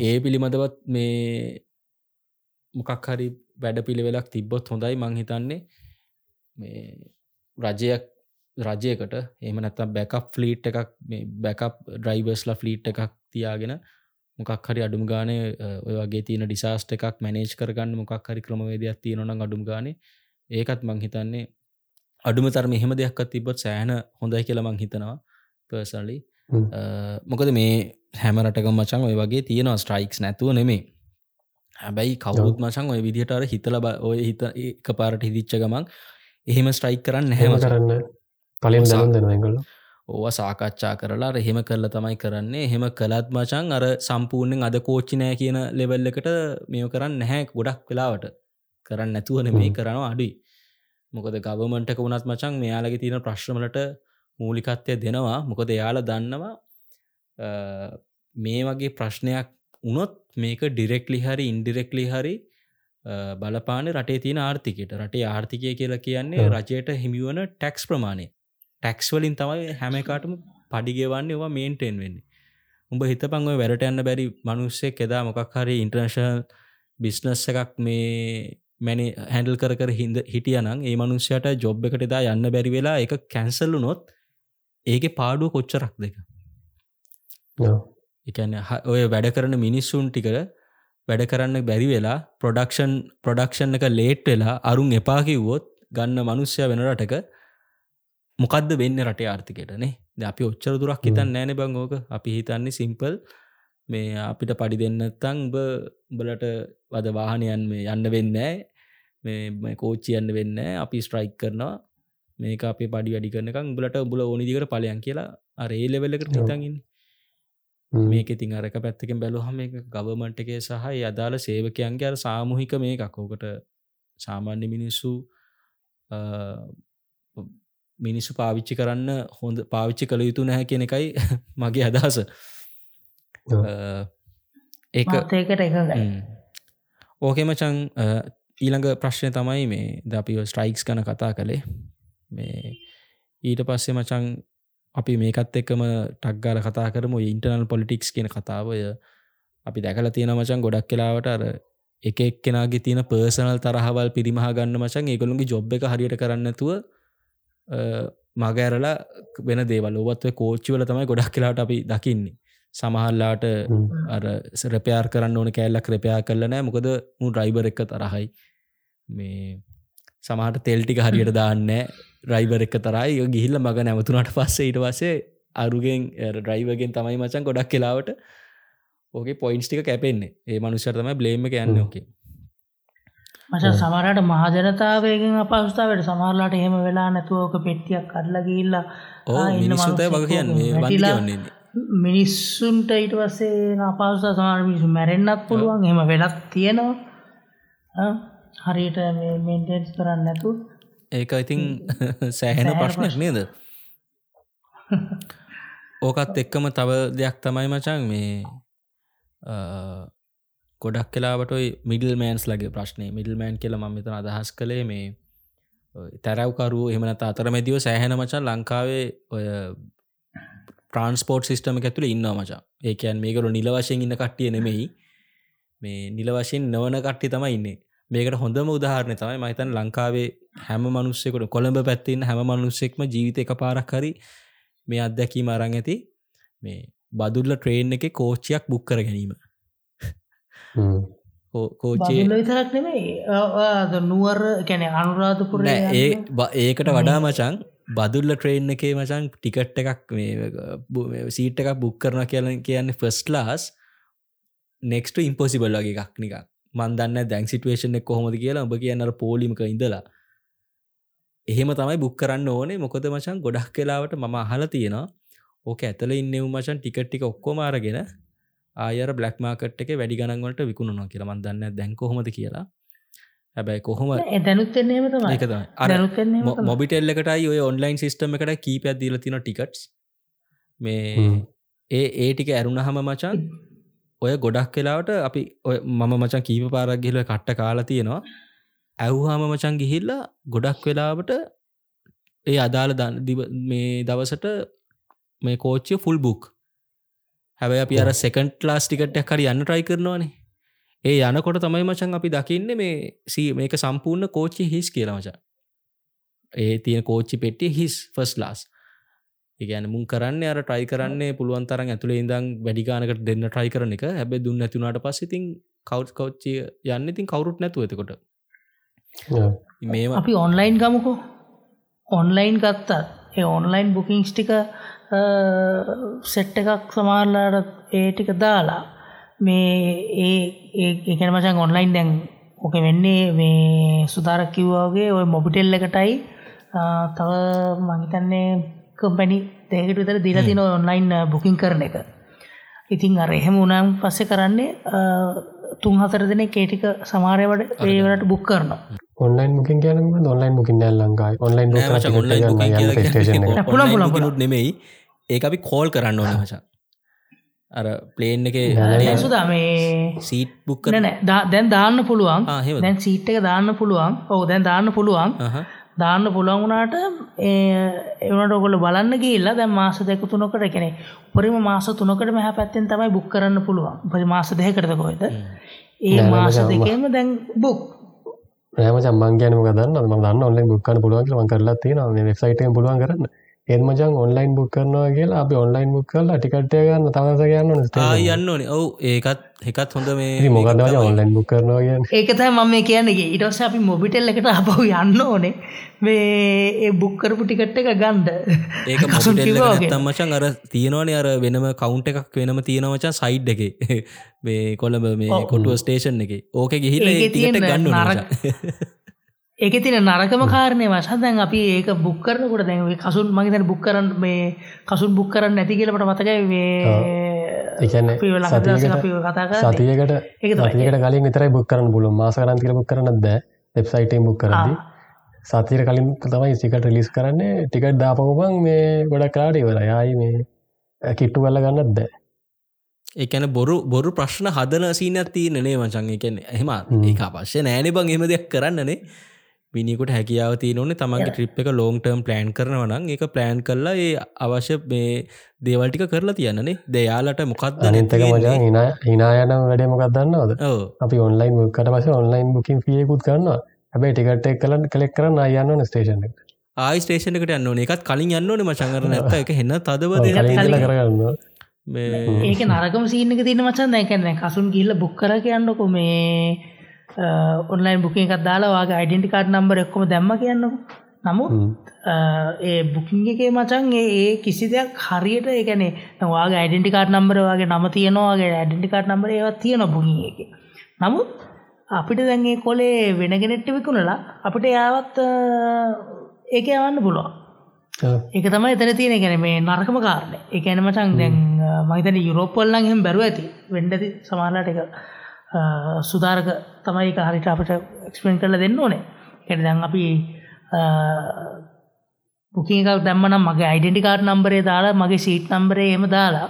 ඒ පිළිබඳවත් මේ මොකක් හරි වැඩ පිළිවෙලක් තිබ්බොත් හොඳයි මංහිතන්නේ මේ රජයක් රජයකට එම නැත්තම් බැකප් ෆ්ලීට් එකක් බැකප් ඩ්‍රයිවර්ස්ලා ෆ්ලීට් එකක් තියාගෙන මොකක් හරි අඩුම් ගානය ඔය වගේ තියෙන ඩිසාස්ට එකක් මැනේජ් කරගන්න මොකක් හරි ක්‍රමවේදයක් තියෙනවන අඩුම් ගාන. ඒකත් මං හිතන්නේ අඩුම තරම එහෙම දෙයක්ත් තිබොත් සෑන හොඳයි කියලා මං හිතනවා පර්සලි මොකද මේ හැමරටක මචන් ඔය වගේ තියෙනවා ස්ට්‍රයික්ස් නැතුව නෙමේ හැබැයි කවුරුත් මචන් ඔය විදිහට අර හිතල ඔය හිත එක පාරට හිදිච්ච ගමන් එහෙම ස්ට්‍රයික් කරන්න හැම කරන්න කලින් දන දෙනගල ඕව සාකච්ඡා කරලා එහෙම කරල තමයි කරන්නේ. එහෙම කළත් මචන් අර සම්පූර්ණයෙන් අද කෝච්චි නෑ කියන ලෙවල් එකට මෙය කරන්න නැහැ ගොඩක් වෙලාවට. කරන්න නැතුවන මේ කරනවා අඩුයි. මොකද ගවමන්ටක වුණත් මචන් මෙයාලගේ තියෙන ප්‍රශ්නමලට මූලිකත්වය දෙනවා. මොකද එයාල දන්නවා මේ වගේ ප්‍රශ්නයක් උනොත් මේක ඩිරෙක්ලි හරි ඉන්ඩිරෙක්ලි හරි බලපාන රටේ තියෙන ආර්ථිකයට. රටේ ආර්ථිකය කියලා කියන්නේ රජයට හිමිවන ටැක්ස් ප්‍රමාණය. ටැක්ස් වලින් තමයි හැමකාටම පඩිගෙවන්නේ වා මේන්ටෙන් වෙන්නේ. උඹ හිත පංව වැඩට යන්න බැරි මනුස්සෙක් එදා මොකක් හරි ඉන්ටර්නශල් බිස්නස් එකක් මේ මැනි හැඩල් කර කර හිද හිටියනම් ඒ මනුෂ්‍යයට ජොබ් එකට එදා යන්න බැරි වෙලා එක කැන්සල්ලු නොත් ඒක පාඩුව කොච්චරක් දෙක එකන ඔය වැඩ කරන මිනිස්සුන් ටිකර වැඩ කරන්න බැරි වෙලා ප්‍රොඩක්ෂන් ප්‍රොඩක්ෂන් එක ලේට් වෙලා අරුන් එපා කිව්වොත් ගන්න මනුස්්‍යය වෙන රටක මොකක්ද වෙන්න රටේ ආර්ථිකයටනේ ද අපි ඔච්චර දුරක් හිතන් නෑන බංගෝක අපි හිතන්නේ සිම්පල් මේ අපිට පඩි දෙන්නත්තං උඹ උඹලට වද වාහනයන් මේ යන්න වෙන්න මේ කෝච්චි යන්න වෙන්න අපි ස්ට්‍රයික් කරනවා. මේක අපේ පඩි වැඩි කරනකං උඹලට උඹල ඕනිදිකට පලයන් කියලා අරේ ලෙවෙල්ලකට හිතන්ගන්න මේක ඉතින් අරක පැත්තකින් බැලුහම එක ගවමන්ට එකේ සහ අදාළ සේවකයන්ගේ අර සාමුහික මේ එකකෝකට සාමාන්‍ය මිනිස්සු මිනිස්සු පාවිච්චි කරන්න හොඳ පාවිච්චි කළ යුතු නැහැ කියන එකයි මගේ අදහස. ඒක ඒකට එක ඕකෙමචන් ඊළඟ ප්‍රශ්නය තමයි මේ ද අපි ස්ට්‍රයික්ස් කන කතා කළේ. මේ ඊට පස්සේ මචන් අපි මේකත් එක්කම ටක්ගාල කතා කරම. ඉන්ටර්නල් පොලිටික්ස් කියන කතාවය අපි දැකල තියෙන මචන් ගොඩක් කලාවට අර එක එක්කෙනගේ තියෙන පර්සනල් තරහවල් පිරිමහ ගන්න මචන් ඒගොළුන්ගේ ජොබ් එක හරියට කරන්නතුව මගඇරලා වෙන දේවල්. ඔවත්ව කෝච්චිවල තමයි ගොඩක් කලාට අපි දකින්නේ. සමහල්ලාට අර සරපයාර් කරන්න ඕන කෑල්ලක් රපයා කරලනෑ මොකද මු ඩ්‍රයිබර් එක තරහයි. මේ සමහට තෙල්ටික හරියට දාන්න රයිබර එක තරයි ගිහිල්ල මග නැමතුනට පස්සේ ඊට වසේ අරුගෙන් ඩ්‍රයිවගෙන් තමයි මචන් ගොඩක් කෙලාවට ඕගේ පොයින්ස් ටික කැපෙන්නේ. ඒ මනුෂ්‍යතම බ්ලේම යන්න ඕකේ. මච සමරට මහජනතාවයගෙන් අපස්ථාවට සමරලාට එහෙම වෙලා නැතුවෝක පෙට්ටියක් කරලා ගිල්ලා මිනිස්සුතය වග කියන්නේ. මිනිස්සුන්ට ඊට පස්සේ අපස්ථා සමාර මිනිසු මැරෙන්න්නත් පුළුවන් එම වෙලක් තියෙනවා හරියට මෙන්ටෙන්ස් කරන්න නැතු ඒක ඉතින් සෑහෙන ප්‍රශ්නයක් නේද? ඕකත් එක්කම තව දෙයක් තමයි මචන් මේ ගොඩක් කලාවටයි මිඩල් මෑන්ස් ලගේ ප්‍රශ්නය මිඩල් මෑන් කියල මෙතන අදහස් කළේ මේ තැරවකරු එමනත අතර මැදිව සෑහෙන මචන් ලංකාවේ ඔය ප්‍රන්ස්පෝට් සිිටම ඇතුළ ඉන්න මචා. ඒකයන් මේකරු නිල වශයෙන් ඉන්න කට්ටිය නෙමෙයි. මේ නිල වශයෙන් නවන කට්ටි තමයි ඉන්නේ මේකට හොඳම උදාහරණය තමයි මහිතන් ලංකාවේ හැම මනුස්සෙකට කොළඹ පැත්තින්න හැම මනුස්සෙක්ම ජීවිත එක පාරක් හරි මේ අත්දැකීම අරං ඇති මේ බදුල්ල ට්‍රේන් එක කෝච්චියක් බුක් කර ගැනීම. කෝච්චේ බදුල්ල විතරක් නෙමේ නුවර කැන අනුරාධපුර නෑ ඒ ඒකට වඩා මචන් බදුල්ල ට්‍රේන් එකේ මචන් ටිකට් එකක් මේ සීට් එකක් බුක් කරන කියල කියන්නේ ෆස්ට ලාස් නෙක්ස්ට ඉම්පොසිබල් වගේ එකක් නික මන්දන්න දැන් සිටුවේෂන් එක කොහොමද කියලා ඔබ කියන්නර පෝලිමක ඉඳලා. එහෙම තමයි බුක් කරන්න ඕනේ. මොකොද මචන් ගොඩක් කලාවට මම අහල තියෙනවා. ඕක ඇතල ඉන්නව මචන් ටිකට්ටික ඔක්කොම අරගෙන ආයර බ්ලක් මාකට් එක වැඩි ගනන්වලට විකුණුනවා කියලා. මන්දන්න දැන්කොහොමද කියලා. හැබැයි කොහොම දැනුත්තෙන්නේ මොබිටෙල් එකටයි ඔය ඔන්ලයින් සිිස්ටම එකට කීපයක් දීල තින ටිකට්ස් මේ. ඒ ඒ ටික ඇරුණහම මචන් ඔය ගොඩක් කලාවට අපි මම මචන් කීප පාරක් ගිහිල කට්ට කාලා තියෙනවා. ඇව්හාම මචන් ගිහිල්ලා ගොඩක් වෙලාවට ඒ අදාළ මේ දවසට මේ කෝච්චිය ෆුල් බුක් හැබැයි අපි අර සෙකන්ට් ලාස් ටිකට්යක් හරි යන්න ට්‍රයි කරනවානේ. ඒ යනකොට තමයි මචන් අපි දකින්න මේ සී මේක සම්පූර්ණ කෝච්චි හිස් කියලා මචන්. ඒ තියෙන කෝච්චි පෙට්ටිය හිස් ෆස් ලාස් ඒගැන මුන් කරන්න අර ට්‍රයි කරන්නේ පුළුවන් තරන් ඇතුළේ ඉදම් වැඩිගානකට දෙන්න ට්‍රයි කරන එක. හැබැ දුන්න ඇතුනාට පස්ස ඉතින් කව් කෞච්චිය යන්න ඉතින් කවරුත් නැතුව එතකොට. මේවා අපි ඔන්ලයින් ගමුකෝ. ඔන්ලයින් ගත්තත් ඒ ඔන්ලයින් බුකින්ස් ටික සෙට් එකක් සමාරලාට ඒ ටික දාලා මේ ඒ ඒකන මචන් ඔන්ලයින් දැන් ඕක වෙන්නේ මේ සුදාරක් කිව්වාගේ ඔය මොබිටෙල් එකටයි. තව මහිතන්නේ කම්පැනි දෙකට විතර දීලතින ඔන්ලයින් බුකින් කරන එක. ඉතින් අර එහෙම උනම් පස්සෙ කරන්නේ ආ, තුන් හතර දෙන කේටික සමාරයවට ඒවට බුක් කරනවා. ඔන්ලයින් මුකින් කියන ඔන්ලයින් මුකින් ලංකායි ඔන්ලයින් මචං, උත් නෙමෙයි. ඒක අපි කෝල් කරන්න ඕන මචන් අර ප්ලේන් එක සුදා මේ සීට් බුක් නෑ නෑ. දා- දැන් දාන්න පුළුවන්? දැන් සීට් එක දාන්න පුළුවන්. ඔව දැන් දාන්න පුළුවන් දාන්න පුළුවන් වුණාට එවනට ඔකොල බලන්න ගිල්ලා දැන් මාස දෙක තුනකට කෙනෙ උපරිම මාස තුනකට මෙහ පැත්තෙන් තමයි බුක් කරන්න පුළුවන්. ප මාස දෙහකරද කොයිද ඒ මාස මචං, දෙකේම දැන් බුක් නෑම චම්මන් ගැනම ගදන්න ම දන්න ඔන්ලයින් බුක්කන්න පුළුවන් ම කරලා තියෙන වෙබ්සයිටයෙන් පුළුවන් කරන්න එත්මචන් ඔන්ලයින් බුක් කරනවා කියලා අපි ඔන්ලයින් බුක් කරලා ටිකට්ය ගන්න තවස ගන්න ආ යන්න ඕනේ. ඔවු ඒකත් එකත් හොඳ මේ මොකද ඔන්ලයින් බුක් කරනවා කියන්න? ඒකතයි මම මේ කියන්නගේ ඉටස්ස අපි මොබිටෙල් එකට අපහු යන්න ඕනේ. මේ ඒ බුක්කරපු ටිකට් එක ගන්ඩ ඒක මචන් අර තියෙනවනේ අර වෙනම කවුන්ට එකක් වෙනම තියෙනවචන් සයිඩ් එක. මේ කොළඹ මේ. කොටුව ස්ටේෂන් එක. ඕක ගිහිල ගන්න නරක- ඒක තින නරකම කාරණය වශ දැන් අපි ඒක බුක් කරනකොට දැන් ඔය කසුන් මගේතන බුක් කරන්න මේ කසුන් බුක් කරන්න නැති කියලට මතකයි මේ එකන්න කරන්නේ. සතියකට ඒක. සතියකට කලින් විතරයි බුක් කරන්න පුළුව මාස කරන්තිල බුක් කරන්න ද වෙබ්සයිටෙන් බුක් කරදි සතිර කලින් තමයි සිකට රිලිස් කරන්නේ. ටිකට් දාපවබන් මේ ගොඩක් කාට ඉවර යායි මේ කිට්ටු කල්ල ගන්නත් ද එකන බොරු බොරු ප්‍රශ්න හදන සීනත් තියනනේ මචන් එකන එහෙම හ්ම්. ඒ අපශ්‍ය නෑන බං එම දෙයක් කරන්නනේ මිනිකුට හැකියාව තියනොන්නේ තමන්ගේ ට්‍රිප් එක ලෝන් ටර්ම් ප්ලෑන් කරනවනම් ඒක ප්ලෑන් කරලා ඒ අවශ්‍ය මේ දේවල්ටික කරලා තියන්නනේ දෙයාලට මොකක්ද අනිතක මජන් හිනා හිනායන වැඩේ මොකක් දන්නවද? ඕ අපි ඔන්ලයින් කට පස ඔන්ලයින් බුකින් පියකුත් කරන්න හැබයි ටිකට එක් කලන් කලෙක් කරන්න අයන්න ස්ටේෂන ආයි ස්ටේෂනකට යන්න ඕන. එකත් කලින් යන්න ඕන මචංගර නැත්ත එක හෙන්න. කියලා කරගන්න මේ ඒක නරකම සීනක තින මචන් දැකන්න කසුන් ගිල්ල බුක් කර කියන්නකො මේ ඔන්ලයින් බුකින් එකක් දාලා වගේ අයිඩෙන්ටි කාඩ් නම්බර එක්කොම දැම්ම කියන්නකො. නමුත් ඒ බුකින් එකේ මචන් ඒ ඒ කිසි දෙයක් හරියට ඒකනේ වාගේ අයිඩෙන්ටි කාඩ් නම්බර වගේ නම තියෙනවාගේ ඇඩෙන්ටි කාඩ් නම්බර ඒවත් තියෙන බුගින් එක. නමුත් අපිට දැන්ගේ කොලේ වෙනගෙනෙට්ට විකුණලා අපිට යාවත් ඒක යවන්න පුළුවන්. ඒක තමයි එතන තියෙන ගැන මේ නරකම කාරණ. එක ඇන මචන් දැන් මහිතන යුරෝපල්ලන් හෙම බැරුව ඇති. වෙන්ඩති සමාලාට එක සුදාරක තමයි එක හරිට අපට එක්ස්පෙන් කරල දෙන්න ඕනේ. එට දැන් අපි බුකික දැම්මනම් මගේ අයිඩෙන්ටි කාඩ් නම්බරේ දාලා මගේ සීට් නම්බරේ එම දාලා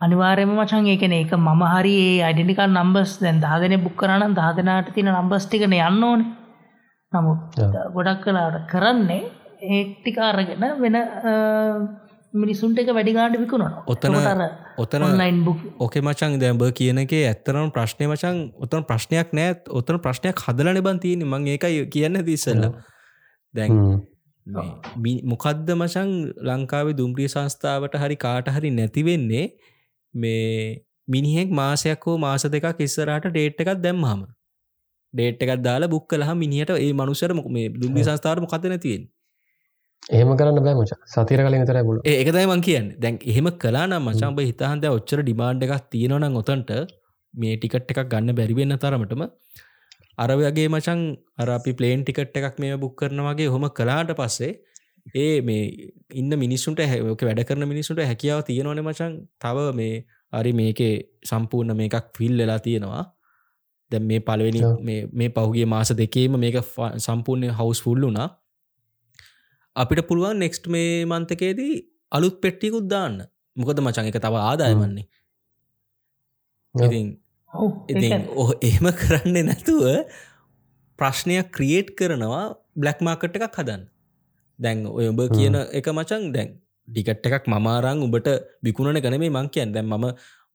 අනිවාර්යම මචන් ඒකන ඒක මම හරි ඒ අයිඩෙන්ටිකාඩ් නම්බස් දැන් දාදන බුක් කරනම් දාදනාට තින නම්බස් ටිකන යන්න ඕනේ. නමුත් ගොඩක් කලාට කරන්නේ ඒක්ටිකාරගෙන වෙන මිනිසුන්ට එක වැඩිගාඩ විකුණන ඔතන ඔතන ඔන්ලයින් බුක් ඕකේ මචන් දැම්බ කියන එක ඇත්තරම් ප්‍රශ්නය මචන් ඔතන ප්‍රශ්නයක් නෑත් ඔතන ප්‍රශ්නයක් හදල නිබන් තියෙන මං ඒකයි කියන්න තිස්සල්ල දැන් මොකද්ද මචන් ලංකාවේ දුම්ප්‍රිය සංස්ථාවට හරි කාට හරි නැතිවෙන්නේ මේ මිනිහෙක් මාසයක් හෝ මාස දෙකක් ඉස්සරහට ඩේට් එකක් දැම්මහම. ඩේට් එකක් දාලා බුක් කලහ මිනිහට ඒ මනුසර මේ දුන්දි සංස්ථාරම කත නැතිවෙන් එහෙම කරන්න බෑ මච. සතිර කලින් තර පුල ඒකදයි මං කියන්න. දැන් එහෙම කලානම් මචම්බ හිතහන්ද ඔච්චර ඩිමාන්්ඩ එකක් තියෙනවනම් ඔතන්ට මේ ටිකට් එකක් ගන්න බැරිවෙන්න තරමටම අරවගේ මචන් අරපි පලේන් ටිකට් එකක් මේ බුක් කරන වගේ හොම කලාට පස්සේ ඒ මේ ඉන්න මිනිස්සුන්ට හැක වැඩ කරන මිනිසුන්ට හැකියාව තියෙනවන මචන් තව මේ අරි මේකේ සම්පූර්ණ මේකක් ෆිල් වෙලා තියෙනවා. දැ මේ පලවෙනි මේ පහුගේ මාස දෙකේම මේක සම්පූර්ණය හවස් ෆුල්ලුනා අපිට පුළුවන් නෙක්ස්ට් මේ මන්තකේදී අලුත් පෙට්ටිකුත් දාන්න. මොකද මචන් එක තව ආදායමන්නේ ඉතින් ඉතින් ඔහ එහෙම කරන්නේ නැතුව ප්‍රශ්නයක් ක්‍රියේට් කරනවා බ්ලක් මාකට් එකක් හදන්න. දැන් ඔය උඹ කියන එක මචන් දැන් ඩිකට් එකක් මමාරං උඹට විකුණන ගනමේ මං කියන් දැන් මම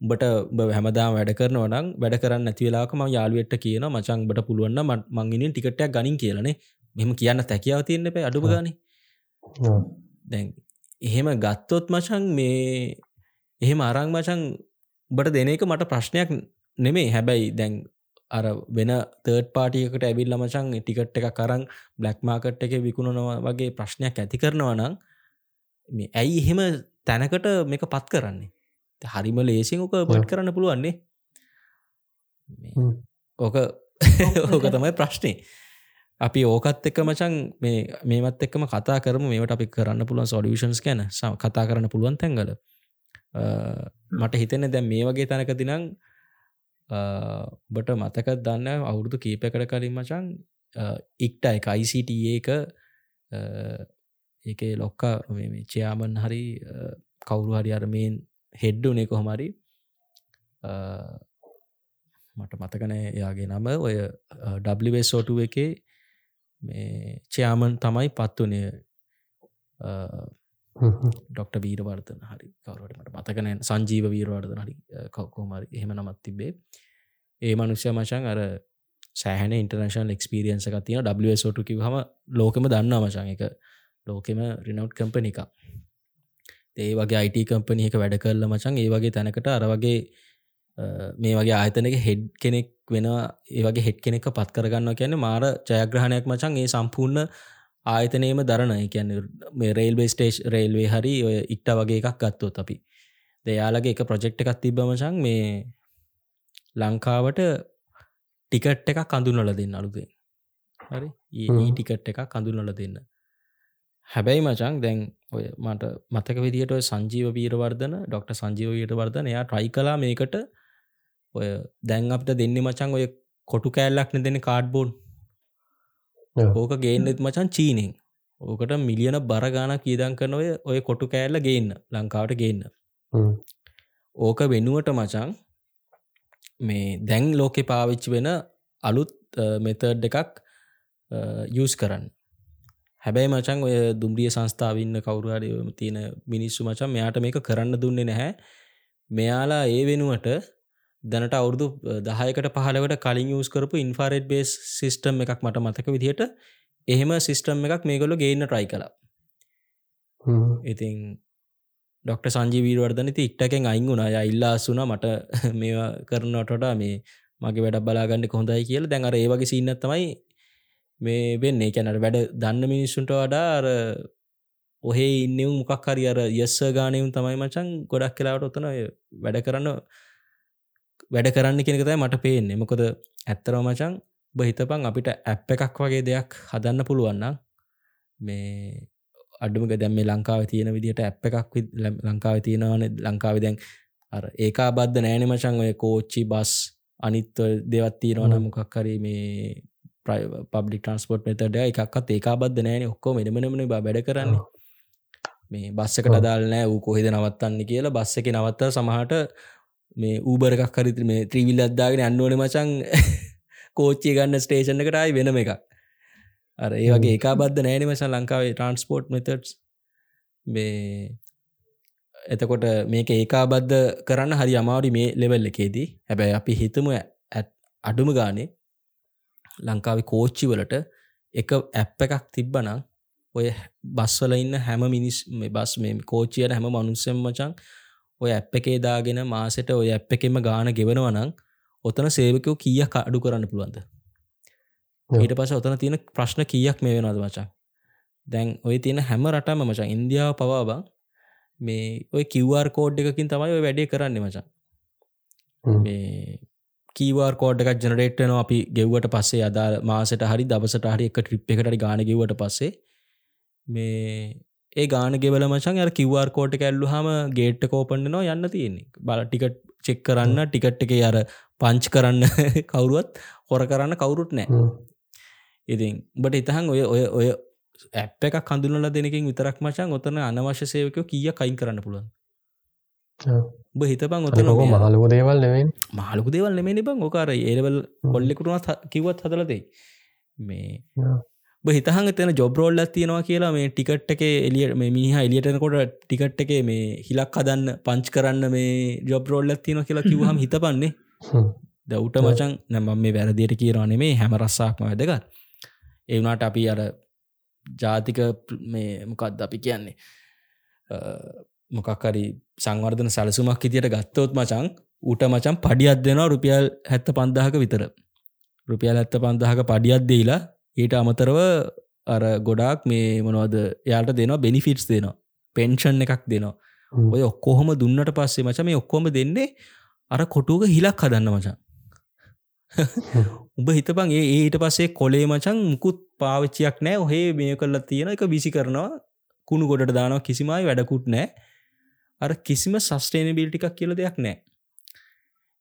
උඹට උඹ හැමදාම වැඩ කරනවනම් වැඩ කරන්න ඇතිවෙලාකම යාළුවට්ට කියන මචන් බට පුළුවන්න මංගිනින් ටිකටයක් ගනින් කියලනේ මෙම කියන්න තැකියාව තියන්න එප අඩුප ගනි දැන් එහෙම ගත්තොත් මචන් මේ එහෙම අරං මචන් බට දෙන එක මට ප්‍රශ්නයක් නෙමේ හැබැයි දැන් අර වෙන තර්ඩ පාටියකට ඇවිල්ල මචන් ටිකට් එක කරං බ්ලක් මාකට් එක විකුණනවා වගේ ප්‍රශ්නයක් ඇති කරනවා නම් මේ ඇයි එහෙම තැනකට මේක පත් කරන්නේ? හරිම ලේසින් ඕක පට් කරන්න පුළුවන්නේ ඕක ඕක තමයි ප්‍රශ්නය අපි ඕකත් එක්ක මචන් මේ මේමත් එක්කම කතා කරම. මේට අපි කරන්න පුළුවන් සොඩියෂන්ස් ගැන කතා කරන්න පුළුවන් තැන්ගල මට හිතෙන දැන් මේ වගේ තැනක දිනං බට මතක දන්න අවුරුදු කීපකට කලින් මචන් ඉක්ට එක ICT එක ඒක ලොක්කා චයාමන් හරි කවුරු හරි අරමයෙන් හෙඩ්ඩුනේ කොහොමරි මට මතකනෑ එයාගේ නම. ඔය ඩබ්ලිවෙසෝටුව එකේ මේ චයාමන් තමයි පත්වනේ ඩොක්ට වීරවර්තන හරි. කවරට මට මතකන සංජීව වීරවර්ධන හරි කවකෝමරි එහෙම නමත් තිබේ ඒ මනුෂ්‍ය මචන් අර සෑහන ඉන්ටර්නශල් එක්ස්පිරියන්ස එක තියන ඩසෝට කිවහම ලෝකම දන්න මචන් එක ලෝකෙම රිනවට් කම්පන එක ඒ වගේ අයිට කම්පනි එක වැඩ කරල මචන් ඒ වගේ තැනකට අර වගේ මේ වගේ ආයතනක හෙඩ් කෙනෙක් වෙන ඒවගේ හෙට් කෙනෙක් පත් කරගන්න කියන්න මාර ජයග්‍රහණයක් මචන් ඒ සම්පූර්ණ ආයතනයම දරණ කියන්න මේ රේල්වේ ස්ටේෂ් රේල්වේ හරි ඔය ඉක්ට වගේ එකක් ගත්තොත් අපි. දෙයාලගේ එක ප්‍රජෙක්් එකක් තිබ මචන් මේ ලංකාවට ටිකට් එකක් කඳුනල දෙන්න අලුදේ හරි? ඒ ටිකට් එකක් කඳුනල දෙන්න. හැබැයි මචන් දැන් ඔය මට මතක විදිට සංජීව වීරවර්ධන ඩොක්ට සංජීව වීරවර්ධන එයා ට්‍රයි කලා මේකට ඔය දැන් අපට දෙන්න මචන් ඔය කොටු කෑල්ලක්න දෙන්න කාඩ්බෝඩ් ඕක ගේන්නෙත් මචන් චීනෙන්. ඕකට මිලියන බරගානක් කියදන් කරන ඔය ඔය කොටු කෑල්ල ගේන්න ලංකාවට ගේන්න. ඕක වෙනුවට මචන් මේ දැන් ලෝකෙ පාවිච්චි වෙන අලුත් මෙතඩ් එකක් යස් කරන්න. හැබැයි මචන් ඔය දුම්රිය සංස්ථාවන්න කවරුහරි තියෙන මිනිස්සු මචන් මෙයාට මේක කරන්න දුන්නේ නැහැ. මෙයාලා ඒ වෙනුවට දැනට අවුරදු දහයකට පහලකට කලින් යස් කරපු ඉන්ෆාරෙඩ් බේස් සිිස්ටම් එකක් මට මතක විදිහට එහෙම සිිස්ටම් එකක් මේගොලු ගේන්න ට්‍රයි කලා ඉතින් ඩොක්ට සංජීවීරවර්ධන ති ඉක්ටකෙන් අයින් වුණා. ඉල්ලාසුන මට මේවා කරනටට මේ මගේ වැඩ බලාගන්න කොහොඳයි කියල. දැන් අර ඒ වගේ සින්නත්තමයි මේ වෙන්නේ. කැනට වැඩ දන්න මිනිස්සුන්ට වඩා අර ඔහේ ඉන්නව මොකක් හරි අර යස්ස ගානයුම් තමයි මචන් ගොඩක් කලාවට ඔතන වැඩ කරන්න වැඩ කරන්න කෙනෙකතයි මට පේන්නේ. මොකද ඇත්තරව මචන් බහිතපන් අපිට ඇප් එකක් වගේ දෙයක් හදන්න පුළුවන්න මේ අඩුමක දැම්ම ලංකාව තියෙන විදිට ඇප් එකක් ලංකාව තියෙනවාන. ලංකාව දැන් ඒකා බද්ධ නෑන මචන් ඔය කෝච්චි බස් අනිත්ව දෙවත් තියෙනවන මොකක් හරි මේ පබ්ලි ට්‍රන්ස්පෝට් මෙතඩ එකක්ත් ඒකා බද්ධ නෑන. ඔක්කෝ මෙනමනමන වැඩ කරන්නේ. මේ බස්සකට දාල් නෑ. වූ කොහෙද නවත්තන්න කියලා බස්ස එක නවත්ත සමහට මේ ඌබර එකක් හරිත මේ ත්‍රීවිල් අද්දාගෙන අන්නුවන මචන් කෝච්චිය ගන්න ස්ටේෂන් එකටයි වෙනම එකක්. අර ඒ වගේ ඒකා බද්ධ නෑන මසන් ලංකාවේ ට්‍රන්ස්පෝට් මෙතඩ්ස් මේ එතකොට මේක ඒකා බද්ධ කරන්න හරි අමාඩි මේ ලෙවල් එකේදී. හැබැයි අපි හිතම ඇත් අඩුම ගානේ ලංකාවේ කෝච්චි වලට එක ඇප් එකක් තිබ්බනම් ඔය බස්වල ඉන්න හැම මිනිස් මේ බස් මේ කෝච්චියට හැම මනුස්සෙන් මචන් ඔය ඇප් එකේ දාගෙන මාසට ඔය ඇප් එකෙම ගාන ගෙවනවනං ඔතන සේවකෝ කියක් අඩු කරන්න පුළුවන්ද? ඊට පස ඔතන තියෙන ප්‍රශ්න කියක් මේ වෙනවාද මචා? දැන් ඔය තියෙන හැම රටම මචා ඉන්දියාව පවා බං මේ ඔය කිවර් කෝඩ් එකකින් තමයි ඔය වැඩේ කරන්න මචා. මේ කීවර් කෝඩ් එකක් ජනරේට්න අපි ගෙව්වට පස්සේ අදා මාසට හරි දවසට හරි එක ට්‍රිප් එකට ගාන ගෙවට පස්සේ මේ ඒ ගාන ගෙවල මචන් අර කිවර් කෝට් කැල්ලු හම ගේට්ට කෝපන්න නවා යන්න තියෙන්නේ. බල ටිකට් චෙක් කරන්න ටිකට් එක අර පංච් කරන්න කවුරුවත් හොර කරන්න කවුරුත් නෑ. ඉතින් බට ඉතහන් ඔය ඔය ඔය ඇප් එක කඳුනල දෙනකින් විතරක් මචන් ඔතන අනවශ්‍ය සේවකයෝ කිය කයින් කරන්න පුළුවන් උඹ හිතපන් ඔතන ලොක මහලුක දේවල් නෙවෙන් මාලුක දේවල් නෙමේ බං. ඕකාර ඒරවල් කොල්ලෙකුරුණත් කිවත් හදලදේ මේ හිතහන් තන ජොබ්රෝල්ල තියෙනවා කියලා මේ ටිකට් එක එලියට මේ මිනිහ එලියටනකොට ටිකට් එක මේ හිලක් හදන්න පංච් කරන්න මේ ජොබ්රෝල්ල තියෙන කියලා කිවහම හිතපන්නේ. දවුට මචන් නැම මේ වැරදියට කියරනේ මේ හැම රස්සාක්ම වැදගත්. ඒවනාට අපි අර ජාතික මේ මොකක්ද අපි කියන්නේ? මොකක්කරි සංවර්ධන සැලසුමක් ඉතියට ගත්තොත් මචං ඌට මචන් පඩියත් දෙෙනවා රුපියල් හැත්ත පන්දාහක විතර. රුපියල් ඇත්ත පන්දාහක පඩියත් දෙයිලා ඊට අමතරව අර ගොඩාක් මේ මොනවද යාට දෙනවා බෙනිෆිටස් දෙනවා. පෙන්ෂන් එකක් දෙනවා. ඔය ඔක්කොහොම දුන්නට පස්සේ මච මේ ඔක්කොම දෙන්නේ අර කොටුවක හිලක් හදන්න මචන් උඹ හිතපන් ඒ ඊට පස්සේ කොලේ මචන් මුකුත් පාවිච්චියක් නෑ. ඔහේ මේ කල්ලා තියෙන එක විසි කරනවා. කුණු ගොඩට දානවා කිසිමයි වැඩකුත් නෑ. අර කිසිම සස්ටේන බිල්ටිකක් කියල දෙයක් නෑ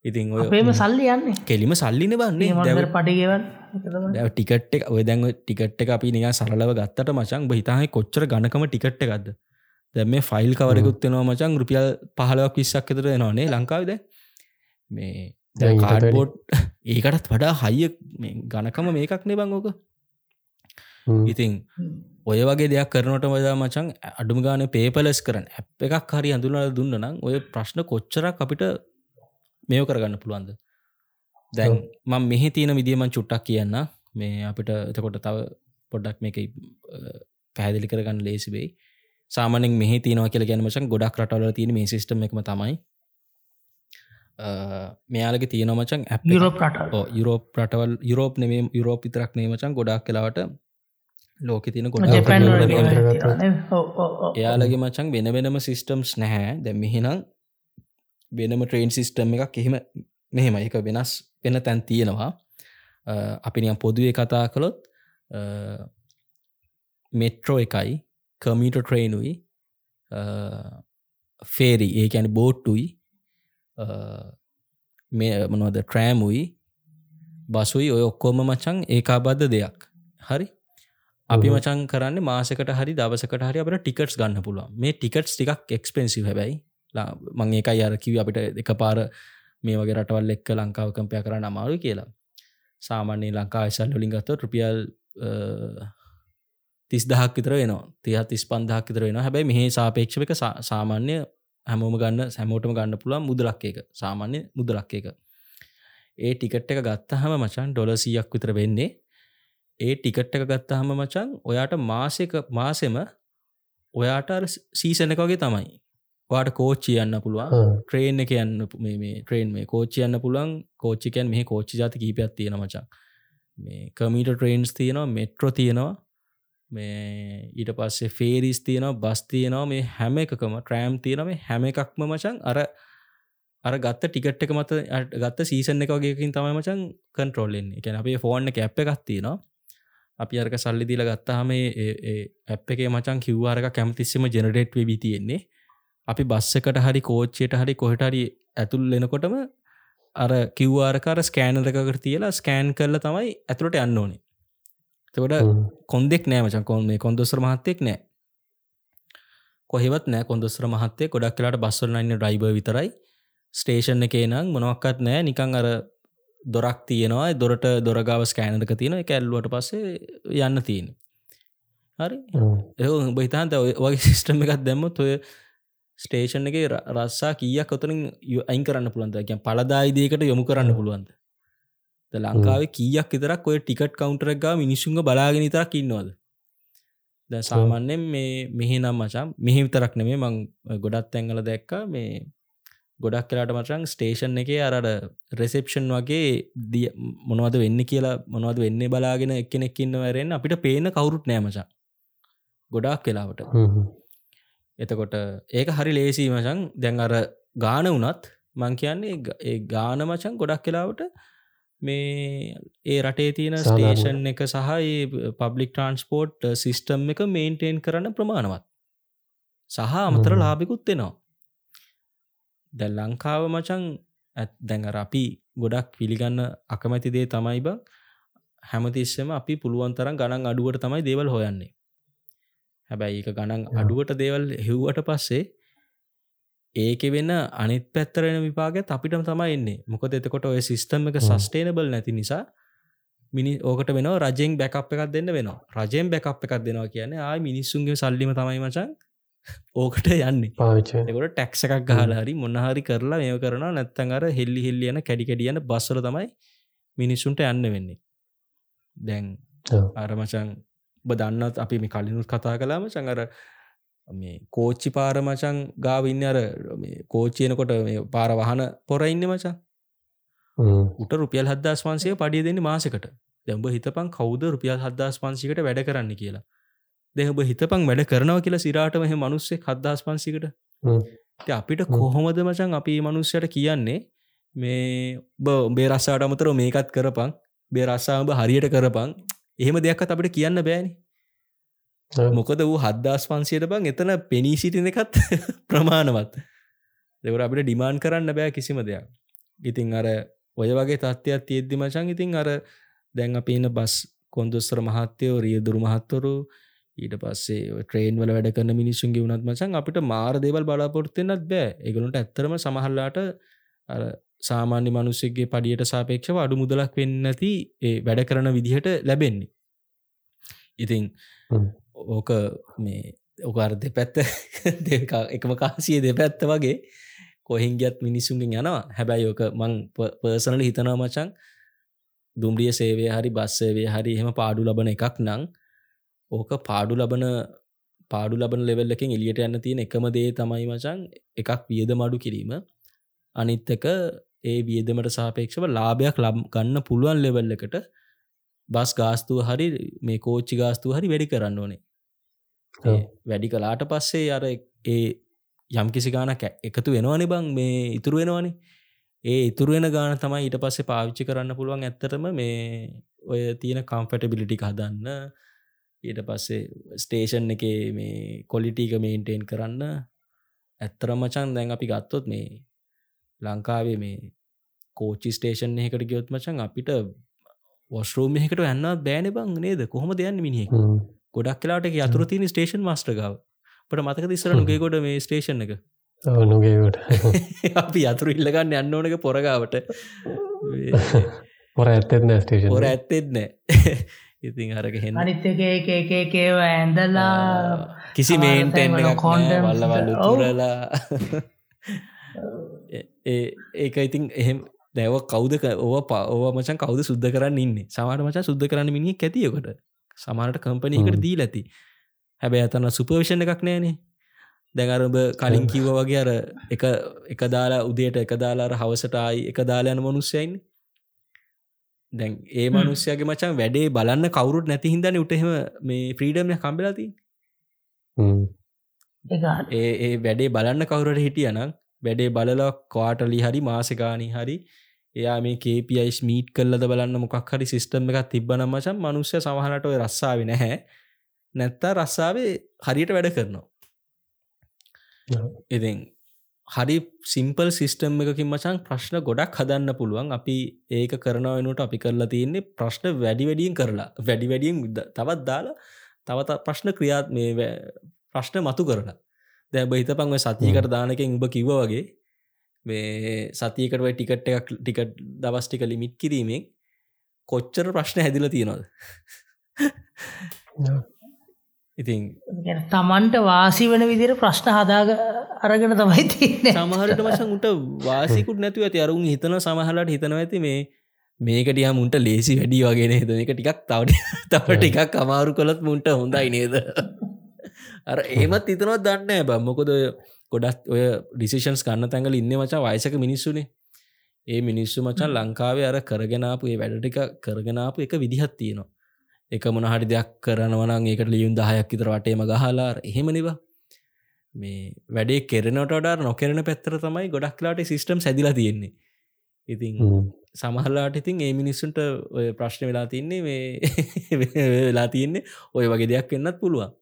ඉතින් ඔයම සල්ලි යන්නේ. කෙලිම සල්ලින බන්නේ. පටිගවන් ටිකට් එක ඔය දැන්ව ටිකට් එක අපි නික සරලව ගත්තට මචන් බහිතාහයි කොච්චර ගණකම ටිකට් එකක්ද? දැ මේ ෆයිල් කවරකුත්වෙනවා මචන් රුපියල් පහලවක් විස්සක් එතර එනවානේ ලංකාවිද මේ කාඩබෝඩ් ඒකටත් වඩා හයිය ගණකම මේකක් නේ බංගෝක ඉතින් ඔය වගේ දෙයක් කරනට වදා මචන් අඩුම ගාන පේපලස් කරන ඇ් එකක් හරි හඳුනල දුන්න නම් ඔය ප්‍රශ්න කොච්චරක් අපිට මේෝ කරගන්න පුළුවන්ද? දැන් මං මෙහි තියෙන විදිියමන් චුට්ටක් කියන්න. මේ අපිට එතකොට තව පොඩ්ඩක් මේක පැදිලි කරගන්න ලේසිබේ සාමනෙන් මෙහි තියනව කියල ගැන මචන් ගොඩක් රටවල තියෙන මේ සිස්ටම එකම තමයි. මෙයාලගේ තියෙන මචන් ඇ යුරෝප යුරෝප රටවල්. යුරෝප නෙම යුරෝප විතරක් නේමචන් ගොඩක් කලාවට ලෝක තින ගොඩ එයාලගේ මචන් වෙන වෙනම සිිස්ටම්ස් නැහැ. දැ මෙහිනම් වෙනම ට්‍රේන් සිිස්ටම් එකක් එහෙම මෙහෙම එක වෙනස් වෙන තැන් තියෙනවා. අපිනියම් පොදුවේ කතා කළොත් මෙට්‍රෝ එකයි කමීට ට්‍රේනුයි ෆේරි ඒ ඇන බෝට්ටුයි මේ මනවද ට්‍රෑමුයි බසුයි ඔය ඔක්කෝම මචන් ඒකාබද්ධ දෙයක්. හරි? අපි මචන් කරන්න මාසකට හරි දවසකට හරි අපට ටිකටස් ගන්න පුළුවන්. මේ ටිකට්ස් ටිකක් එක්ස්පෙන්සි හැබැයි මං ඒකයි අරකිව අපිට එක පාර මේ වගේ රටවල් එක්ක ලංකාව කම්පය කරන්න අමාරු කියලා. සාමාන්‍යයේ ලංකා ශල් ලින් ගත්ත රුපියල් තිස් දහක් විතර වෙනවා. තිය තිස් පන්දහක් විතර වෙන හැබැයි මෙහි සාපේක්ෂක සාමාන්‍ය හැමෝම ගන්න සැමෝටම ගන්න පුළුවන් මුදලක් එක සාමාන්‍ය මුදලක් එක ඒ ටිකට් එක ගත්ත හම මචන් ඩොලසියක් විතර වෙන්නේ. ඒ ටිකට් එක ගත්තහම මචන් ඔයාට මාසක මාසෙම ඔයාට සීසන එක වගේ තමයි. වාට කෝච්චි යන්න පුළුවන්. ට්‍රේන් එක යන්න මේ ට්‍රේන් මේ කෝච්චි යන්න පුළුවන්. කෝච්චිකන් මේ කෝච්චි ජාති කීපයක් තියෙන මචන් මේ කමීට ට්‍රේන්ස් තියෙනවා මෙට්‍රෝ තියෙනවා. මේ ඊට පස්සේ ෆේරිස් තියෙනවා බස් තියෙනවා. මේ හැම එකකම ට්‍රෑම් තියෙන මේ හැම එකක්ම මචන් අර අර ගත්ත ටිකට් එක මත ගත්ත සීසන් එක වගේකින් තමයි මචන් කන්ට්‍රෝල්ලෙන් එක අපේ ෆෝර්න එක ඇප් එකක් තියෙනවා. අපි අරක සල්ලි දීල ගත්තාහම ඇප් එක මචන් කිව්වාරක කැමතිස්සම ජෙනරේට් වෙබි තියෙන්නේ අපි බස්සකට හරි කෝච්චයට හරි කොහටරි ඇතුල් ලෙනකොටම අර කිව්වාරකාර ස්කෑනරකට තියලා ස්කෑන් කරල තමයි ඇතුළට යන්න ඕනේ. තකොට කොන්දෙක් නෑ මචන් කොන් මේ කොන්දොස්ර මහත්තෙක් නෑ. කොහෙවත් නෑ කොන්දොස්ර මහත්තේ ගොඩක් කලාට බස්සල්ලන්න ඩයිබ විතරයි. ස්ටේෂන් එකේ නම් මොනවක්කත් නෑ. නිකං අර දොරක් තියෙනවා. දොරට දොරගාව ස්කෑනක තියෙන එක ඇල්ලුවට පස්සේ යන්න තියෙන හරි? ඒ බහිතාන්ත වගේ සිිස්ටම එකක් දැම්ම ඔය ස්ටේෂන් එක රස්සා කියක් ඔතනින් අයින් කරන්න පුළන්ද ගැ පලදායිදයකට යොමු කරන්න පුළුවන්ද? ලංකාවේ කියක් විතරක් ඔය ටිකට් කවන්ටරක් මිනිසුන්ග බලාගෙන තරක් ඉන්නවද? ද සාමාන්‍යෙන් මේ මෙහි නම් මචම් මෙහි විතරක් නෙමේ මං ගොඩත් ඇංගල දැක්ක මේ ගොඩක් කලාට මචන් ස්ටේෂන් එක අරට රෙසෙප්ෂන් වගේ දිය මොනවද වෙන්න කියලා මොනවද වෙන්න බලාගෙන එක්කෙනෙක්කින්න වරෙන් අපිට පේන කවුරුත් නෑමචා ගොඩක් කලාවට එතකොට ඒක හරි ලේසි මචන් දැන් අර ගාන වනත් මං කියන්නේ ඒ ගාන මචන් ගොඩක් කලාවට මේ ඒ රටේ තියෙන ස්ටේෂන් එක සහ පබ්ලික් ට්‍රන්ස්පෝර්ට් සිිස්ටම් එක මේන්ටේන් කරන්න ප්‍රමාණවත්. සහ අමතර ලාභිකුත් වෙනවා දැ ලංකාව මචන් ඇත් දැඟර අපි ගොඩක් පිළිගන්න අකමැති දේ තමයි බං. හැමතිස්සම අපි පුළුවන් තරම් ගණන් අඩුවට තමයි දේවල් හොයන්නේ හැබැයි එක ගණන් අඩුවට දේවල් හෙව්වට පස්සේ ඒක වෙන්න අනිත් පැත්තරෙන විපාගත් අපිටම තමයි එන්නේ. මොකද එතකොට ඔය සිිස්ටම් එක සස්ටේනබල් නැති නිසා මිනි ඕකට වෙන රජෙන් බැකප් එකක් දෙන්න වෙනවා. රජයෙන් බැකප් එකක් දෙනවා කියන්නේ ආය මිනිස්සුන්ගේ සල්ලිම තමයි මචන් ඕකට යන්නේ. පාවිච්ච එකොට ටැක්ස එකක් ගහලාහරි මොන්නහරි කරලා මේ කරන නැත්තන් අර හෙල්ලි හෙල්ලියන කැඩිකඩියන බස්සර තමයි මිනිස්සුන්ට යන්න වෙන්නේ. දැන් අරමචන් දන්නත් අපි මේ කලිනුත් කතා කලාම චඟර මේ කෝච්චි පාරමචන් ගාවින්න අර කෝච්චයනකොට මේ පාර වහන පොරඉන්න මචා. උට රුපියල් හදදාස් වන්සේ පඩිය දෙන්න මාසකට. දැම්ඹ හිතපන් කෞද රුපියල් හදදාස් පන්සිකට වැඩ කරන්න කියලා. දෙහබ හිතපං වැඩ කරනව කියලා සිරාට මෙහ මනුස්සේ හදදාස් පන්සිකට අපිට කොහොමද මචන් අපි මනුස්්‍යයට කියන්නේ? මේ බ බේ රස්සාට අමතර මේකත් කරපං බේ රස්සාාව හරියට කරපං එහෙම දෙයක්ත් අපිට කියන්න බෑනි. මොකද වූ හදදාස් පන්සියට බං එතන පෙනී සිටින එකත් ප්‍රමාණවත්. දෙවර අපිට ඩිමාන් කරන්න බෑ කිසිම දෙයක්. ඉතිං අර ඔය වගේ තත්ත්වයක් තියෙද්දි මචන් ඉතින් අර දැන් අප ඉන්න බස් කොන්දුස්තර මහත්තයෝ රිය දුරු මහත්තොරු ඊට පස්සේ ට්‍රේන් වල වැඩ කරන මිනිස්සුන්ගේ වුණත් මචන් අපිට මාර දේවල් බලාපොරත්තිෙන්න්නත් බෑ. එකගලුන්ට ඇත්තරම සමහල්ලාට සාමාන්‍ය මනුස්සෙක්ගේ පඩියට සාපේක්ෂව අඩු මුදලක් වෙන්නති ඒ වැඩ කරන විදිහට ලැබෙන්නේ. ඉතිං ඕක මේ ඕකාර දෙපැත්ත එකම කාසිය දෙපැත්ත වගේ කොහින්ගත් මිනිස්සුන්ගෙන් යනවා. හැබැයි ඕක මං පර්සනල හිතනවා මචන් දුම්රිය සේවය හරි බස්සේවේ හරි එහෙම පාඩු ලබන එකක් නං ඕක පාඩු ලබන පාඩු ලබන ලෙවල්ලකින් එලියට යන්න තියෙන එකම දේ තමයි මචන් එකක් වියද මඩු කිරීම අනිත්තක ඒ වියදමට සාපේක්ෂව ලාභයක් ලබ් ගන්න පුළුවන් ලෙවල් එකට බස් ගාස්තුව හරි මේ කෝච්චි ගාස්තුව හරි වැඩි කරන්න ඕනේ. වැඩි කලාට පස්සේ අර ඒ යම් කිසි ගානක් එකතු වෙනවානි බං මේ ඉතුරු වෙනවානේ. ඒ ඉතුරු වෙන ගාන තමයි ඊට පස්සේ පාවිච්චි කරන්න පුළුවන් ඇත්තරම මේ ඔය තියෙන කම්ෆටබිලිටි හදන්න. ඊට පස්සේ ස්ටේෂන් එක මේ කොලිටික මේන්ටේන් කරන්න. ඇත්තරමචන් දැන් අපි ගත්තොත් මේ ලංකාවේ මේ කෝචි ස්ටේෂන් එකට ගයොත් මචන් අපිට වස්රෝම එකට යන්න බෑන බං නේද? කොහොම දෙයන්න මිනිහෙ ගොඩක් කලාට යතුර තින ස්ටේෂන් මස්ට්‍රගාව පට මතක තිස්සර නුගේ ගොඩ මේ ස්ටේෂන් එක? නොගේට අපි අතුර ඉල්ලගන්න යන්න ඕනක පොරගාවට පොර ඇත්තෙත් නෑ ස්ටේෂන් පොර ඇත්තෙත් නෑ. ඉතින් අරක හෙන්න. අනිත්තකේකේකේව ඇඳලා කිසි මේන්ටෙන් කොන්ඩ වල්ලවල්ල තුරලා ඒක ඉතින් එහෙම දැව කෞද ඕව පව මචන් කවද සුද්ද කරන්න ඉන්න? සමට මචා සුද්ද කරන්න මිනි ඇතියකොට සමානට කම්පනයකට දී ඇති. හැබැ අතන්න සුපර්විෂණ එකක් නෑනේ. දැඟරඹ කලින් කිව වගේ අර එක එක දාලා උදේට එක දාලාර හවසටයි එක දාලායන මනුස්සයයින් දැන් ඒ මනුස්්‍යයාගේ මචන් වැඩේ බලන්න කවුරුත් නැති හිදන උටහෙම මේ ෆ්‍රීඩම්ය කම්බලති ඒ ඒ වැඩේ බලන්න කවුරට හිටියනම් වැඩේ බලලා කවාටලි හරි මාසකානී හරි එයා මේ කේපයිස් මීට් කල්ලද බලන්න මොකක් හරි සිිස්ටම් එකක් තිබ්බනම් මචන් මනුස්්‍ය සමහනට ඔය රස්සාාව නැහැ. නැත්තා රස්සාාවේ හරියට වැඩ කරනවා. ඉතින් හරි සිම්පල් සිිස්ටම් එකකින් මචන් ප්‍රශ්න ගොඩක් හදන්න පුළුවන්. අපි ඒක කරන වෙනුට අපි කරලා තියන්නේ ප්‍රශ්න වැඩි වැඩියෙන් කරලා. වැඩි වැඩියෙන් තවත් දාලා තවත ප්‍රශ්න ක්‍රියාත් මේ ප්‍රශ්න මතු කරලා දැ බහිතපංව සතියකට දානකින් උඹ කිව්ව වගේ මේ සතියකටව ටිකට් එකක් ටිකට් දවස්ටික ලිමිට් කිරීමෙන් කොච්චර ප්‍රශ්න හැදිල තියෙනවද? ඉතින් තමන්ට වාසි වන විදිර ප්‍රශ්න හදාග අරගෙන තමයි තියන්නේ. සමහරට මසන් උට වාසිකුට නැතුව ඇති. අරුන් හිතන සමහලට හිතනව ඇති මේ මේකටිය මුන්ට ලේසි වැඩි වගෙන හිත එක ටිකක් තවට තව ටිකක් අමාරු කොළත් මුන්ට හොඳයි නේද අර ඒමත් හිතනවත් දන්න බම්මොකොද ගොඩත් ඔය ඩිසිෂන්ස් කන්න තැඟල ඉන්න මචා වයසක මිනිස්සුනේ. ඒ මිනිස්සු මචන් ලංකාවේ අර කරගෙනාපු ඒ වැඩටික කරගෙනාපු එක විදිහත් තියෙනවා. එක මොනහටි දෙයක් කරනවනන් ඒකට ලියුම් දහයක් ඉතර වටේම ගහලා එහෙමනිවා මේ වැඩේ කෙරනට ඩ නොකරන පැත්තර තමයි ගොඩක්ලාට සිිස්ටම් සැදිලා තියෙන්නේ. ඉතින් සමහල්ලාට ඉතින් ඒ මිනිස්සුන්ට ප්‍රශ්න වෙලා තින්නේ මේ වෙලා තියෙන්නේ ඔය වගේ දෙයක් වෙන්නත් පුළුවන්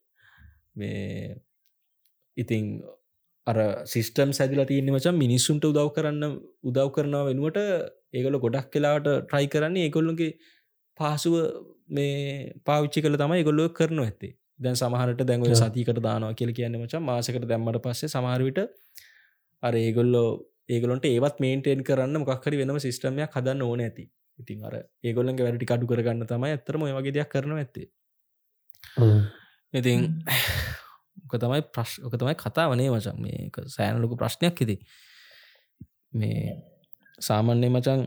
මේ ඉතින් අර සිිස්ටම් සැදිලා තියන්නේ මචන් මිනිස්සුන්ට උදව් කරන්න උදව් කරනවා වෙනුවට ඒගොල ගොඩක් කලාට ට්‍රයි කරන්නේ ඒකොල්ලුගේ පහසුව මේ පාවිච්චි කළ තමයි ගොල්ලො කරන ඇත්තේ. දැන් සමහරට දැන්ව සතිකට දානවා කියල කියන්න මචන් මාසකට දැම්මට පස්සේ සමහරවිට අර ඒගොල්ලෝ ඒගලොන්ට ඒවත් මේන්ටේන් කරන්න මොක්හරි වෙනම සිස්ටමයක් හදන්න ඕන ඇති. ඉතින් අර ඒගොල්ලන්ගේ වැඩටි කඩු කරගන්න තමයි ඇතරම වගේ දෙයක් කරන ඇත්තේ ඉතින් ඕක තමයි ප්‍රශ් ඕක තමයි කතා වනේ මචන් මේ සෑනලොකු ප්‍රශ්නයක් හිති මේ සාමන්‍ය මචන්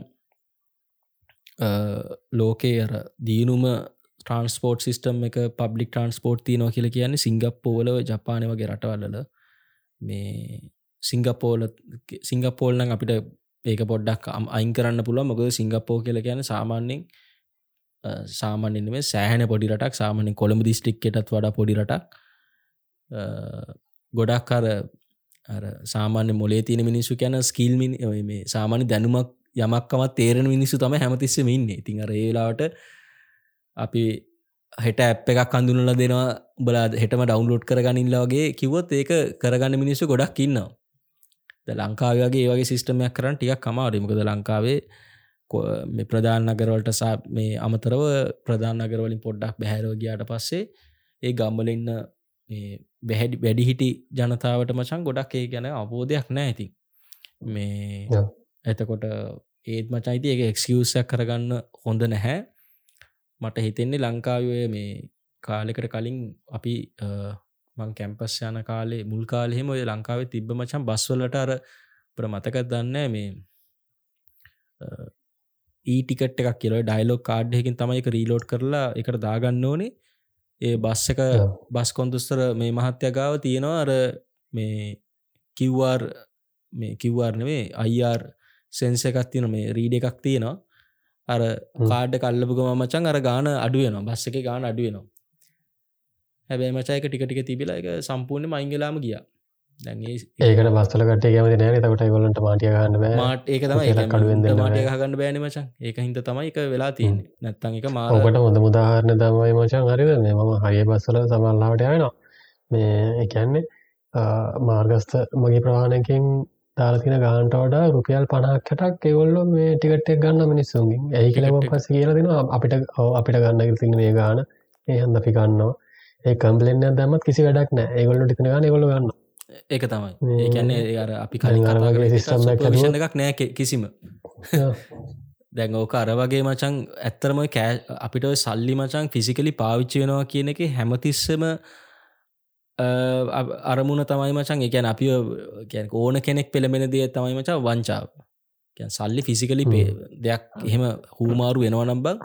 ලෝකේ අර දීනුම ට්‍රන්ස්පෝර්ට් සිිස්ටම් එක පබ්ලික් ට්‍රන්ස්පෝර්ට් තියනවා කියල කියන්නේ සිංගප්පෝල ජපානය වගේ රටවල්ලල මේ සිංගපෝල සිංගපෝල්නං අපිට ඒක පොඩ්ඩක් අයින් කරන්න පුළුව මොකද සිංගප්පෝ කියල කියන සාමාන්‍යෙන් සාමාන්‍යෙන් මේ සෑහන පොඩි රටක් සාමාන්‍ය කොළඹ දිස්ටික්කටත් වඩා පොඩි රටක්. ගොඩක් අර සාමාන්‍ය මොලේ තියන මිනිස්සු කියන ස්කිල්මින් මේ සාමාන්‍ය දැනුමක් යමක්කමත් තේරෙන මිනිස්සු තම හැමතිස්සම ඉන්න. ඉතින් අර ඒලාට අපි හෙට ඇප් එකක් අඳුනල දෙනවා. බලා හෙටම ඩවන්ලෝඩ් කරගනිල්ලා වගේ කිවොත් ඒක කරගන්න මිනිස්සු ගොඩක් ඉන්නවා. ද ලංකාවගේ ඒවගේ සිිස්ටමයක් කරන්න ටියක් කමාරීමකද ලංකාවේ මේ ප්‍රධාන නගරවලට සා මේ අමතරව ප්‍රධාන නගරවලින් පොඩ්ඩක් බැහැරෝගයාට පස්සේ ඒ ගම්බලඉන්න බැහැඩි වැඩිහිටි ජනතාවට මචන් ගොඩක් ඒ ගැන අවබෝධයක් නෑ ඇති මේ එතකොට ඒත් මචයිති එක එක්සිියසක් කරගන්න හොඳ නැහැ. මට හිතෙන්නේ ලංකාවේ මේ කාලෙකට කලින් අපි මං කැම්පස් යන කාලේ මුල් කාලෙහෙම ඔය ලංකාවේ තිබ්බ මචන් බස්වලට අර ප්‍ර මතකත් දන්න මේ ඊටිකට එකක් කියල. ඩයිලෝක් කාඩ්හකින් තමයි එක රීලෝඩ් කරලා එකට දාගන්න ඕනේ. ඒ බස් එක බස් කොන්දුස්තර මේ මහත්‍ය ගාව තියෙනවා අර මේ කිව්වාර් මේ කිව්වාර්නවේ අයිර් සෙන්ස එකක් තියෙන මේ රීඩ එකක් තියෙනවා. අර කාඩ කල්ලපුගම මචන් අර ගාන අඩුවනවා බස්ස එක ගාන අඩුවනවා හැබැයි මචයක ටිකටික තිබිලා එක සම්පූර්ණ මංගලාම ගියා ඒකට බස්තල කට කැමති නෑ. තකට ගොලට මාටිය ගන්න මාට ඒක කඩුවෙන් මාටය ගන්න බෑන මචන් ඒක හින්ත තමයි එක වෙලා තියන්න. නැත්තන් එක මාකට හොඳ මුදාහරණ තමයි මචන් හරිවන්නේ මම හය බස්සල සමල්ලාවට යනවා. මේ එකන්නේ මාර්ගස්ත මගේ ප්‍රවාණයකින් දාලතින ගාන්ට වඩා රුපියල් පනහක්කටක් එවල්ල මේ ටිකට්ටක් ගන්න මිනිස්සුන්ගින්. ඇයි කියලම පස කියල දෙෙන අපිට අපිට ගන්න ඉතින මේ ගාන. ඒ හන්ද අපි ගන්නවා. ඒ කම්පලෙන්න්න දැමත් කිසි වැඩක් නෑ ඒගොල්ල ටින ගන්න ගොල ගන්න ඒක තමයි. ඒකන්නේ අර අපි කලින් සිස්ටම් එකක් නෑ කිසිම. දැන් ඕක අර වගේ මචන් ඇත්තරම කෑ අපිට සල්ලි මචන් ෆිසිකලි පාවිච්චි වෙනවා කියන එක හැමතිස්සම අරමුණ තමයි මචන් එකැන අපි ඕන කෙනෙක් පෙළමෙන දේ තමයි මචා වංචාව. සල්ලි ෆිසිකලි පේ දෙයක් එහෙම හූමාරු වෙනවනම් බං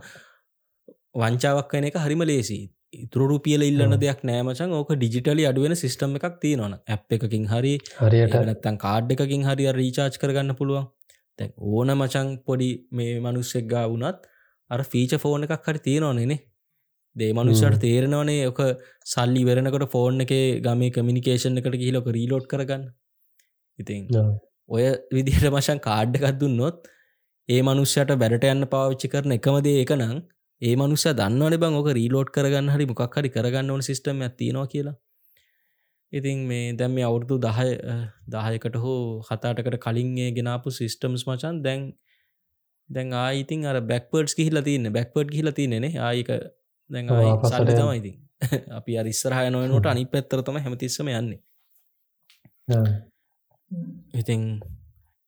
වංචාවක් කන එක හරිම ලේසි ඉතුරුපියල ඉල්ලන්න දෙයක් නෑමචන් ඕක ඩිජිටලි අඩුවෙන සිිස්ටම් එකක් තියෙනවන ඇ් එකකින් හරි හරියට. නැත්තන් කාඩ් එකකින් හරි රීචාච් කරගන්න පුළුවන්. තැන් ඕන මචං පොඩි මේ මනුස්සෙක් ගා වුනත් අර ෆීච ෆෝන් එකක් හරි තියෙනවනෙනේ දේ මනුෂට තේරෙනවනේ ඕක සල්ලි වෙරෙනකට ෆෝන් එක ගමේ කමිනිකේෂන් එකට කියලොක රීලෝඩ් කරගන්න. ඉතින් ඔය විදිහට මශන් කාඩ් එකක් දුන්නොත් ඒ මනුෂ්‍යයට බැඩට යන්න පාවිච්චි කරන එකමදේ එක නං ඒ මනුස්ස දන්නවන බං ඕක රීලෝඩ් කරගන්න හරි මොකක් හරි කරගන්න ඕන සිිටම ඇතිනවා කියලා. ඉතින් මේ දැම් මේ අවුරදු දහය දාහයකට හෝ හතාටකට කලින්ගේ ගෙනාපු සිිස්ටම්ස් මචන් දැන් දැන් ආයිතින් අර බැක්පර්ඩ් කිහිල තියන්න බැක්පර්ඩ් හිල තියනෙ ආයක දැන් සල්ල තමයිඉතින් අපි අරිස්සරහය නොවනට අනි පැත්තරතම හැමතිස්සම යන්නේ. ඉතින්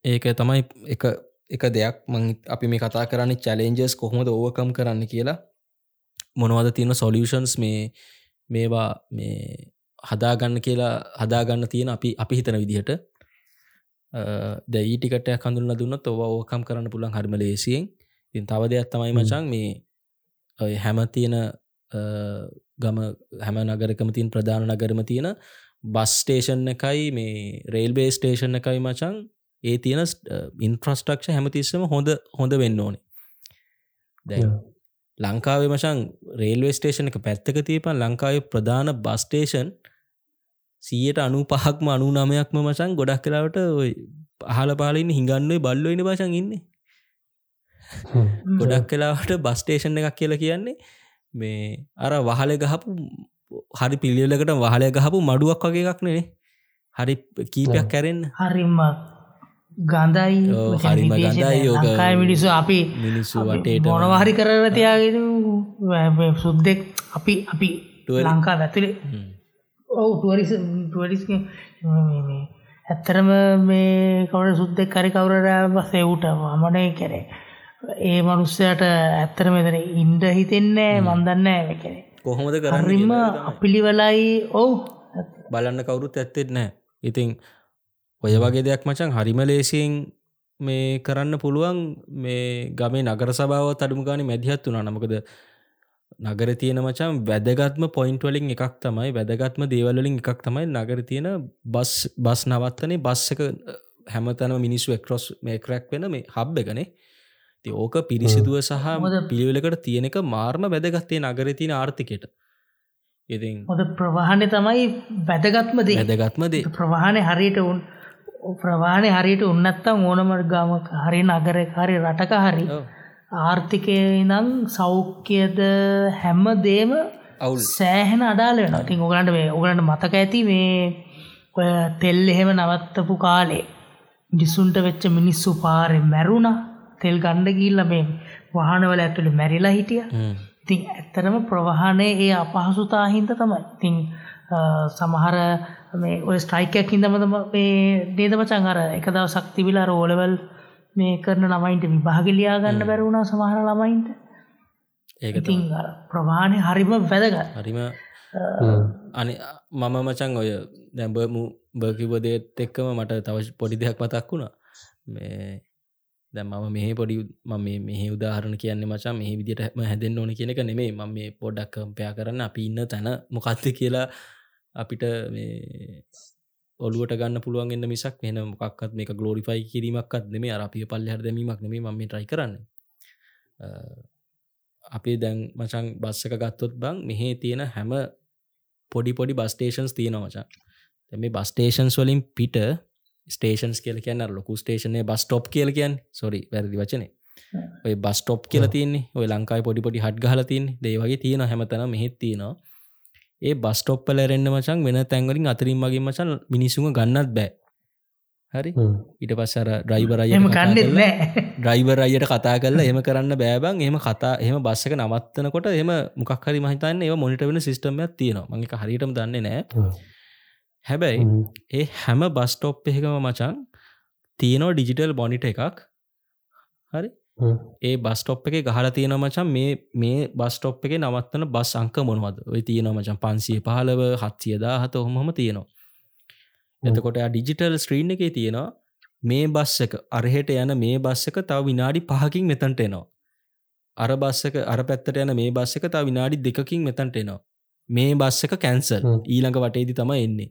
ඒක තමයි එක එක දෙයක් මං අපි මේ කතා කරන්න චලෙන්ජස් කොහොමද ඕවකම් කරන්න කියලා. මොනවද තියෙන සොලියෂන්ස් මේ මේවා මේ හදාගන්න කියලා හදාගන්න තියෙන අපි අපි හිතන විදිහට. දැඊටිකට කඳුන්න දුන්නත් ඔව ඕකම් කරන්න පුළන් හරිම ලේසියෙන්. ඉතින් තව දෙයක් තමයි මචන් මේ ඔය හැම තියෙන ගම හැම නගරකම තින් ප්‍රධාන නගරම තියෙන බස් ස්ටේෂන් එකයි මේ රේල්බේ ස්ටේෂන් එකයි මචන් ඒ තියෙන ඉන්ෆ්‍රස්ටක්ෂ හැමතිස්සම හොඳ හොඳ වෙන්න ඕනේ. දැ ලංකාවේ මචන් රේල්වේ ස්ටේෂන එක පැත්තක තියපන් ලංකාවේ ප්‍රධාන බස්ටේෂන් සියට අනු පහක්ම අනු නමයක්ම මචන් ගොඩක් කලාවට ඔය පහල පාලින් හිඟන්නුවේ බල්ලොයින බචන් ඉන්නේ. ගොඩක් කලාවට බස්ටේෂන් එකක් කියලා කියන්නේ මේ අර වහල ගහපු හරි පිළියලකට වහලය ගහපු මඩුවක් වගේ එකක් නේ හරි කීපයක් කැරෙන් හරිම්ම ගඳයි ගඳයි. ලංකායි මිනිස්සු අපි මිනිස්සු වටේට මොනවාහරි කරල තියාගෙන සුද්දෙක් අපි අපි. ලංකා ඇතුළේ. ඔවු ටුවරිස් ටුවරිස් ඇත්තරම මේ කොට සුද්දෙක් කරි කවුරට සෙව්ට මමනය කරේ. ඒ මනුස්සයට ඇත්තර මෙතන ඉන්ඩ හිතෙන්නේ මන්දන්න කැනෙ කොහොමද තමයි. අපිළිවලයි ඔවු. බලන්න කවුරුත් ඇත්තෙත් නෑ ඉතිං ඔය වගේ දෙයක් මචන් හරිම ලේසියෙන් මේ කරන්න පුළුවන්. මේ ගමේ නගර සභාව අඩුම ගාන මැදිහත් වුනා නමකද නගර තියෙන මචන් වැදගත්ම පොයින්ට වලින් එකක් තමයි වැදගත්ම දේවලින් එකක් තමයි නගර තියෙන බස් බස් නවත්තනේ බස් එක හැමතැනම මිනිස්සු එක්රොස් මේ ක්‍රැක් වෙන මේ හබ් එකනේ. ති ඕක පිරිසිදුව සහ පිළිවෙලකට තියෙන එක මාර්ම වැදගත්තේ නගර තියෙන ආර්ථිකයට. ඉතින් හොද ප්‍රවාහණය තමයි වැදගත්ම දේ. වැදගත්ම දේ. ප්‍රවාහණය හරියට උන් ප්‍රවාණය හරියට උන්නත්තම් ඕනමට ගමක හරි නගර හරි රටක හරි. ආර්ථිකය නම් සෞඛ්‍යද හැම්ම දේම අවුල්. සෑහෙන අඩාල වෙන ඉතින් ඔගලන්ට මේ ඔගලන්ට මතක ඇති මේ ඔය තෙල් එහෙම නවත්තපු කාලේ ඩිසුන්ට වෙච්ච මිනිස්සු පාරෙ මැරුණ. තෙල් ගණ්ඩ ගිල්ල මේ වාහනවල ඇතුළි මැරිලා හිටිය. හ්ම්. ඉතින් ඇත්තරම ප්‍රවාහණය ඒ අපහසුතාහින්ද තමයි. ඉතින් අ, සමහර මේ ඔය ස්ට්‍රයිකයක් හිදමතම මේ නේදමචන් අර එක දව සක්තිවිලා රෝලවල් මේ කරන ළමයින්ට විභාගලියා ගන්න බැරුණා සමහර ළමයින්ට. ඒක ඉතින් අර ප්‍රවාණය හරිම වැදගත්. හරිම අනි මම මචන් ඔය දැම්බමු බකිවදේත් එක්කම මට තව පොඩි දෙයක් මතක් වුණා. මේ දැ මම මෙහ පොඩි ම මෙහ උදාහරණ කියන්න මචා මේ විදිටම හැදෙන් ඕන කියනක නෙමේ ම මේ පොඩ්ඩක් කම්පයා කරන්න. අපි ඉන්න තැන මොකක්ද කියලා අපිට මේ ඔලුවට ගන්න පුළුවන් එන්න මිසක් වෙන මොකක්ත් මේක ගලෝරිෆයි කිරීමක්ත් නෙමේ අර අපිය පල්ල හර දැමීමක් නෙමේ ම මේ ට්‍රයි කරන්න. අපේ දැන් මචන් බස්සක ගත්තොත් බං මෙහේ තියෙන හැම පොඩි පොඩි බස්ටේෂන්ස් තියෙන මචා. මේ බස්ටේෂන්ස් වලින් පිට ස්ටේෂන්ස් කියල කියන්න ලොකු ස්ටේෂනය බස්ටොප් කියල කියන් සොරි වැරදි වචනේ. ඔය බස්ටොප් කියල තියන්නේ. ඔය ලංකායි පොඩි පොඩි හට් ගහල තින් දේවගේ තියෙන හැමතන මෙහෙත් තියෙනවා ඒ බස්ටොප්පල රෙන්න්න මචන් වෙන තැන්වලින් අතරින් මගේ මචන් මිනිසුම ගන්නත් බෑ. හරි? ඊට පස්සර ඩ්‍රයිවරය එම කන්නෙත් නෑ ඩ්‍රයිවර අයට කතා කරලා එම කරන්න බෑබන් එහම කතා එහම බස්සක නවත්තනකොට එම මොක්හරි මහිතන්න ඒ මොනිට වෙන සිස්ටමයක් තියෙනවා. මඟ හරිටම දන්නේ නෑ. හැබැයි ඒ හැම බස්ටොප් එකම මචන් තියනෝ ඩිජිටල් බොනිට එකක්. හරි ඒ බස්ටොප් එක ගහල තියෙන මචන් මේ මේ බස්ටොප් එක නවත්තන බස් අංක මොනවද? ඔය තියෙන මචන් පන්සිය පහලව හත්සියදා හත හොහොම තියෙනවා. එතකොට ඩිජිටල් ස්ත්‍රීන් එක තියෙනවා මේ බස් එක අරහෙට යන මේ බස් එක තව විනාඩි පහකින් මෙතන්ට එනවා. අර බස්සක අර පැත්තට යන මේ බස් එක තව විනාඩි දෙකකින් මෙතන්ට එනවා. මේ බස් එක කැන්සල්. ඊළඟ වටේදි තම එන්නේ.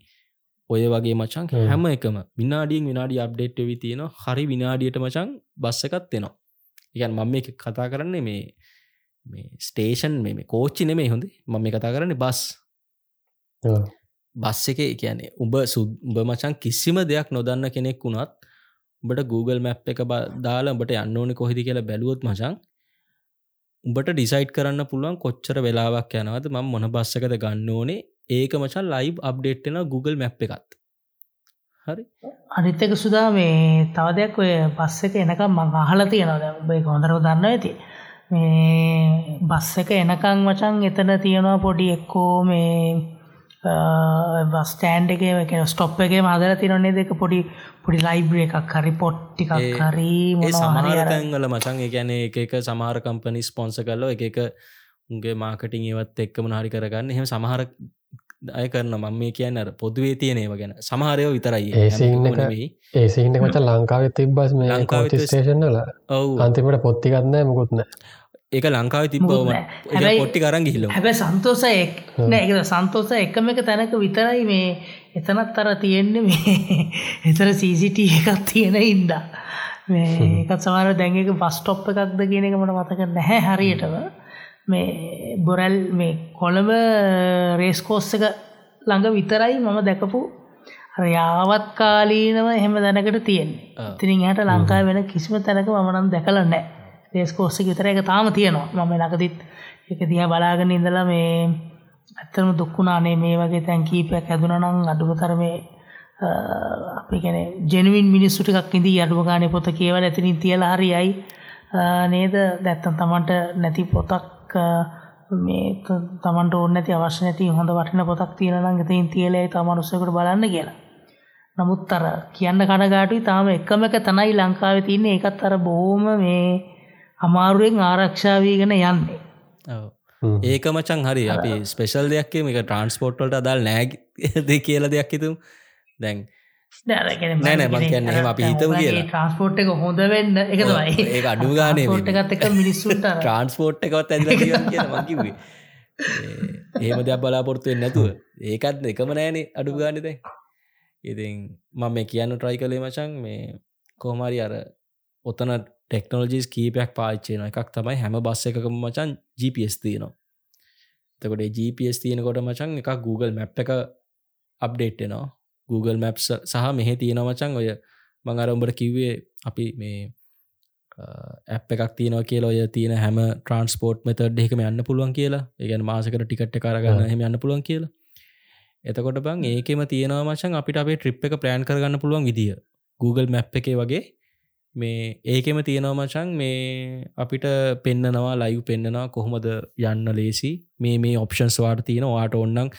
ඔය වගේ මචන් හ්ම්. එකම විනාඩියෙන් විනාඩි අප්ඩේට් වෙවි තියෙන හරි විනාඩියට මචන් බස්ස එකත් එනවා ඉගන් මම එක කතා කරන්නේ මේ මේ ස්ටේෂන් මේ කෝච්චි නෙමේ හොඳ. මම මේ කතා කරන්නේ බස්. බස් එක කියන්නේ උඹ සුද්ඹ මචන් කිසිම දෙයක් නොදන්න කෙනෙක් වුණත් උඹට Google මැප් එක දාලා උඹට යන්න ඕනි කොහෙදි කියලා බැලුවොත් මචන් උඹට ඩිසයිට් කරන්න පුළුවන් කොච්චර වෙලාවක් යනවද ම මොන බස්සකද ගන්න ඕනේ. ඒක මචන් ලයිව් අප්ඩේට්න Google මැප් එකත් හරි. අනිත්තක සුදා මේ තව දෙයක් ඔය පස්ස එක එනකම් මං අහල තියෙනවද ඔබේ හොඳරව දන්න ඇති. මේ බස්ස එක එනකං වචන් එතන තියෙනවා පොඩි එක්කෝ මේ බස්ටෑන්් එක කියන ස්ටොප් එක මදර තිරන්නේ දෙක පොඩි පොඩි ලයිබ්‍ර එකක් හරි පොට්ටිකක් ඒ- හරි ඒ මොනවා හරි අර. සමහරතැන්වල මචන් එකන එක එක සමහර කම්පනි ස්පොන්ස කරල එක එක උන්ගේ මාකටින් ඒවත් එක්කම නාරි කරගන්න. එහෙම සමහර අය කරන මම මේ කියන්න අර පොදුවේ තියනේව ගැන. සමහරයෝ විතරයි. ඒ හැම scene එකම එක- නෙවෙයි. ඒසිට මච ලංකාව තිබ්බස් මේ ඔව්. අන්තිමට පොත්තිගත්නෑ මුකුත්න ඒක ලංකාව තිබ මුකුත් නෑ. හැබැයි- පොට්ටි කරන් ගිහිල හැබැ සන්තෝස එක් නෑ සන්තෝස එකම එක තැනක විතරයි මේ එතනත් අර තියෙන්නේ මේ එතර සීසිට එකක් තියෙන ඉන්දා මේ එකත් සමර දැඟක බස්ටොප් එකක්ද කියන එක මට මතක නැහැ හරියටම මේ බොරැල් මේ කොළඹ රේස්කෝස්ස එක ළඟ විතරයි මම දැකපු. යාවත් කාලීනව එහෙම දැනකට තියෙන්නේ. ඉතිරින් හට ලංකාව වෙන කිසිම තැනක මනම් දැකල නෑ රේස්කෝස්ස විතර එක තාම තියෙනවා. මම ලකදිත් එක දිහ බලාගෙන ඉඳලා මේ ඇත්තම දුක්කුණානේ මේ වගේ තැන් කීපයක් ඇදුනනං අඩුමතර මේ අපි ගැන ජෙනවින් මිනිස්සුට එකක් ඉදී අඩුම ගානය පොත කියවල ඇතිනින් තියලා හරියයි. නේද? දැත්තන් තමන්ට නැති පොතක් මේ තමන්ට ඕන්න ඇති අවශ්‍ය නැති හොඳ වටින පොතක් තියෙනනම් ගතින් තියලයි තමනුස්සකට බලන්න කියලා. නමුත් අර කියන්න කනගාටුයි තාම එකම එක තනයි ලංකාව තියන්නේ. ඒකත් අර බොහෝම මේ අමාරුවෙන් ආරක්ෂාවීගෙන යන්නේ. ඒක මචන් හරි. අපි ස්පෙශල් දෙයක්ේ මේක ට්‍රන්ස්පෝට්වලට අදාල් නෑග කියල දෙයක් හිතුම් දැන් නෑ නෑ මං කියන්නේ එහෙම අපි හිතමු කියලා. ට්‍රන්ස්පෝට් එක හොඳ වෙන්න එක තමයි ඒක අඩු ගානේ ට්‍රන්ස්පෝට් එකත් එක මිනිස්සුන්ට ට්‍රන්ස්පෝට් එකවත් ඇදිලා තියෙනවා කියලා මං කිව්වේ. ඒ- එහෙම දෙයක් බලාපොරොත්තු වෙන්නේ නැතුව ඒකත් එකම නෑනේ අඩු ගානේ දැන්. ඉතින් මම මේ කියන්න try කළේ මචං මේ කොහොම හරි අර ඔතන ටෙක්නෝලොජිස් කීපයක් පාවිච්චි වෙනවා. එකක් තමයි හැම බස් එකකම මචං GPS තියෙනවා. එතකොට ඒ GPS තියෙනකොට මචං එකක් Google Map එක අප්ඩේට් වෙනවා. Google Maps සහ මෙහෙ තියෙනවා මචං ඔය මං අර උඹට කිව්වේ අපි මේ ඇප් එකක් තියෙනවා කියලා ඔය තියෙන හැම ට්‍රන්ස්පෝර්ට් මෙතඩ් එකම යන්න පුළුවන් කියලා. ඒගැන මාසකට ටිකට් කරගන්න හෙම යන්න පුළුවන් කියලා. එතකොට බං ඒකෙම තියෙනවා මචන් අපිට අපේ ට්‍රිප් එක ප්ලෑන් කරගන්න පුළුවන් විදිිය. Google මැප් එකේ වගේ මේ ඒකෙම තියෙනවා මචන් මේ අපිට පෙන්නනවා ලයිව් පෙන්න්නනවා කොහොමද යන්න ලේසි. මේ මේ ඔප්ෂන්ස් වාට තියෙන වාට ඔන්නන්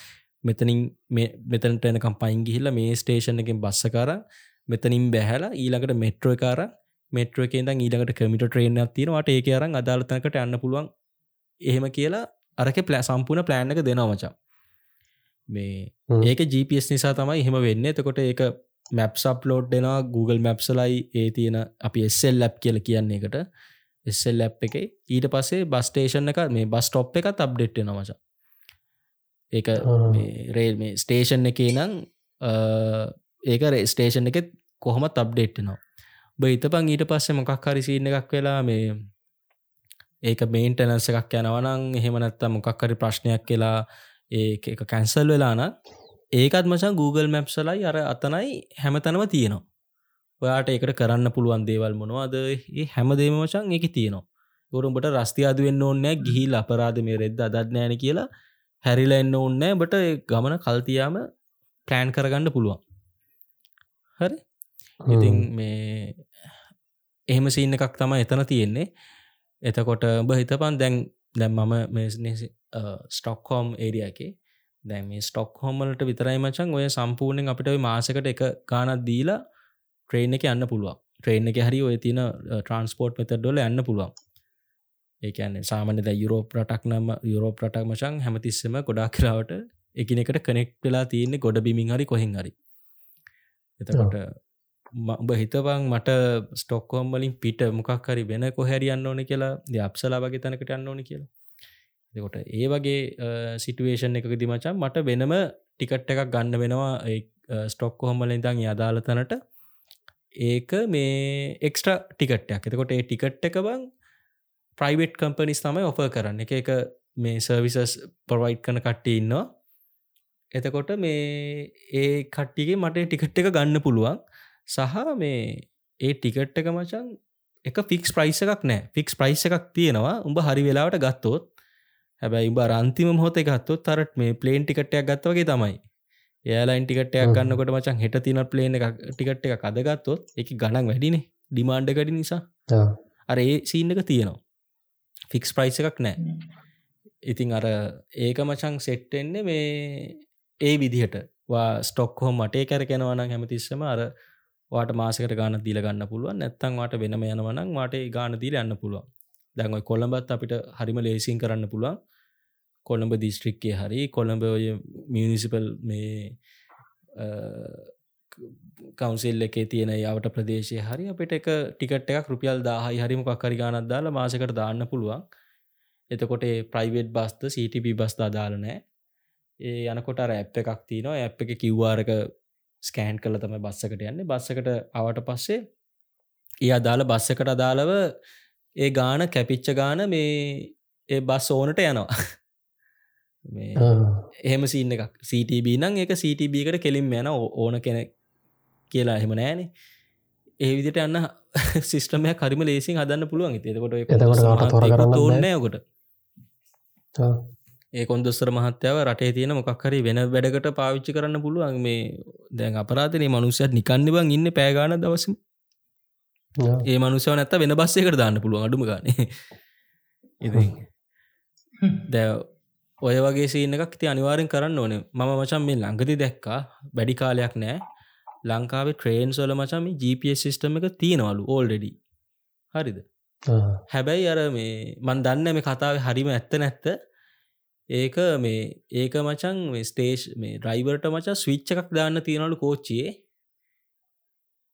මෙතනින් මෙතනට එනකම් පයින් ගිහිල්ල මේ ස්ටේෂන් එකින් බස්ස කර මෙතනින් බැහැලා ඊළඟට මෙට්‍රෝ කාර මෙට්‍ර එකෙන් ඊළඟට කමිට ට්‍රේන් තිනවාට ඒක අරන් අදාලතනකට යන්න පුළුවන්. එහෙම කියලා අරක ප්ලෑ සම්පූර්ණ ප්ලෑන් එක දෙනවා මචා. මේ ඒක GPS නිසා තමයි එහෙම වෙන්න. එතකොට ඒක මැප් අප්ලෝඩ් දෙෙනවා. Google මැප්සලයි ඒ තියෙන අපි එස්සෙල් ලැප් කියල කියන්නේ එකට එස්සෙල් ලැප් එක ඊට පස්සේ බස්ටේෂන් එක මේ බස්ටොප් එකත් අප්ඩෙට් නමචා ඒක රේල් මේ ස්ටේෂන් එකේ නම් ඒක ස්ටේෂන් එක කොහොමත් අප්ඩේට්නවා බහිතපං ඊට පස්සේ මොකක් හරි සින්න එකක් වෙලා මේ ඒක මේන්ටනන්ස එකක් යනවනං එහෙමනැත්ත මොකක් හරි ප්‍රශ්නයක් කියලා ඒ එක කැන්සල් වෙලාන ඒකත් මචන් Google මැප්සලයි අර අතනයි හැමතනම තියෙනවා. ඔයාට ඒකට කරන්න පුළුවන් දේවල් මොනවාද? ඒ හැම දේම මචන් එක තියෙනවා ගොරුම්ට රස්ති අදුවෙන්න ඕන්නෑ ගිහිල් අපරාධ මේ රෙද්ද අදත්නෑන කියලා හැරිලා එන්න ඕන්නෑ බට ගමන කල්තියාම ප්ලෑන් කරගන්න පුළුවන්. හරි? ඉතින් මේ එහෙම සින්න එකක් තම එතන තියෙන්නේ. එතකොට උඹ හිතපන් දැන් දැම් මම මේ ස්ටොක්හෝම් ඒරිය එකේ. දැන් මේ ස්ටොක් හෝමලට විතරයි මචන් ඔය සම්පූර්ණයෙන් අපිට ඔය මාසකට එක ගානත් දීලා ට්‍රේන් එක යන්න පුළුවන්. ට්‍රේන් එක හරි ඔය තින ට්‍රන්ස්පෝර්ට් මෙතඩොල යන්න පුළුවන් ඒකන සාමනද යුරෝප රටක් නම් යුරෝප රටක් මචන් හැමතිස්සම ගොඩා කරාවට එකනෙකට කනෙක්් වෙලා තියන්නේ ගොඩ බිමින් හරි කොහෙන් හරි. එතකොට උඹ හිතවන් මට ස්ටොක්කෝම් වලින් පිට මොකක් හරි වෙන කොහැරියන්න ඕන කියලා ද අප්සලා වගේ තැනකට යන්න ඕන කියලා. එකොට ඒ වගේ සිටුවේෂන් එක දිමචන් මට වෙනම ටිකට් එකක් ගන්න වෙනවා. ස්ටොක් කොහොමල ඉදං යදාලතනට ඒක මේ එක්ස්ට්‍ර ටිකට්යක් එතකොට ඒ ටිකට් එක බං ප්‍රයිවට් කම්පනිස් තමයි ඔෆ කරන්න. එක එක මේ සර්විසස් පොරවයිට් කන කට්ටි ඉන්නවා. එතකොට මේ ඒ කට්ටිගේ මට ටිකට් එක ගන්න පුළුවන්. සහ මේ ඒ ටිකට් එක මචන් එක ෆික්ස් ප්‍රයිස් එකක් නෑ. ෆික්ස් ප්‍රයිස් එකක් තියෙනවා. උඹ හරි වෙලාවට ගත්තොත්. හැබැයි උඹ රන්තිම හොත ගත්තොත් තරට මේ පලේන් ටිකට්යක් ගත්තවගේ තමයි. ඒලයින් ටිකට්ටයක් ගන්නකොට මචන් හෙට තින පලේන එක ටිකට් එක අදගත්තොත් එක ගණන් වැඩිනේ ඩිමාන්්ඩ ගඩි නිසා. අර ඒ සීන්න එක තියෙනවා ෆික්ස් ප්‍රයිස් එකක් නෑ. ඉතින් අර ඒක මචං සෙට්ටෙන්නේ මේ ඒ විදිහට. වා ස්ටොක් හෝ මටේ කැරකෙනවන හැමතිස්සම අර වාට මාසකට ගාන දීල ගන්න පුළුවන්. නැත්තන් වාට වෙනම යනවනම් වාට ගාන දීල යන්න පුළුවන්. දැන්ඔයි කොළඹත් අපිට හරිම ලේසින් කරන්න පුළුවන්. කොළඹ දිස්ත්‍රික්කේ හරි කොළඹ ඔය මියනිසිපල් මේ කවන්සිල් එකේ තියෙන යාවට ප්‍රදේශය හරි අපිට එක ටිකට එකක් රුපියල් දාහයි හරිම කක්කරි ගානත් දාලා මාසකට දාන්න පුළුවන්. එතකොට ප්‍රයිවට් බස්ත CTP බස් අදාල නෑ. ඒ යනකොට රැප් එකක් තියනවා. ඇප් එක කිව්වාරක ස්කෑන් කල තම බස්සකට යන්නේ. බස්සකට අවට පස්සේ ඒ අදාළ බස්සකට අදාළව ඒ ගාන කැපිච්ච ගාන මේ ඒ බස් ඕනට යනවා. එහෙම සින්න එකක්. CTB නං ඒක CTBකට කෙලින් යන ඕන කෙනෙ කියලා එහෙම නෑනේ. ඒ විදිට යන්න සිිස්ටමය කරම ලේසින් හදන්න පුළුවන්. එතකොට ඕන්නයකොට ඒ කොන්දොස්සර මහත්‍යාව රටේ තියෙන මොක්හරි වෙන වැඩකට පාවිච්චි කරන්න පුළුවන් මේ දැන් අපරාතනේ මනුසයත් නිකන්න බං ඉන්න පෑගාන දවස ඒ මනුසව නැත්ත වෙන බස්සයකට දාන්න පුළුවන් අඩුම ගන. ඉ දැ ඔය වගේ සීන එකක් ති අනිවාරෙන් කරන්න ඕන. මම මචන් මේ ළඟති දැක්කා. වැඩි කාලයක් නෑ ලංකාවේ ට්‍රේන් සොල මචම GPS සිිස්ටම එක තියෙනවලු ඕල්ඩෙඩි හරිද? හැබැයි අර මේ මන් දන්න මේ කතාව හරිම ඇත්ත නැත්ත. ඒක මේ ඒක මචන් ස්ටේෂ් මේ ඩ්‍රයිවර්ට මචා ස්විච්ච එකක් දාන්න තියෙනලු කෝච්චියේ.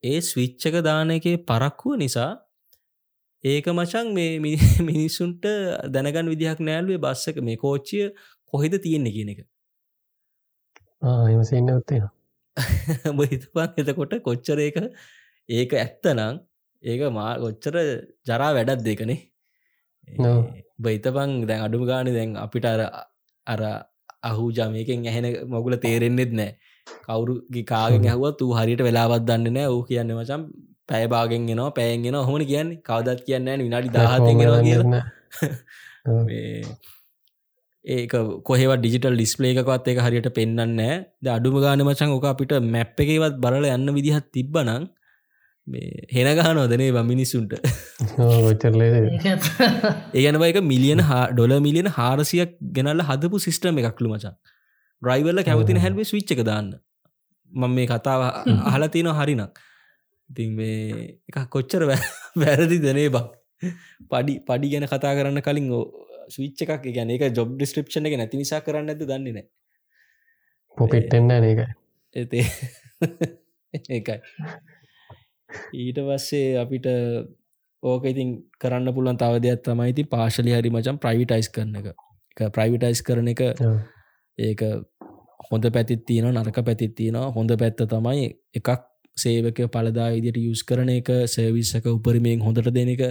ඒ ස්විච්චක දාන එකේ පරක්කුව නිසා ඒක මචන් මේ මිනිස්සුන්ට දැනගන් විදිහක් නෑල්ුවේ බස්සක මේ කෝච්චිය කොහෙද තියෙන්නේ කියන එක. එමසන්න ඔත්තේවා හිතපන් එතකොට කොච්චර ඒක ඒක ඇත්තනං ඒක මා කොච්චර ජරා වැඩත් දෙකනේ බයිතපං දැන් අඩුම ගාන දැන් අපිට අර අර අහු ජමයකෙන් ඇහෙන මොගුල තේරෙන්න්නෙත් නෑ. කවුරු කාගෙන් ඇහුව තු හරියට වෙලාවත් දන්න නෑ. ඕ කියන්න මචම් පැයබාගෙන් ගෙනවා පැයන්ගෙන හොමන කියන්නේ. කවදත් කියන්න විනාඩි දාහතෙනවා කියන්න ඒක කොහෙව ඩිජිටල් ඩිස්පලේකවත් එක හරියට පෙන්න්න ද අඩුම ගාන මචන් ඕක අපිට මැප් එකවත් බලල යන්න විදිහත් තිබ්බනං මේ හෙන ගානෝදනේ බ මිනිස්සුන්ට? ඒගනව එක මිලියන ඩොල මිලියන හාරසියක් ගෙනල්ල හදපු සිිස්ටම එකක්ලු මචන් ්‍රයිවල්ල කැමතින හැල්වේ ස්විච්ච එක දාන්න. මං මේ කතාව අහලා තියන හරිනක් ඉතින් මේ එක කොච්චර වැරදි දනේ බක් පඩි පඩි ගැන කතා කරන්න කලින් ස්විච්ච එකක් ගැන එක ජොබ් ඩිස්ක්‍රපෂන එක නැති නිසා කරන්න ඇද දන්නේ නෑ පොපිට්ටෙන්න ඒක එතේ ඒකයි. ඊට පස්සේ අපිට ඕක ඉතින් කරන්න පුළන් තව දෙයක් තමයි ති පාශලි හරි මචන් ප්‍රයිවිටයිස් කරන එක. ප්‍රයිවිටයිස් කරන එක ඒක හොඳ පැතිත් තියෙන නරක පැතිත් තියෙනවා. හොඳ පැත්ත තමයි එකක් සේවක පලදා ඉදිට යුස් කරන එක සර්විස්සක උපරිමයෙන් හොඳට දෙන එක.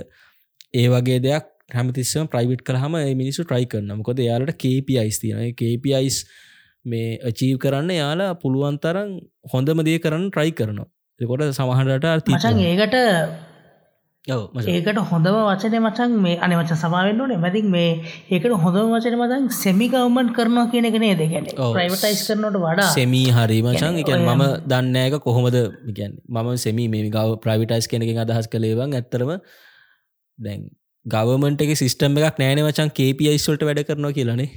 ඒ වගේ දෙයක් හැමතිස්සම ප්‍රයිවට් කරහම මිනිසු ට්‍රයි කරන මොකද යාලට KPIස් තියෙන KPIස් මේ අචීව් කරන්න යාලා පුළුවන් තරන් හොඳම දේ කරන්න ට්‍රයි කරනවා. එකොට සමහටට මචන් ඒකට ඒකට හොඳම වචන මචන් මේ අන වච සමාවෙන්න ඕනේ. මැතික් මේ ඒකට හොඳම වචන මතන් සෙමි ගවමන්් කරනවා කියන එකනේ දෙගැන ප්‍රයිවටයිස් කරනට වඩා. සෙමී හරි මචන් එක මම දන්නෑක කොහොමද? මිකැන් මම සෙමී මේ ගව ප්‍රයිවිටයිස් කෙනකින් අදහස් කළේවන් ඇත්තරම දැන් ගවමට එක සිිස්ටම් එකක් නෑන වචන් කේපියිස්වල්ට වැඩ කරනවා කියලනේ.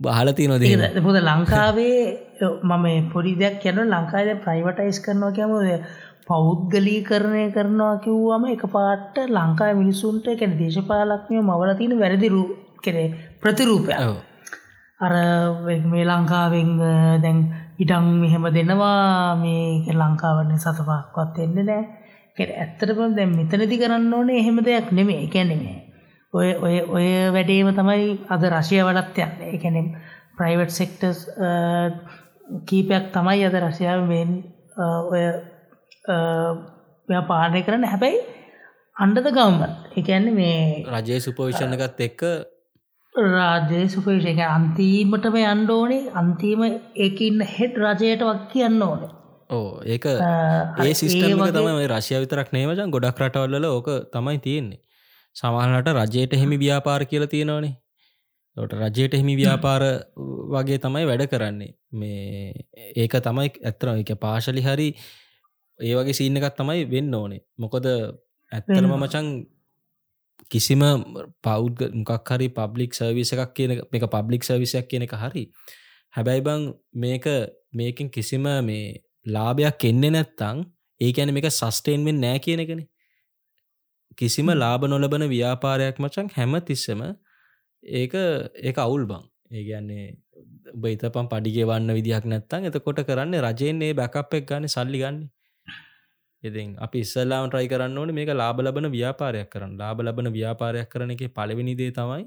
බහලති නොද හොද ලංකාවේ මම පොඩි දෙයක් කියන ලංකාද ප්‍රයිවටයිස් කරනවා කියමුද? පෞද්ගලී කරණය කරනවා කිව්වම එක පාට ලංකාය මිනිසුන්ට කැන දේශපාලක්නය මවල තියෙන වැරදිරු කෙරේ ප්‍රතිරූපය අර මේ ලංකාවෙන් දැන් ඉටං මෙහෙම දෙනවා මේ ලංකාවන්න සතපක්වත් එන්න නෑ ඇත්තටම දැම් මෙතනති කරන්න ඕනේ එහෙම දෙයක් නෙමේ එකැනෙමේ ඔය ඔය ඔය වැඩේම තමයි අද රශය වඩත් යන්න. එකැනම් ප්‍රයිවට් සෙක්ටර්ස් කීපයක් තමයි අද රශයාව මෙන් ඔය පානය කරන්න. හැබැයි අන්ඩද ගවම එකන්න මේ රජය සුපවිෂණ එකත් එක්ක රාජය සුපවිෂ එක අන්තිීමටම අන්ඩ ඕනේ. අන්තිම ඒඉන්න හෙට් රජයට වක් කියන්න ඕනේ ඕ ඒක ඒ සිස්ටම තමයි රශය විතරක් නේමචන් ගොඩක් රටවල්ල ඕක තමයි තියෙන්නේ. සමහලට රජයට එහෙමි ව්‍යාපාර කියල තියෙනවානේ. ට රජයට එහෙමි ව්‍යාපාර වගේ තමයි වැඩ කරන්නේ. මේ ඒක තමයි ඇත්තන එක පාශලි හරි ඒ වගේ සීන්න එකත් තමයි වෙන්න ඕනේ. මොකොද ඇත්තරම මචන් කිසිම පෞද්ග මොකක් හරි පබ්ලික් සර්විස එකක් කියන එක පබ්ලික් සර්විසයක් කියන එක හරි. හැබැයි බං මේක මේකින් කිසිම මේ ලාභයක් එන්නේ නැත්තං ඒකැන මේක සස්ටේන්ෙන් නෑ කියන එකන. කිසිම ලාබ නොලබන ව්‍යාපාරයක් මචන් හැම තිස්සම ඒක ඒක අවුල් බං ඒගැන්නේ බයිතපම් පඩිගෙවන්න විදිහක් නැත්තං. එතකොට කරන්න රජයන්නේ බැකප් එක් ගන්න සල්ලි ගන්න. ඉතින් අපි ඉස්සල්ලාම ට්‍රයි කරන්න ඕන මේක ලාබ ලබන ව්‍යාපාරයක් කරන්න. ලාබ ලබන ව්‍යාපාරයක් කරන එක පලවෙනිදේ තමයි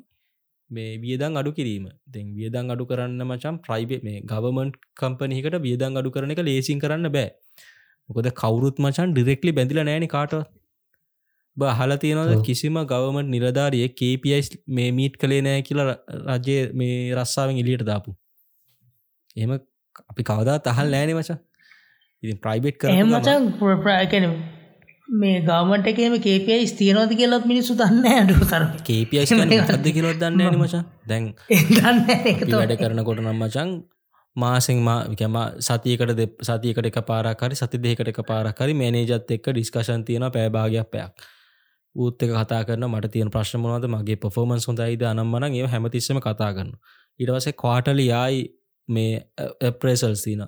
මේ වියදන් අඩු කිරීම. දෙන් වියදන් අඩු කරන්න මචම් ප්‍රයිබේ මේ ගවමන්් කම්පනහිකට වියදන් අඩු කරන එක ලේසින් කරන්න බෑ. මොකද කවුරුත් මචන් ඩිරෙක්ලි බැඳිල නෑන කාට හල තියෙනවද කිසිම ගවමට නිරධාරිය කපයිස් මේ මීට් කළේ නෑ කියලා රජය මේ රස්සාාවෙන් එලියට දාපු. එම අපි කවදා තහල් නෑන මචා. ඉති ප්‍රයිබේට් කර මචන් ප්‍රකන මේ ගවමට එකම කේපයි ස්තියනවද කියලත් මිනිස්සු දන්න ඇඩු තර කේපියස් අද කිලොත් දන්න මචා. දැන් වැඩ කරනකොට නම් මචන් මාසෙන් මාකම සතියකට දෙ සතියකට එක පාරකරි සති දෙකට එක පාරකරි මැනේජත් එක්ක ඩිස්කශන් තියෙන පෑභාගයක් පැයක්. ඌත් එක කතා කරන මට තියෙන ප්‍රශ්නමනද මගේ පොෆෝමන්ස් හොඳයිද අනම්මන ඒ හැමතිස්සම කතා කරන්න ඉටවසේ කවාටලි යායි මේ ප්‍රේසල්ස් තින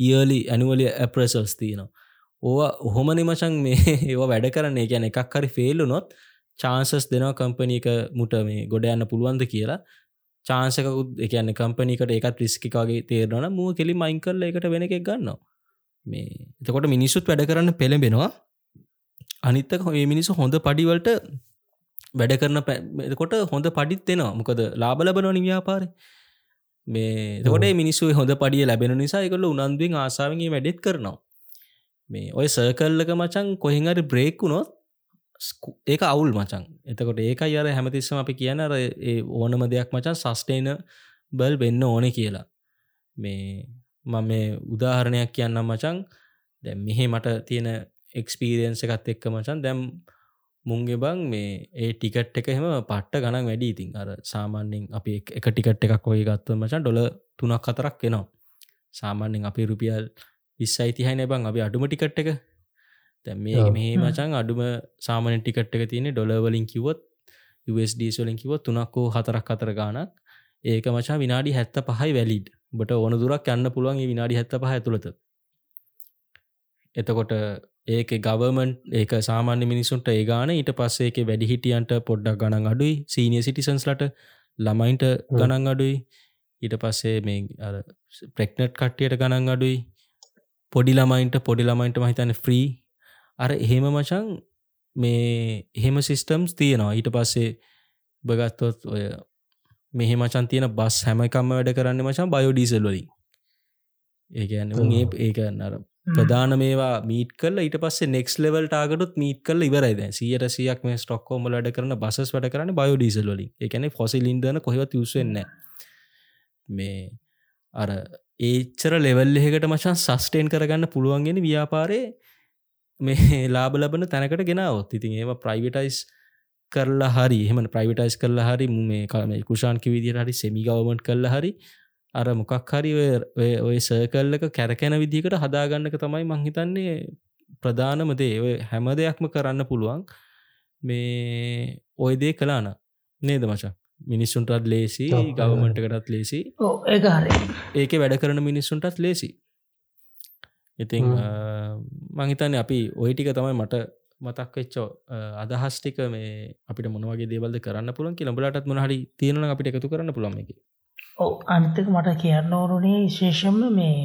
ඊලි ඇනුවලි ඇප්‍රසල්ස් තියනවා ඕවා ඔහොම නිමචන් මේ ඒවා වැඩ කරන්නේ. ගැන එකක් හරි ෆෙල්ලු නොත් චාන්සස් දෙනවා කම්පනීක මුට මේ ගොඩ යන්න පුළුවන්ද කියලා. චාන්සකුත් එකන්න කම්පනිකට එකත් රිස්කිකාගේ තේරන මුව කෙලි මයින් කරල එකට වෙන එකක් ගන්නවා. මේ එතකොට මිනිස්සුත් වැඩ කරන්න පෙළඹෙනවා. අනිත්තක ඒ මිනිස්සු හොඳ පඩිවලට වැඩ කරන පැකොට හොඳ පඩිත් දෙෙනවා මොකද ලාබලබනවනි ව්‍යාපාරය මේ තකොට මිනිස්සු හොඳ පඩිය ලැබෙන නිසා එකල උනන්දුවෙන් ආසාාවගේ වැඩෙත් කරනවා මේ ඔය සර්කල්ලක මචන් කොහෙහරි බ්‍රේක්කුණොත් ඒක අවුල් මචන් එතකොට ඒක අර හැමතිස්සම අපි කියන ඒ ඕනම දෙයක් මචන් සස්ටේන බල් වෙන්න ඕනෙ කියලා. මේ මම මේ උදාහරණයක් කියන්නම් මචන් දැ මෙහෙ මට තියෙන එක්ස්පීරියන්ස එකත් එක්ක මචන් දැම් මුන්ගේ බං මේ ඒ ටිකට් එක එහෙම පට්ට ගණන් වැඩි ඉතින්. අර සාමාන්‍යෙන් අපි එක ටිකට් එකක් ඔය ගත්ත මචන් ඩොල තුනක් කතරක් එනවා. සාමාන්‍යෙන් අපි රුපියල් විස්සයි තිහයි නැබං අපි අඩුම ටිකට් එක. තැ මේ මේ මචන් අඩුම සාමන ටිකට් එක තියෙන ඩොලවලින් කිවොත් USDස්වලින් කිවොත් තුනක්කෝ හතරක් අතර ගානක් ඒක මචා විනාඩි හැත්ත පහයි වැලිඩ් බට ඕන දුරක් යන්න පුළුවන් විනාඩි හැත්ත පහ ඇතුළත. එතකොට ඒක ගවමන් ඒක සාමාන්‍ය මිනිසුන්ට ඒගාන ඊට පස්සේ එක වැඩිහිටියන්ට පොඩ්ඩක් ගණන් අඩුයි. සීනිය සිටිසන්ස්ලට ළමයින්ට ගණන් අඩුයි. ඊට පස්සේ මේ ප්‍රෙක්නට් කට්ටියට ගණන් අඩුයි පොඩි ළමයින්ට පොඩි ළමයින්ට මහිතන ෆ්‍රී අර එහෙම මචන් මේ එහෙම සිිස්ටම්ස් තියෙනවා. ඊට පස්සේ බගත්තොත් ඔය මෙහෙ මචන් තියෙන බස් හැමකම්ම වැඩ කරන්න මචන් බයෝඩීසල් වලින්. ඒගැන උගේ ඒක අර ප්‍රධාන මේවා මීට කල ඊට පස්සේ නෙක්ස් ලෙවල් ටාගටුත් මීට කල ඉවරයිද සියට සියක් මේ ස්ටොක්කෝම ලඩ කරන බසස් වැඩ කරන්න බයෝඩීසල් වලින්. එකන ෆොසිල් ඉන්දන කොහෙවත් යුසවෙන්න මේ අර ඒච්චර ලෙවල් එහෙකට මචන් සස්ටේන් කරගන්න පුළුවන්ගෙන ව්‍යාපාරය මේ ලාබ ලබන තැනකට ගෙනාවත්. ඉතින් ඒම ප්‍රයිවටයිස් කරලා හරි එහම ප්‍රයිවටයිස් කරලා හරි මේ කම කුෂාන්ක විදිර හරි සෙමිගවමට කරලා හරි අර මොකක් හරි ඔය සර්කල්ලක කැරකැන විදිකට හදාගන්නක තමයි මංහිතන්නේ ප්‍රධානමදේ ඔය හැම දෙයක්ම කරන්න පුළුවන් මේ ඔය දේ කලාන නේද මචා මිනිස්සුන්ටත් ලේසි ගවමන්ටකටත් ලේසි. ඒක වැඩ කරන මිනිස්සුන්ටත් ලේසි. ඉතිං මංහිතන්න අපි ඔය ටික තමයි මට මතක් වෙච්චෝ අදහස්ටික මේ අපිට මොනවගේ දේවල්ද කරන්න පුළන් ලබලටත් මොහරි තියෙන අපිට එකතු කරන්න පුළම එක ඔව අනිතක මට කියන්න ඕරුණේ විශේෂම්ම මේ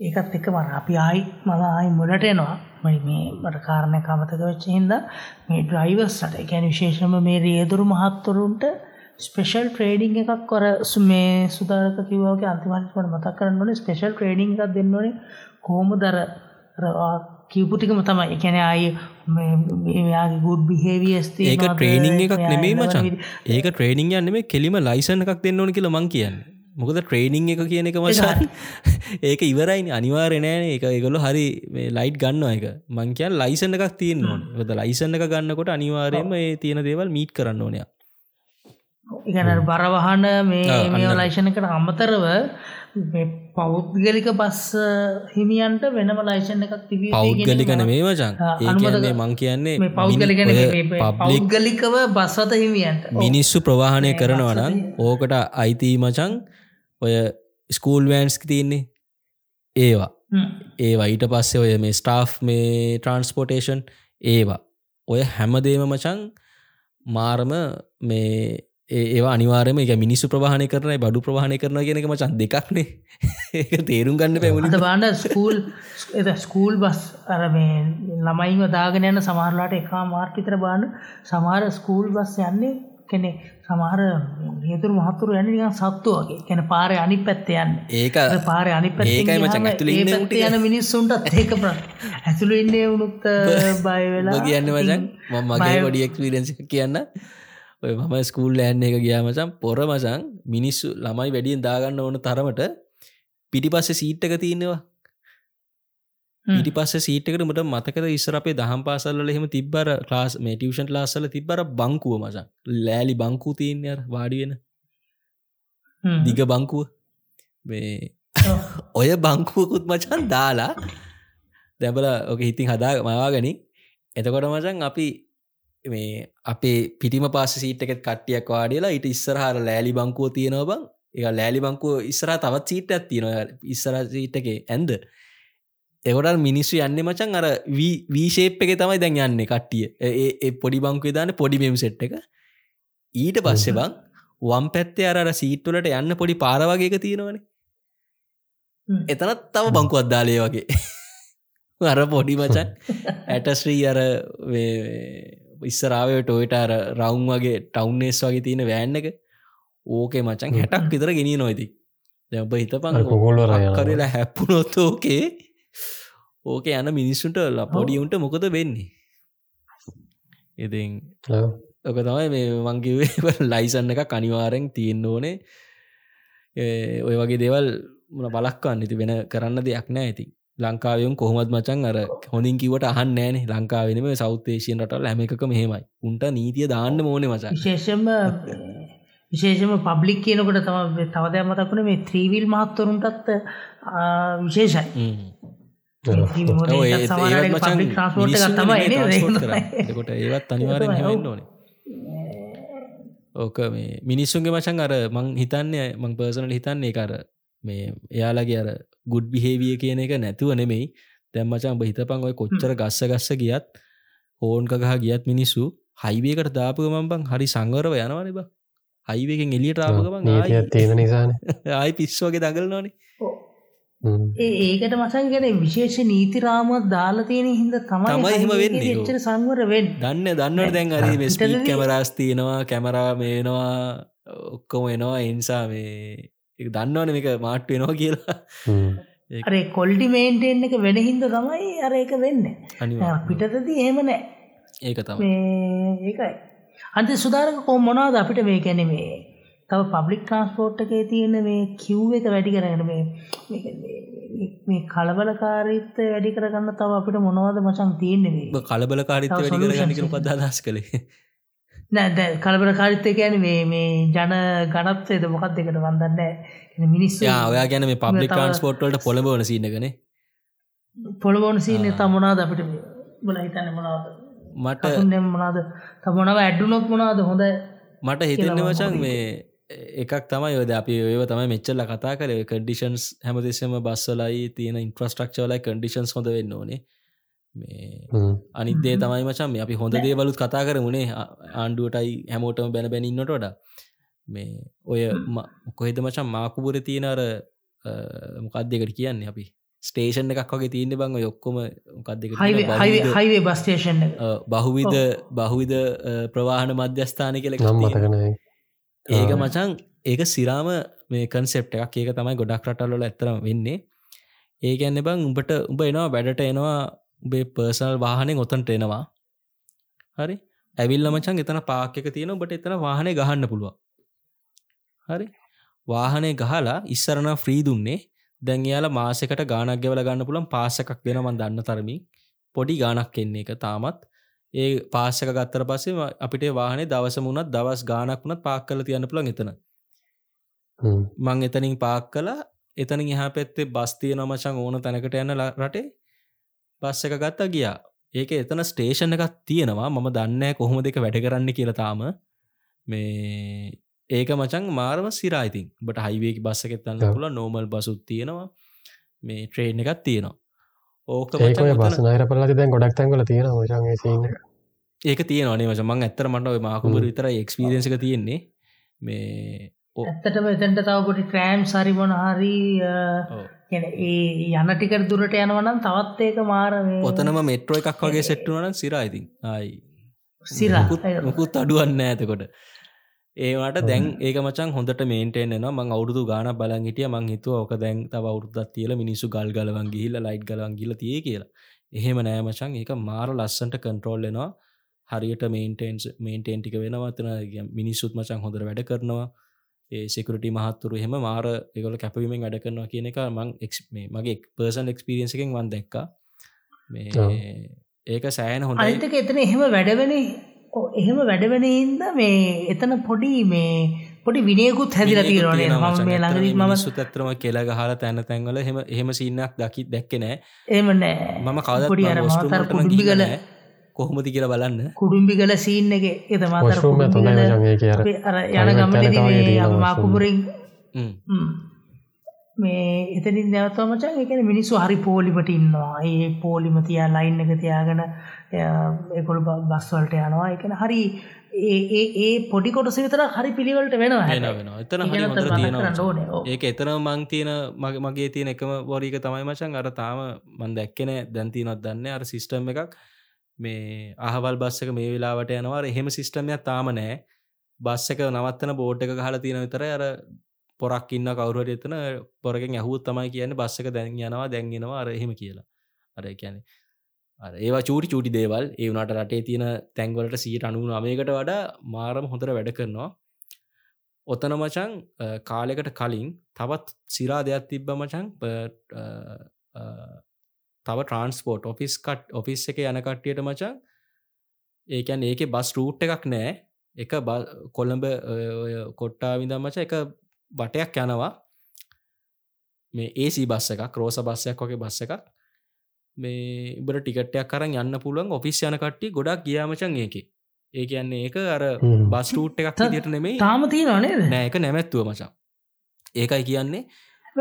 ඒකත් එක මර අපි ආයි මම ආයි මුලට එනවා. මයි මේ මට කාරණය කමතක වෙච්ච හින්ද මේ ඩ්‍රයිවර්ස්ට එකැන විශේෂම මේ රියදුරු මහත්තුරුන්ට ස්පෙෂල් ට්‍රේඩිං එකක් කොර මේ සුදාරක කිවගේ අන්තිමට මතක් කරන්න ඕනේ ස්පෙෂල් ට්‍රේඩිං එකක් දෙන්න ඕනේ කෝම දර කිවපුටිකම තමයි. එකැන අය මෙයාගේ ගුඩ් බිහේවියස්ති ඒක ට්‍රේනිං එකක් නෙමේ මචන් ඒක ට්‍රේනිං යන්නෙම කෙලිම ලයිසන් එකක් දෙන්න ඕන කියලා මං කියන්න. මොකද ට්‍රේනිං එක කියන එක මචන් ඒක ඉවරයින. අනිවාරනෑන එක එකගොලු හරි ලයිට් ගන්න එක මං කියන් ලයිසන් එකක් තියන්න ඕන. ද ලයිසන් එක ගන්නකොට අනිවාරයම ඒ තියෙන දේවල් මීට් කරන්න ඕනය ඉගන බරවහන මේ මේ ලයිෂණ එකට අමතරව පෞද්ගලික බස් හිමියන්ට වෙනම ලයිෂන් එකක් තිබ පෞද්ගලික නෙමේ වචන්. ඒන්නේ මං කියන්නේ පෞද්ගලික පෞද්ගලිකව බස්වත හිමියන්ට. මිනිස්සු ප්‍රවාහණය කරනවනම් ඕකට අයිතිී මචන් ඔය ස්කූල් වෑන්ස්ක තියන්නේ. ඒවා. ඒවා. ඊට පස්සේ ඔය මේ ස්ටාෆ් මේ ට්‍රන්ස්පොටේෂන් ඒවා. ඔය හැමදේම මචන් මාරම මේ ඒවා අනිවාරම එක මිනිස්සු ප්‍රවාහණය කරන බඩු ප්‍රවාහණය කරන කියෙනක මචන් දෙකක්නේ ඒ තේරුම් ගන්න පැමුණ බාඩ ස්කූල් ස්කූල් බස් අර මේ ළමයිව දාගෙන යන සමහරලාට එකා මාර්කිතර බාන්න සමහර ස්කූල් බස් යන්නේ කෙනෙ සමහර හේතුරු මහතුරු යන නිකන් සත්තු වගේ. කැන පාර අනි පැත්ත යන්න. ඒක පාර අනි ඒකයි මචං ඇතුළේ යන මිනිස්සුන්ටත් ඒක ප්‍ර ඇතුළ ඉන්නේ උනුත් බය වෙලා කියන්න මචන් මම මගේ වඩි එක්ස්පිරෙන්සි කියන්න ඔය මම ස්කූල් ඇන්න එක ගියා මචන් පොර මචන් මිනිස්සු ළමයි වැඩියෙන් දාගන්න ඕන තරමට පිටි පස්ස සීට්ටක තියන්නවා ඊට පස්ස සීටකට මට මතකද ඉස්සර අපේ දහම් පාසල්ල එහෙම තිබ්බර ලාස් මේ ටියෂන් ලාස්සල තිබ්බර බංකුව මචන් ලෑලි බංකු තියන්නය වාඩියෙන දිග බංකුව. මේ ඔය බංකුවකුත් මචන් දාලා දැබල ඕක හිතින් හදා මවාගනි එතකොට මචන් අපි මේ අපේ පිටිම පාස සීට්කෙත් කට්ටියක් වාඩියලා ඊට ඉස්සරහර ලෑලි බංකුව තියෙනව බං. ඒ ලෑලි බංකුව ඉස්සර තවත් සීට ඇත්තියන ඉස්සර සීට්ටගේ ඇන්ද එකොට මිනිස්සු යන්න මචන් අර වීශේප් එක තමයි දැන් යන්න කට්ටිය. ඒ පොඩි බංකුවේ දාන පොඩි මෙම් සෙට් එක. ඊට පස්සෙ බං වම් පැත්තේ අර සීට්තුලට යන්න පොඩි පාරවගේක තියෙනවනේ. එතනත් තව බංකු අද්දාලය වගේ. අර පොඩි මචන් ඇටස්්‍රී අර ඉස්සරාවේ ටෝයට අර රවුන් වගේ ටවන්නේස් වගේ තියෙන වෑන් එක. ඕකේ මචන් හැටක් විතර ගෙනිය නොයිති දැබ හිතපන් කොගොල්ල කරලා හැප්පුනොත් ඕකේ. ඕක යන මිනිස්සුන්ට ලපොඩියුන්ට මොකද වෙන්නේ? ඉතින් ඕක තමයි මේ මංකිවේ ලයිසන්න එක කනිවාරෙන් තියෙන් ඕනේ. ඔය වගේ දේවල් මොන බලක්කන්න ඉති වෙන කරන්න දෙයක් නෑ ඇති ලංකාවයුම් කොහොමත් මචන් අර හොඳින් කිවට අහන් නෑනේ ලංකාවෙනම සෞතේශයෙන් රටල් හැම එකක මෙහෙමයි උන්ට නීතිය දාන්න මෝන මචන් විශේෂම විශේෂම පබ්ලික් කියනකොට තම තවදය මතකුණ මේ ත්‍රීවිල් මහත්තරුන්ටත් විශේෂයි. කොට ඒවත් අනිවාරෙන් හෙවෙන්න ඕනේ. ඕක මේ මිනිස්සුන්ගේ මචන් අර මං හිතන්නේ මං පර්සනල හිතන්නේ කර මේ එයාලගේ අර ගුඩ් බිහේවිය කියන එක නැතුව නෙමෙයි. දැම්මචන් බහිතපං ඔය කොච්චර ගස්ස ගස්ස ගියත් හෝන්ක ගහ ගියත් මිනිස්සු හයිවේකට දාපුගමන් බං හරි සංවරව යනවන බ. හයිවේකෙන් එලියට ආපුගමන් තියෙන නිසාන. ආයි පිස්සෝගේ දගලනවානේ ඒකට මසන් ගැන විශේෂ නීතිරාමත් දාලා තියෙන හිද තමයි තමයි එහෙම වෙන්නේ. එච්චර සංවර වෙන් දන්න දන්නට දැන් අරි ස්පීඩ් කැමරාස් තියෙනවා කැමරා මේනවා ඔක්කොම එනවා. එනිසා මේ ඒක දන්නවන මේක මාට්ට වෙනවා කියලා. අරේ කොල්ඩි මේන්ටෙන් එක වෙන හින්ද තමයි අර එක වෙන්න. පිටතදී එහෙම නෑ. ඒක තමයි. ඒකයි. අන්ත සුදාරක කො මොනාද අපිට මේ කැන මේ තව පබ්ලික් ට්‍රන්ස්පෝර්ට් එකේ තියෙන මේ කිව් එක වැඩි කරගෙන මේ මේ කලබලකාරීත්වය වැඩි කරගන්න තව අපිට මොනවද මචන් තියෙන්නේ කලබලකාරිත්ව වැඩි කරගන්න කියලා පදදස් කළේ නෑ දැ කලබලකාරිත්වය කියන මේ මේ ජන ගනත්වේද මොකක් දෙකට වන්දන්න මිනිස් ඔයා ගැන මේ පබ්ලික් ට්‍රන්ස්පෝර්ට්වලට පොළබවන සින්නගන පොළබෝන සීන තමොනාද අපිට බල හිතන්න මොනාද මට මොනාද තමොනව ඇඩ්ඩුනොත් මොනාද හොඳ මට හිතන්න වචන් මේ එකක් තමයි යොද අපි ඔය තමයි මෙච්චල්ල කතා කර. කඩිෂන්ස් හැමතිස්සම බස්සලයි තියෙන ඉන්ෆ්‍රස්ට්‍රක්ෂලයි කඩිෂන්ස් හොඳ වෙන්න ඕනේ මේ අනිදේ තමයි මචන් මේ අපි හොඳ දේවලුත් කතා කර මුණේ ආණ්ඩුවටයි හැමෝටම බැන බැනින්නට වඩා. මේ ඔය කොහෙද මචන් මාකුබුර තියෙනර මොකක්දෙකට කියන්නේ අපි? ස්ටේෂන් එකක් වගේ තියන්න බං යොක්කොම මොකක්දෙක හයිවේ බස්ටේෂන් බහුවිද බහුවිද ප්‍රවාහන මධ්‍යස්ථාන කියල මතකනයි ඒක මචන් ඒක සිරාම මේ කන්සෙප් එකක්. ඒක තමයි ගොඩක් රටල්ල ඇතරම් වෙන්නේ. ඒකන්න බං උඹට උඹ එනවා වැඩට එනවා උබේ පර්සනල් වාහනෙ ඔොතන්ට එනවා. හරි? ඇවිල්ල මචන් එතන පාකක තියෙන බට එතන වාහනය ගහන්න පුළුව හරි? වාහනය ගහලා ඉස්සරණ ෆ්‍රී දුන්නේ. දැන් යාල මාසකට ගානක් ගෙවල ගන්න පුළන් පාසකක් දෙනමන් දන්න තරමින්. පොඩි ගානක් එන්නේ එක තාමත්. ඒ පාසක ගත්තර පස්සේ අපිට වාහනේ දවස මුණත් දවස් ගානක් වුණත් පාක් කල තියන්න පුළන් එතන. මං එතනින් පාක් කලා එතනින් එහා පැත්තේ බස්තිය නොමචන් ඕන තැනකට යන්න රටේ බස් එක ගත්තා ගියා. ඒක එතන ස්ටේෂන් එකක් තියෙනවා. මම දන්න කොහොම දෙක වැඩ කරන්න කියලතාම මේ ඒක මචන් මාරම සිරායිතින් බට හයිවේක බස්සක එතන්න පුල නෝමල් බසුත් තියෙනවා. මේ ට්‍රේන් එකත් තියෙනවා. ඕක ඒක බස් නයර පලති දැන් ගොඩක් තැන්ගල තියෙන සින්න ඒක තියෙන නේ මචමං ඇත්තර මට මාකුමර විතර එක්ස්පිරෙන්සික තියෙන්නේ. මේ ඇත්තටම එතැන්ට තවකොට ට්‍රෑම් සරිමොන හරි ඒ යන ටිකට දුරට යනවනම් තවත් ඒක මාර ඔතනම මෙට්‍රෝ එකක් වගේ සෙට්ටුවන සිරයිතින් ආයි. සිරා. මුකුත් අඩුවන්න ඇතකොට ඒවට දැන් ඒක මචන් හොඳට මේන්ටෙන් නවා මං අවුරුදු ගාන බලන් හිටිය. මං හිතුව ඕක දැන් තව අවුරුද්දත් තියල මිනිස්සු ගල් ගලවන් ගිහිල්ල ලයිට් ගලවන් ගිල තිය කියලා. එහෙම නෑමචන් ඒක මාර ලස්සන්ට කන්ට්‍රෝල්ලෙනවා හරියට මේන්ටේන්ස් මේන්ටේන් ටික වෙනවත්න මිනිස්සුත් මචන් හොඳර වැඩ කරනවා සෙකරටි මහත්තුරු එහෙම මාර එකගොල කැපවීමෙන් වැඩ කරනවා කියන එක මං එක් මේ මගේ පර්සන් එක්ස්පිරියන්සකෙන් වන් දැක්කා. මේ ඒක සෑන හොඳ අනිතක එතන එහෙම වැඩවෙන එහෙම වැඩවෙන හින්ද මේ එතන පොඩි මේ පොඩි විනයකුත් හැදිල තිරනේ ම මේ ළඟදී මම සුත් ඇතරම කෙල ගහල තැන තැන්වල හෙම එහෙම සින්නක් දකි දැක්කනෑ එම නෑ මම කවද පොඩි අර මාතර කුඩුම්බි කල කොහොමති කියලා බලන්න. කුඩුම්බි කල සීන්න එක. එත මාතර වොෂ්රූම් කුඩුම්බි තුනයි කල මචං ඒක අර අර යන තියෙනවා මාකුපුරින් ම්. මේ එතනින් නැවතව මචන් එකන මිනිස්සු හරි පෝලිමට ඉන්නවා. ඒ පෝලිම තියා ලයින් එක තියාගෙන එකොල් බස්වලට යනවා. එකන හරි ඒ ඒ පොඩි කොටස විතර හරි පිළිවලට වෙනවා වෙන එතන. ඒක එතන මං තියෙන මගේ මගේ තියෙන එකම වරීක තමයි මචන් අර තාම මන් දැක්කෙන දැන්තිනොත් දන්න අර සිිස්ටම් එකක් මේ අහවල් බස්සක මේ වෙලාවට යනවා. එහෙම සිිස්ටමයක් තාම නෑ බස්සක නවත්තන බෝඩ් එක හල තියෙන විතර අර පොරක් ඉන්න කවරුවට එතන. පොරගෙන් ඇහුත් තමයි කියන්න බස්සක දැන් යනවා දැන්ගෙනවා අර එහෙම කියලා. අර කියන්නේ. අර ඒවා චූටි චූටි දේවල්. ඒ වනට රටේ තියෙන තැන්වලට සීට අනුව නමයකට වඩා මාරම හොඳර වැඩ කරනවා. ඔතන මචන් අ, කාලෙකට කලින් තවත් සිරා දෙයක් තිබ්බ මචන් ප- අ, අ, තව ට්‍රන්ස්පෝට් ඔෆිස් කට් ඔෆිස් එක යන කට්ටියට මචන් ඒකැන් ඒක බස් රූට් එකක් නෑ. එක කොළඹ කොට්ටා විඳම් මච එක බටයක් යනවා. මේ ඒසි බස්ස එකක් රෝස බස්සයක් වගේ බස්ස එකක්. මේ ඉබට ටිකටයක් කරන්න යන්න පුළුවන් ඔෆිස් යන කට්ටි ගොඩක් ගියාමචන් ඒක. ඒ කියන්නේ ඒක අර. බස් රූට් එකක් දිට නෙමේ තාම නේද? නෑක නැමැත්තුව මචා. ඒකයි කියන්නේ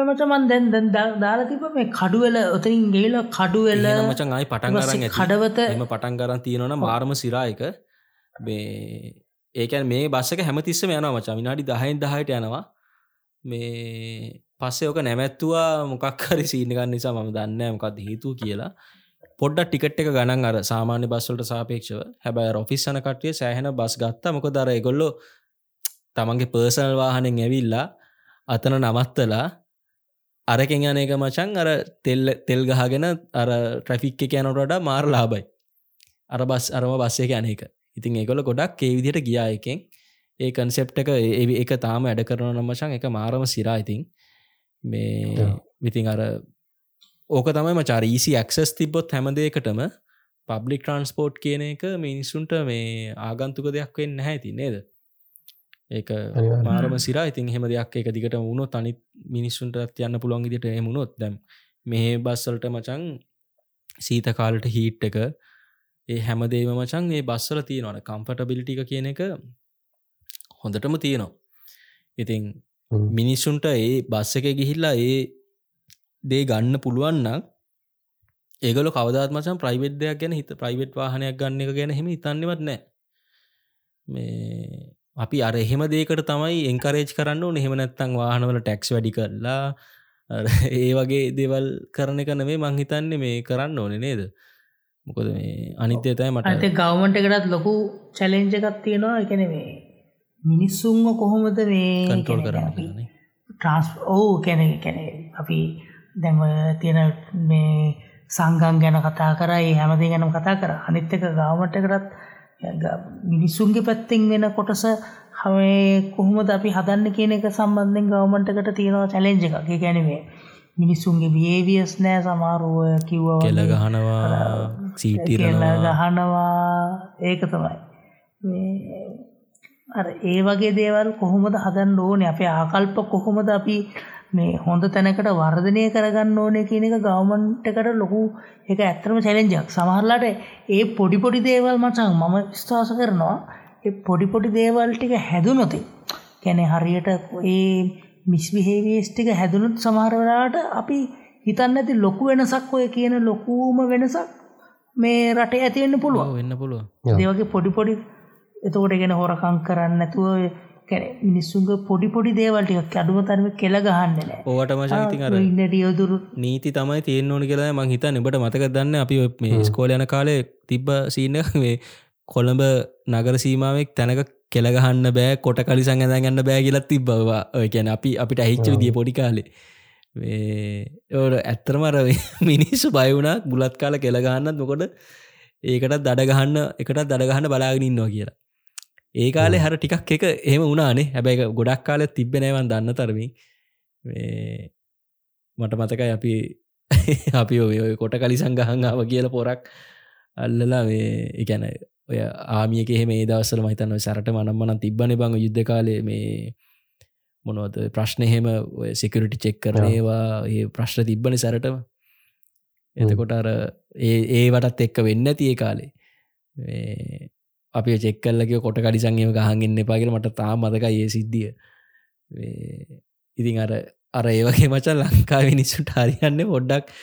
මචමන් දැන් දැන් දා- දාලා තිබ මේ කඩුවෙල ඔතරින් ගේල කඩුවෙල එහෙනම් මචං ආයි පටන් ඇති. කඩවත එම පටන් ගරන් තියෙනවන මාර්ම සිරායක මේ ඒකැන් මේ බස්සක හැමතිස්සම යනවා මචා. විනාඩි දහයින් දහයට යනවා. මේ පස්සේ ඕක නැමැත්තුවා මොකක්හරි සීනගන්න නිසා මම දන්න මොකක්ද හේතු කියලා. පොඩ්ඩ ටිකට් එක ගණන් අර සාමාන්‍ය බස්වලට සාපේක්ෂව. හැබැයි ඔෆිස් යන කටිය සෑහෙන බස් ගත්තා. මොක දර එගොල්ලෝ තමන්ගේ පර්සනල් වාහනෙන් ඇවිල්ලා අතන නවත්තලා අරකෙන් යන එක මචන් අර තෙල් තෙල් ගහගෙන අර ට්‍රෆික් එක යනට වඩා මාර ලාබයි අර බස් අරම බස්සේ යන එක. ඉතින් ඒකොල ගොඩක් ඒ විදිහට ගියා එකෙන්. ඒ කන්සෙප් එක ඒ එක තාම ඇඩ කරන නමචන් එක මාරම සිරා. ඉතින් මේ. විතින් අර ඕක තමයි මචාර ඊසි ඇක්සස් තිබොත් හැමදේකටම පබ්ලික් ට්‍රන්ස්පෝට් කියන එක මිනිස්සුන්ට මේ ආගන්තුක දෙයක් වෙන්න හැති නේද ඒක. මාරම සිරා ඉතින් හෙම දෙයක් එක දිගට වුණොත් අනිත් මිනිස්සුන්ට යන්න පුළුවන් ඉදිට එමුණොත් දැම් මේ බස්සලට මචන් සීත කාලට හීට් එක ඒ හැමදේම මචන් මේ බස්සල තියෙනවන කම්පටබිලිටික කියන එක හොඳටම තියෙනවා ඉතින්. මිනිස්සුන්ට ඒ බස්ස එක ගිහිල්ලා ඒ දේ ගන්න පුළුවන්න ඒගල කවදත් මචන් ප්‍රයිවට් දෙයක් ගැන හිත ප්‍රයිවට් වාහනයක් ගන්න එක ගැන හෙම හිතන්නෙවත් නෑ මේ අපි අර එහෙම දේකට තමයි එංකරේජ් කරන්න ඕන. එහෙම නැත්තං වාහනවල ටැක්ස් වැඩි කරලා ඒ වගේ දේවල් කරන එක නෙමේ මංහිතන්නේ මේ කරන්න ඕන නේද? මොකද මේ අනිත්‍යතයි මට අත ගවමන්ට එකටත් ලොකු චැලෙන්ජ එකක් තියෙනවා. එකන මේ මිනිස්සුන්ව කොහොමද මේ කන්ට්‍රෝල් කියන්නේ කරන්න අපි කියලානේ. ට්‍රන්ස් ඕ කැන කැන අපි දැම තියෙන මේ සංගම් ගැන කතා කරයි හැමදේ ගැනම් කතා කර. අනිත්තක ගාමටකටත් මිනිස්සුන්ගේ පැත්තෙන් වෙන කොටස හමේ කොහොමද අපි හදන්න කියන එක සම්බන්ධෙන් ගවමන්ටකට තියෙනවා චැලෙන්ජ එකක්. ගැනවේ මිනිස්සුන්ගේ බියවියස් නෑ සමාරුව කිව්ව කෙල ගහනවා සීටිරනවා ගහනවා. ඒක තමයි. මේ අර ඒ වගේ දේවල් කොහොමද හදන්න ඕනේ? අපේ ආකල්ප කොහොමද අපි මේ හොඳ තැනකට වර්ධනය කරගන්න ඕනේ කියන එක ගවමන්ටකට ලොකු එක ඇත්තරම චැලෙන්ජක් සමහරලාට ඒ පොඩිපොඩි දේවල් මචං මම ස්ථාස කරනවා ඒ පොඩිපොඩි දේවල් ටික හැදුනොතේ කැනෙ හරියට ඒ මිස්විහේවේස් ටික හැදුනුත් සමහරවලාට අපි හිතන්න ඇති ලොකු වෙනසක් ඔය කියන ලොකූම වෙනසක් මේ රටේ ඇතිවෙන්න පුළුවන් වෙන්න පුළුව ඔව්. දේවගේ පොඩි පොඩි එතකොට ගෙන හොරකං කරන්න ඇතුව මිනිස්සුන්ග පොඩි පොඩි දේවල්ටික අඩුම තරම කෙළ ගහන්න නෑ ඕවට මශහිතින් අර ඉන්නටියෝදුරු නීති තමයි තියෙන් ඕන කියලා මං හිත නිබට මතක දන්න? අපි මේ ස්කෝල යන කාලේ තිබ්බ සීන මේ කොළඹ නගර සීමාවෙක් තැනක කෙළගහන්න බෑ කොට කලිසං ඇඳ ගන්න බෑ කියලත් තිබ්බවා ඔය කැන අපි අපිට අහිච්ච දිය පොඩි කාලේ. ඕට ඇත්තරමර මිනිස්සු බයවුණා බුලත් කාල කෙළගහන්නත් මොකොට ඒකටත් දඩගහන්න එකට දඩගහන්න බලාගෙන ඉන්නවා කියලා ඒ කාලේ හර ටිකක් එක එහෙම වුණනේ. හැබැයි ගොඩක් කාලෙත් තිබෙනවන් දන්න තරමින්. මට මතකයි අපි අපි ඔය කොට කලි සංගහන්ාව කියල පොරක් අල්ලලා මේ එකැන ඔය ආමියක ඒ දවසල මහිතන්න සැරට මනම්මන තිබ්බන බං යුද්ධ කාලේ මේ මොනවද ප්‍රශ්න එහෙම සිකරිටි චෙක් කරනේවා ඒ ප්‍රශ්න තිබ්බන සැරටම. එතකොට අර ඒ ඒවටත් එක්ක වෙන්න ඒ කාලේ අපි චෙක්කල්ලක කොට කඩිසංගේම ගහන්ගෙන්න්න එපාගෙන මට තා මතක ඒ සිද්ධිය. ඉතින් අර අර ඒවගේ මචන් ලංකා විනිස්සුට හරියන්න පොඩ්ඩක්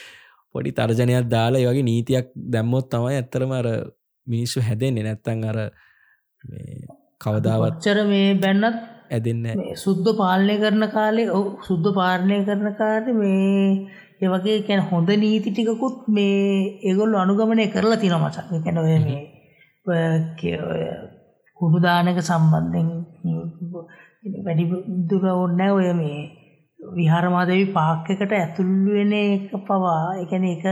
පොඩි තර්ජනයක් දාලා ඒවගේ නීතියක් දැම්මොත් තමයි ඇත්තරම අර මිනිස්සු හැදෙන්නේ. නැත්තං අර කවදාවච්චර මේ බැන්නත් ඇදන්න සුද්ද පාලනය කරන කාලේ ඔ සුද්ද පාලනය කරන කාට මේ ඒවගේ කැන හොඳ නීති ටිකකුත් මේ ඒගොල්ල අනුගමනය කරලා තින මචක් කැන ඔය මේ කුළුදානක සම්බන්ධෙන් වැඩි දුර ඔන්න ඔය මේ විහාරමාදවි පාක්කකට ඇතුල්වෙන එක පවා එකන එක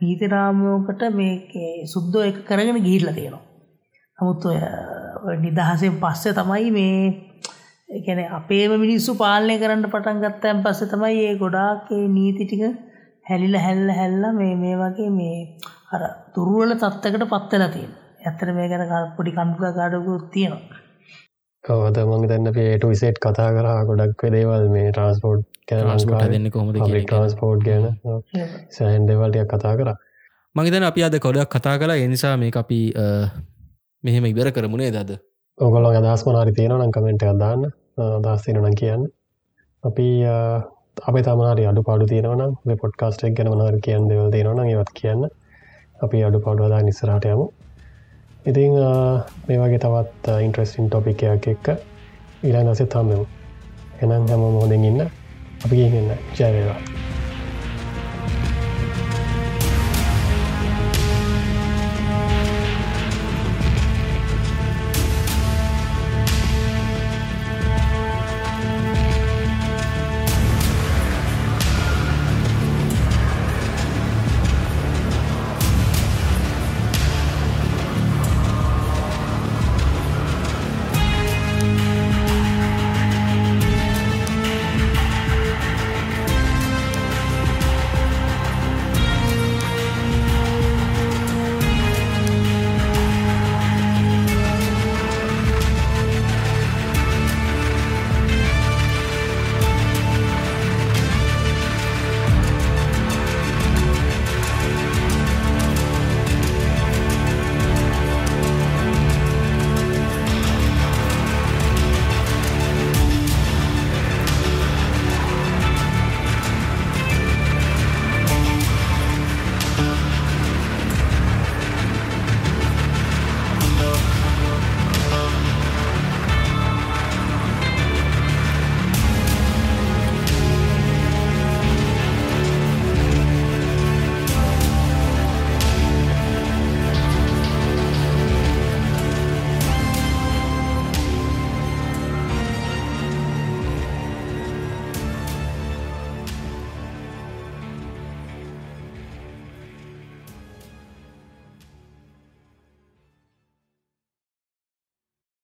නීතිරාමෝකට මේ සුද්දෝ එක කරගෙන ගිහිල්ල තියෙනවා. නමුත් ඔය නිදහසෙන් පස්සේ තමයි මේ එකන අපේම මිනිස්සු පාලනය කරන්න පටන් ගත්තයන් පස්සේ තමයි ඒ ගොඩාක් නීති ටික හැලිල හැල්ල හැල්ල මේ මේ වගේ මේ අර තුරුවල තත්වකට පත්වෙලා තියෙන ඇත්තර මේ ගැන පොඩි කන්පුක ගඩකුත් තියෙනවා. කවද මං තන්න පේට විසේට් කතා කරා ගොඩක් දේවල් මේ ට්‍රන්ස්පෝර්ට් ට දෙන්න කොමද ට්‍රන්ස්පෝර්ට් ගැන. සෑන් දෙවල්ටයක් කතා කර. මගේතන අපි අද කොඩක් කතා කලා එනිසා මේ අපි මෙහෙම ඉවර කරමුණේ දද ඔගොල්ල අදස් මනාරි තියෙනවනම් කමෙන්ට අදාන්න දස්තිනනම් කියන්න. අපි අප තමනාරි අඩු පාඩු තියෙනවනම් පොඩ්කාස්ටක් ගැන මනාර කියන්න දෙවල් තියෙනවන ඒවත් කියන්න. අපි අඩු පාඩුවදා නිස්සරට යමු ඉතිං මේ වගේ තවත් ඉන්ට්‍රස්ටින් ටොපිකයක් එක්ක ඉලා නසෙත් හම්මමු එනම් හැම මොහොදෙන් ඉන්න. අපි ගන්න ජයවේවා